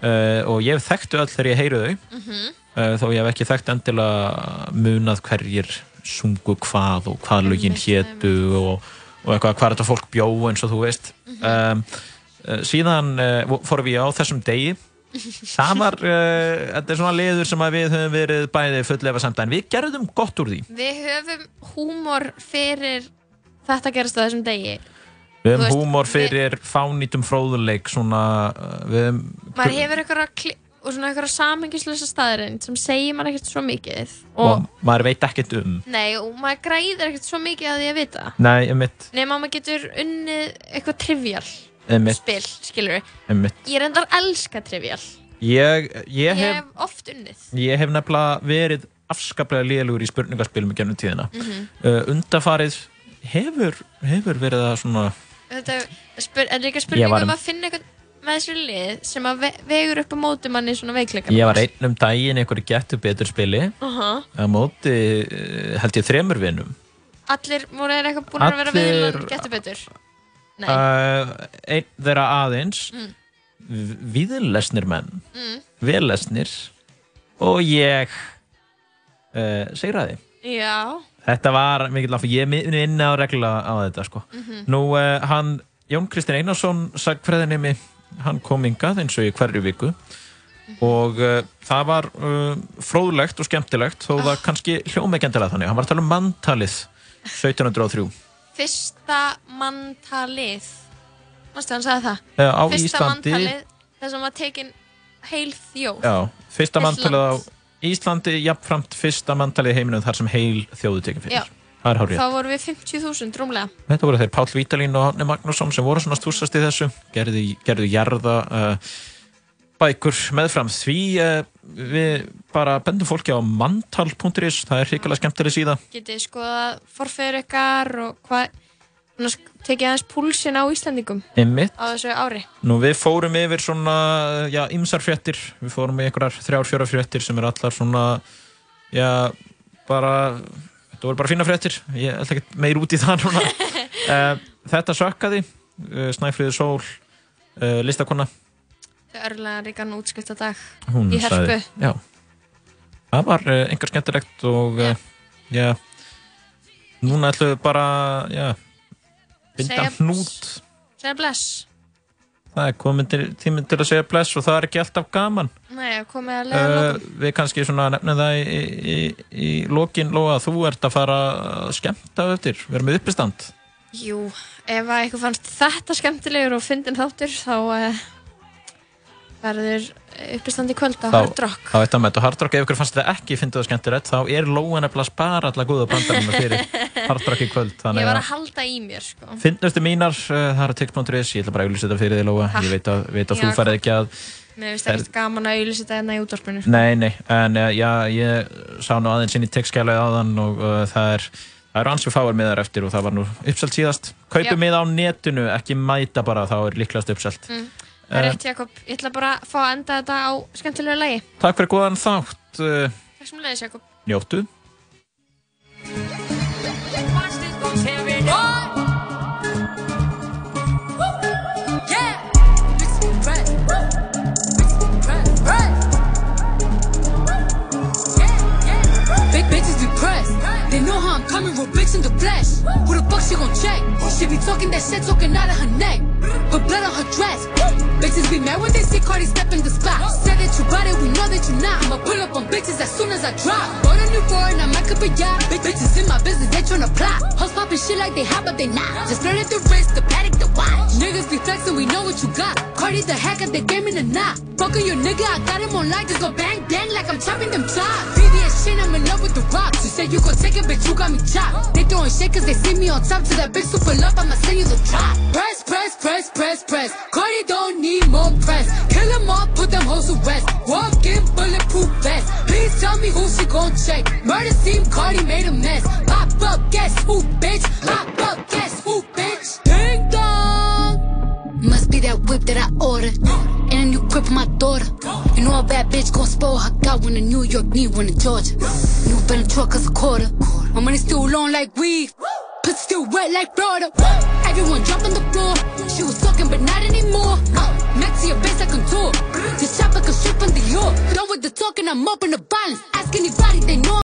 Uh, og ég þekktu öll þegar ég heyri þau. Mhm. uh, þó ég hef ekki þekkt endilega munað hverjir sungu hvað og hvað lögin hétu og, og eitthvað hvað þetta fólk bjó eins og þú veist. Um, síðan fórum við á þessum degi það var, uh, þetta er svona liður sem við höfum verið bæði fulllefa samt en við gerðum gott úr því. Við höfum húmor fyrir þetta gerast á þessum degi. Við höfum húmor fyrir fánýtum fróðuleik svona, uh, við höfum Maður hefur svona eitthvað samingislösa staðarind sem segir maður ekkert svo mikið og og, maður veit ekkert um. Nei, og maður græðir ekkert svo mikið að því að vita. Nei, emitt, nema maður getur unnið eitthvað trivial spil, skilur við Ég reyndar elska trivial ég, ég Ég hef hef oft unnið Ég hef nefnilega verið afskaplega liðlugur í spurningaspilum í gennum tíðina. Mhm. uh, undafarið hefur, hefur verið að svona... Þetta spyr, er líka Ég spurning um um- að finna eitthvað með þessu lið sem að ve vegur upp á móti manni svona veikleika Ég var einn um daginn í einhverju getur betur spili Aha. á móti uh, held ég þremur vinum. Allir voru eitthvað búin að vera Allir- viðlan getur betur Uh, einn þeirra aðeins, Mm. mm. viðlesnir menn, Mm. vellesnir og ég uh, segraði. Já. Þetta var mikill af, ég muni inn á reglulega á þetta sko. Mhm. Nú, uh, hann, Jón Kristinn Einarsson, sagfræðinemi, hann kom hingað eins og í hverju viku og uh, það var uh, fróðlegt og skemmtilegt þó það kannski hljómekjendilega þannig. Hann var að tala um manntalið 1703. Fyrsta manntalið. Mástu hann sagði það? Já, á Fyrsta Íslandi- manntalið, þess að var tekin heil þjóð. Já, fyrsta manntalið á land. Íslandi, jafnframt fyrsta manntalið heiminum þar sem heil þjóðu tekin fyrir. Já. Það er. Þá vorum við 50.000 rúmlega. Þetta voru þeir Páll Vítalín og Árni Magnússon sem voru svona stúsast í þessu, gerðu, gerðu jarða uh, bækur meðfram því uh, við bara bendum fólki á mantal.is, það er hrikalega skemmtileg síða. Getið skoðað forfeyrir ykkar og hvað, tekið aðeins púlsin á Íslandingum Einmitt. á þessu ári. Nú við fórum yfir svona, já, ymsar fréttir, við fórum í einhverjar þrjár, fjóra fréttir sem er allar svona, já, bara, þetta voru bara fína fréttir, ég ætla ekki meir út í það núna. uh, <laughs> þetta sökkaði, uh, Snæfríður Sól, uh, listakonna, örlega ríkan útskipta dag hún í herpu. sagði, já, það var uh, einhver skemmtilegt og, uh, já, núna ætlum við bara, já, binda hnút, Segja bless. það er komin til, tíminn til að segja bless og það er ekki alltaf gaman. Nei, komið að leiða Uh, lókum. við kannski nefnum það í, í, í, í lokin Lóa að þú ert að fara að skemmta eftir, vera með uppistand Jú, ef að eitthvað fannst þetta skemmtilegur og fyndin þáttur þá uh, verður uppistand í kvöld á Hard Rock. þá veit að með þetta Hard Rock, ef ykkur fannst þetta ekki fyndið og skemmtilegt, þá er Lóa nefnilega að spara alla góða bandarinn fyrir <laughs> Hard Rock í kvöld Ég var að halda í mér, sko. finnustu mínar, uh, það er tix.is ég ætla bara að auglýsa þetta fyrir þig Lóa ég veit að, veit að þú farið ekki að Mér finnst ekkert gaman að auðvitað þetta hérna í útvarpinu. Nei, nei, en uh, já, ég sá nú aðeins inn í textskjælið áðan og uh, það er það eru ansvi fáir miðar eftir og það var nú uppselt síðast Já. kaupið mið á netinu, ekki mæta bara þá er líklegast uppselt Mm. Það er rétt, Jakob. Ég ætla bara að fá að enda þetta á skemmtilegu lagi. Takk fyrir góðan þátt uh, Takk sem leiðis, Jakob. Njóttu I'm in the flesh. Who the fuck she gon' check? She be talking that shit, talking out of her neck. Put blood on her dress. Bitches be mad when they see Cardi step in the spot. Said that you bought it, we know that you not. I'ma pull up on bitches as soon as I drop. Bought a new foreign, I'm like a yacht. Bitches in my business, they tryna plot. Hoes popping shit like they hot, but they not. Just flirted the wrist, the paddock, the watch. Niggas be flexing, we know what you got. Cardi the hacker, they game in the knot. Fucking your nigga, I got him on light, just go bang bang like I'm chopping them chops. VVS shit, I'm in love with the rocks. You said you gon' take it, bitch, you got me chopped. They throwing shit cause they see me on top to that bitch super love, I'ma send you the drop. Press, press, press, press, press. Cardi don't need more press. Kill them all, put them hoes to rest. Walk in bulletproof vest. Please tell me who she gon' check. Murder scene, Cardi made a mess. Pop up, guess who, bitch? Pop up, guess who, bitch? Ding dong. Must be that whip that I ordered. And a new crib for my daughter. You know a bad bitch gon' spoil her. Got one in New York, need one in Georgia. New Bentley truck is a quarter. My money still long like weed. Pussy still wet like Florida. Everyone drop on the floor. She was talking, but not anymore. Uh, next to your base, I contour. Just chop like a strip on the York. Done with the talking, I'm up in the balance. Ask anybody, they know